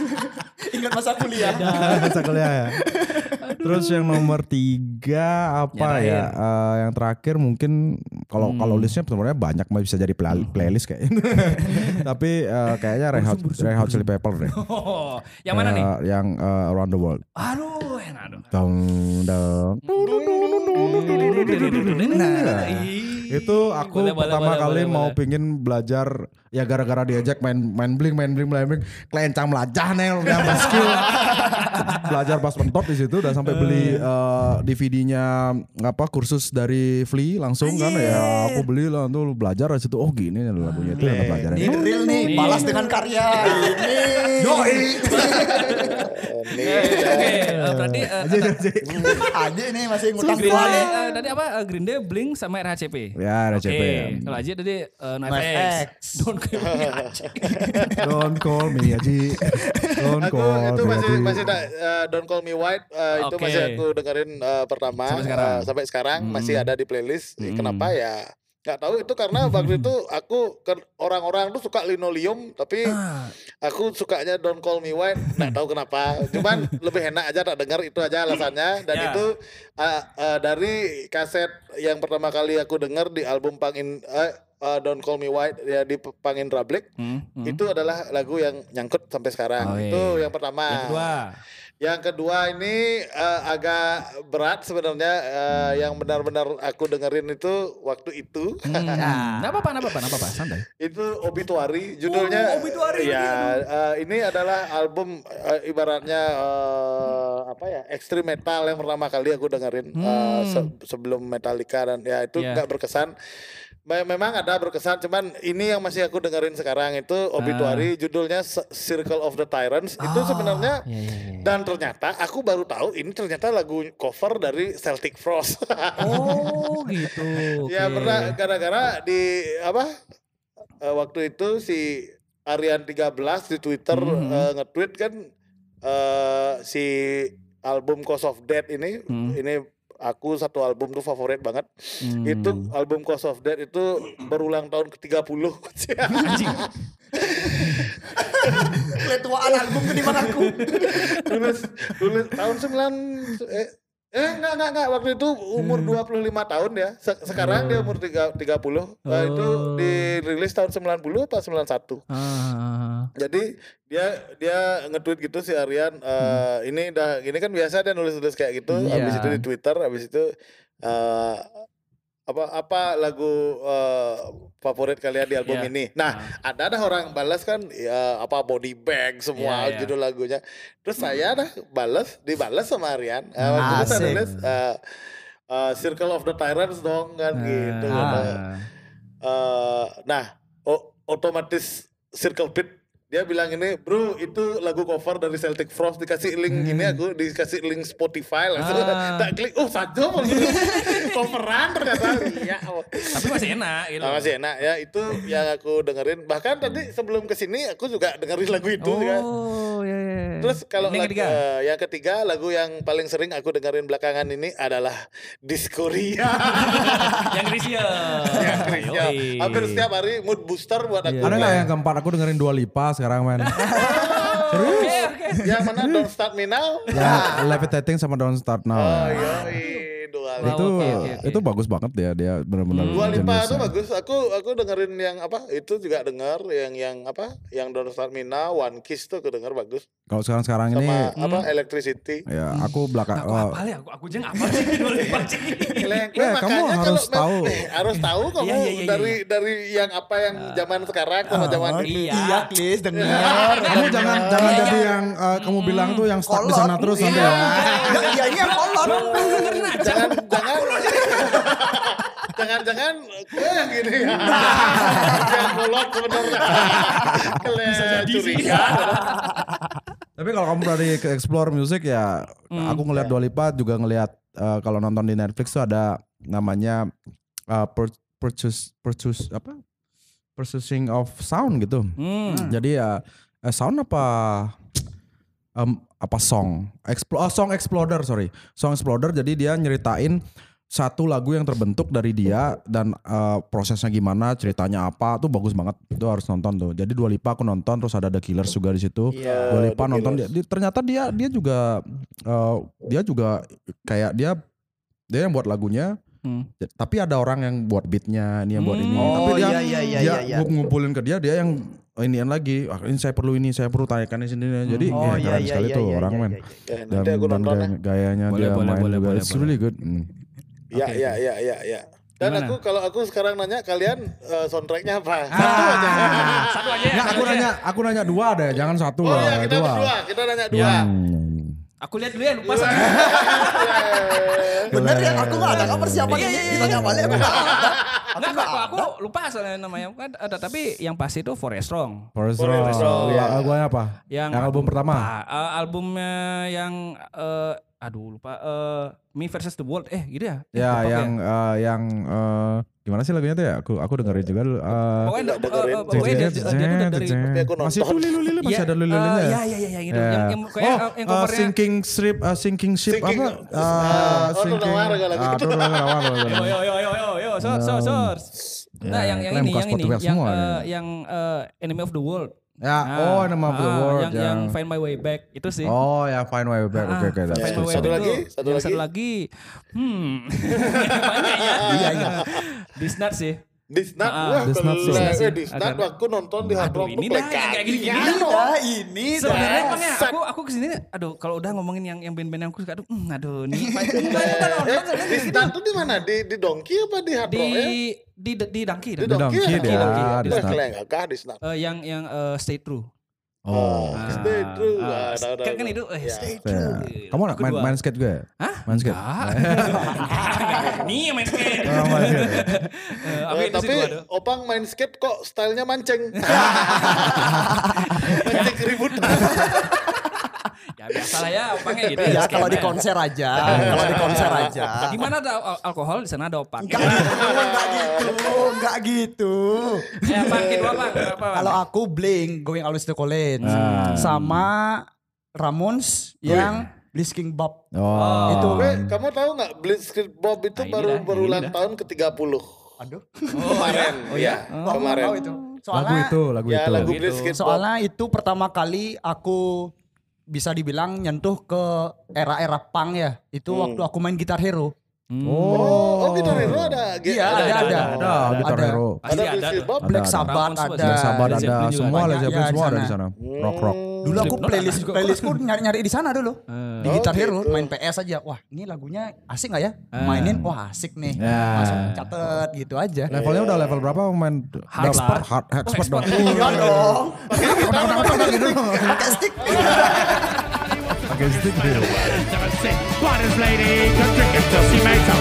Ingat masa kuliah. Masa kuliah ya. Terus yang nomor tiga apa Yang ya? Eh, yang terakhir mungkin kalau kalau listnya sebenarnya banyak masih bisa jadi play- playlist kayak. Tapi eh, kayaknya Red Hot, Red Hot Chili Pepper deh. Oh, yang mana nih? Eh, Yang eh, Around the World. Aduh, enak dong. Dong, dong. Nah, itu aku boleh, pertama boleh, kali boleh, mau boleh. pingin belajar ya gara-gara diajak main main bling main bling main bling kelencang melajah nih yang skill belajar pas mentok di situ udah sampai beli eh, DVD-nya apa kursus dari Flea langsung kan ya aku beli lah tuh belajar di situ oh gini nih lagunya itu yang pelajaran Ini real nih, balas dengan karya. Ini. Yoi. Eh, berarti eh, Aja nih masih ngutang Day, nih. eh, tadi apa? Eh, Green Day, Blink sama RHCP. ya ya. kalau Aji tadi uh, NoFX. Don't call me Aji. don't call me Aji don't Aku call itu me masih masih da- eh, Don't Call Me White eh, itu masih aku dengerin eh, pertama Sampai sekarang. eh, sampai sekarang masih ada di playlist. Hmm. Kenapa ya? Nggak tahu itu karena waktu itu aku orang-orang tuh suka linoleum tapi Ah. aku sukanya Don't Call Me White. Nggak tahu kenapa. Cuman lebih enak aja tak dengar itu aja alasannya dan Ya. itu eh, eh, dari kaset yang pertama kali aku dengar di album Pangin eh, eh, Don't Call Me White ya di Pangindra Black Hmm, hmm. itu adalah lagu yang nyangkut sampai sekarang. Oh, iya. Itu yang pertama. Yang kedua. Yang kedua ini eh, agak berat sebenarnya eh, yang benar-benar aku dengerin itu waktu itu Hmm. Apa-apa, nggak apa-apa, nggak apa-apa, santai. itu Obituary judulnya. Obituary, Ya, eh, ini adalah album eh, ibaratnya eh, apa ya ekstrim metal yang pertama kali aku dengerin eh, se- sebelum Metallica dan ya itu Ya. nggak berkesan. Me- Memang ada berkesan, cuman ini yang masih aku dengerin sekarang itu Obituary judulnya S- Circle of the Tyrants. Itu sebenarnya Iya, iya, iya. dan ternyata aku baru tahu ini ternyata lagu cover dari Celtic Frost. Oh, gitu. ya oke. pernah gara-gara di apa eh, waktu itu si Arian 13 di Twitter Mhm. eh, nge-tweet kan eh, si album Cause of Death ini Hmm. ini aku satu album tuh favorit banget. Hmm. Itu album Cause of Death itu berulang tahun ke-30. Ketuaan album ke di aku. tulis tulis tahun 9 eh Eh enggak enggak enggak waktu itu umur 25 tahun ya. Se- sekarang dia umur tiga- 30. Nah, itu Oh. dirilis tahun 90 apa 91. Ah. Jadi dia dia nge-tweet gitu si Aryan eh, ini dah ini kan biasa dia nulis-nulis kayak gitu Hmm, habis iya. itu di Twitter habis itu eh apa apa lagu eh, favorit kalian di album Iya. ini. Nah, ada ada orang balas kan ya apa body bag semua Iya, iya. judul lagunya. Terus saya dah balas dibalas sama Aryan. Eh, itu saya Asik. eh, eh, Circle of the Tyrants dong kan gitu. Ah. Eh, nah, otomatis Circle Pit dia bilang ini, bro itu lagu cover dari Celtic Frost dikasih link ini aku dikasih link Spotify langsung Hmm. Ah. tak klik, oh satu coveran ternyata. Iya. oh. Tapi masih enak gitu. Nah, masih enak ya itu yang aku dengerin. Bahkan tadi sebelum ke sini aku juga dengerin lagu itu kan. Oh, iya, iya. Terus kalau yang lagu- ketiga. eh, yang ketiga lagu yang paling sering aku dengerin belakangan ini adalah Discoria. yang Krisya. Ya, Chris, ya. Yoi. Hampir setiap hari mood booster buat aku. Ada nggak yang keempat aku dengerin Dua Lipa sekarang men? Oke, oke. Yang mana Don't Start Me Now? ya Levitating sama Don't Start Now. Oh ya. Iya, Dua Wow, itu oke, oke, oke. itu bagus banget ya dia benar-benar. Dua Lipa itu jeniusnya. bagus. Aku aku dengerin yang apa? Itu juga denger yang yang apa? Yang Don't Start Me Now, One Kiss tuh aku denger bagus. Kalau sekarang sekarang ini Sama apa? Electricity. ya aku belakang. Aku oh, apa ya? Aku, aku nggak apa sih. Dua Lipa sih. Leng, Ya, kamu makanya harus kalau- tahu. Eh, harus tahu kamu Iya, iya, iya, dari dari yang apa yang zaman sekarang sama zaman Oh, ini. Iya. Iya, Klis, denger. kamu jangan jangan jadi yang eh, kamu bilang tuh yang stuck di sana terus nanti ya. Iya ini yang kolot. Jangan jangan jangan-jangan gue yang gini ya. yang kolot sebenarnya. Bisa jadi curiga. Tapi kalau kamu tadi ke explore music ya, aku ngelihat Dua Lipa juga ngelihat eh, kalau nonton di Netflix tuh ada namanya eh, pur- purchase purchase apa? Purchasing of sound gitu. Hmm. Jadi ya eh, sound apa em, apa song? Explo oh, song exploder sorry, song exploder. Jadi dia nyeritain satu lagu yang terbentuk dari dia dan eh, prosesnya gimana, ceritanya apa tuh bagus banget. Itu harus nonton tuh. Jadi Dua Lipa aku nonton terus ada The Killers juga di situ. Iya, Dua Lipa nonton dia, dia- ternyata dia dia juga eh, dia juga kayak dia dia yang buat lagunya Hmm. tapi ada orang yang buat beatnya ini yang buat ini Hmm. tapi Oh, dia iya, iya, iya, dia iya, iya. ngumpulin ke dia dia yang inian lagi ah, ini saya perlu ini saya perlu tanyakan di sini jadi Oh ya, iya keren iya sekali iya tuh iya, orang iya, men iya, iya. Ya, dan, dan ya. gaya- gayanya Boleh, dia boleh, main boleh, juga boleh, it's boleh. really good Hmm. Ya, Oke, ya, ya, ya, ya. Dan Gimana? aku kalau aku sekarang nanya kalian eh, soundtracknya apa? Satu aja. Satu aja ya. Aku nanya aku nanya dua deh jangan satu Oh lah iya, kita dua berdua. Kita nanya dua. Hmm. Aku lihat dulu ya lupa satu. Bener ya, aku gak ada persiapan Iya, ini. iya, iya, Ditanya iya. balik aku gak ada. Enggak, aku, aku lupa soalnya namanya kan ada tapi yang pasti itu Forest Strong. Forest Forest iya. lagunya apa Yang, yang album pertama eh, albumnya yang eh, aduh lupa eh, Me versus the World eh gitu ya. Ya yang eh, yang eh, gimana sih lagunya tuh ya aku aku dengerin juga dulu eh, Pokoknya Nggak eh, dengerin. eh, pokoknya dia, dia tuh udah dari masih tuh lili-lili masih Iya, ada lili-lilinya eh, ya? Iya iya iya gitu. Ya. Yang yang kayak oh, yang uh, covernya sinking ship, uh, sinking ship apa? Ah, Uh, oh, sinking. Ah, Aduh, Nawar, Nawar, Nawar. Yo yo yo yo yo yo so so so. Nah, Ya, yang yang ini yang ini yang eh, yang eh, Enemy of the World. Ya, Nah, oh nama of the ah, world yang, yang Find My Way Back itu sih. Oh, ya Fine Way Back. Oke, Ah, oke. Find. My Way Satu Back lagi? Satu lagi? Satu lagi. Hmm. Banyak ya. Iya iya. Disnut sih. Disnut, Ah, wah Disnut Agar- aku nonton di Hard Rock ini dah, kayak kaki. gini-gini. Iya, ini Sebenarnya dah. emang ya, aku aku ke sini aduh kalau udah ngomongin yang yang band-band yang aku suka aduh hmm, aduh nih Eh, Disnut tuh di mana? Di di Donkey apa di Hard di Rock ya? di di Di Di Donkey Donkey ya? dia, Donkey. di Disnut. keren kah Disnut? Eh, yang yang eh, Stay True. Oh. Ah, Stay true. Ah, tahu, tahu, kan, kan itu eh, Ya. Stay. True. Kamu Aku main, main skate juga? Hah? Main skate? Nih main skate. Oh, main skate. Itu sih tapi. Opang main skate kok stylenya mancing. mancing keributan. Ya biasa lah ya, opangnya gitu. Ya skate kalau di konser aja, kalau di konser aja. Gimana ada al- alkohol di sana ada opang. Enggak gitu, enggak gitu, enggak gitu. Ya gitu apa? Apa? Kalau aku Blink, Going Always to College. Ah. Sama Ramones yang Blisking Bob. Oh. Itu. Weh, kamu tahu nggak Blitzkrieg Bob itu Nah, baru dah, berulang dah. tahun ke-30. Aduh. kemarin. Oh ya, kemarin. Tahu itu. Lagu Soalnya itu, lagu Ya itu. lagu Bob. soalnya itu pertama kali aku bisa dibilang nyentuh ke era-era punk ya. Itu Hmm. waktu aku main Gitar Hero. Oh, oh Guitar Hero ada. Iya, ada, ada. Ada, Gitar Ada. Hero. Ada Pasti ada Blitzkrieg tuh. Bob. Black ada. Sabbath ada. Black Sabbath ada, semua banyak. Led Zeppelin Ya, di semua ada di sana. Rock rock. Dulu aku playlist playlistku nyari-nyari di sana dulu. Uh, di Guitar Hero main PS aja. Wah, ini lagunya asik nggak ya? Mainin wah asik nih. Yeah. Masuk catet gitu aja. Levelnya udah level berapa main hard expert hard expert dong. Iya dong. Pakai stick. Stick. Lady, can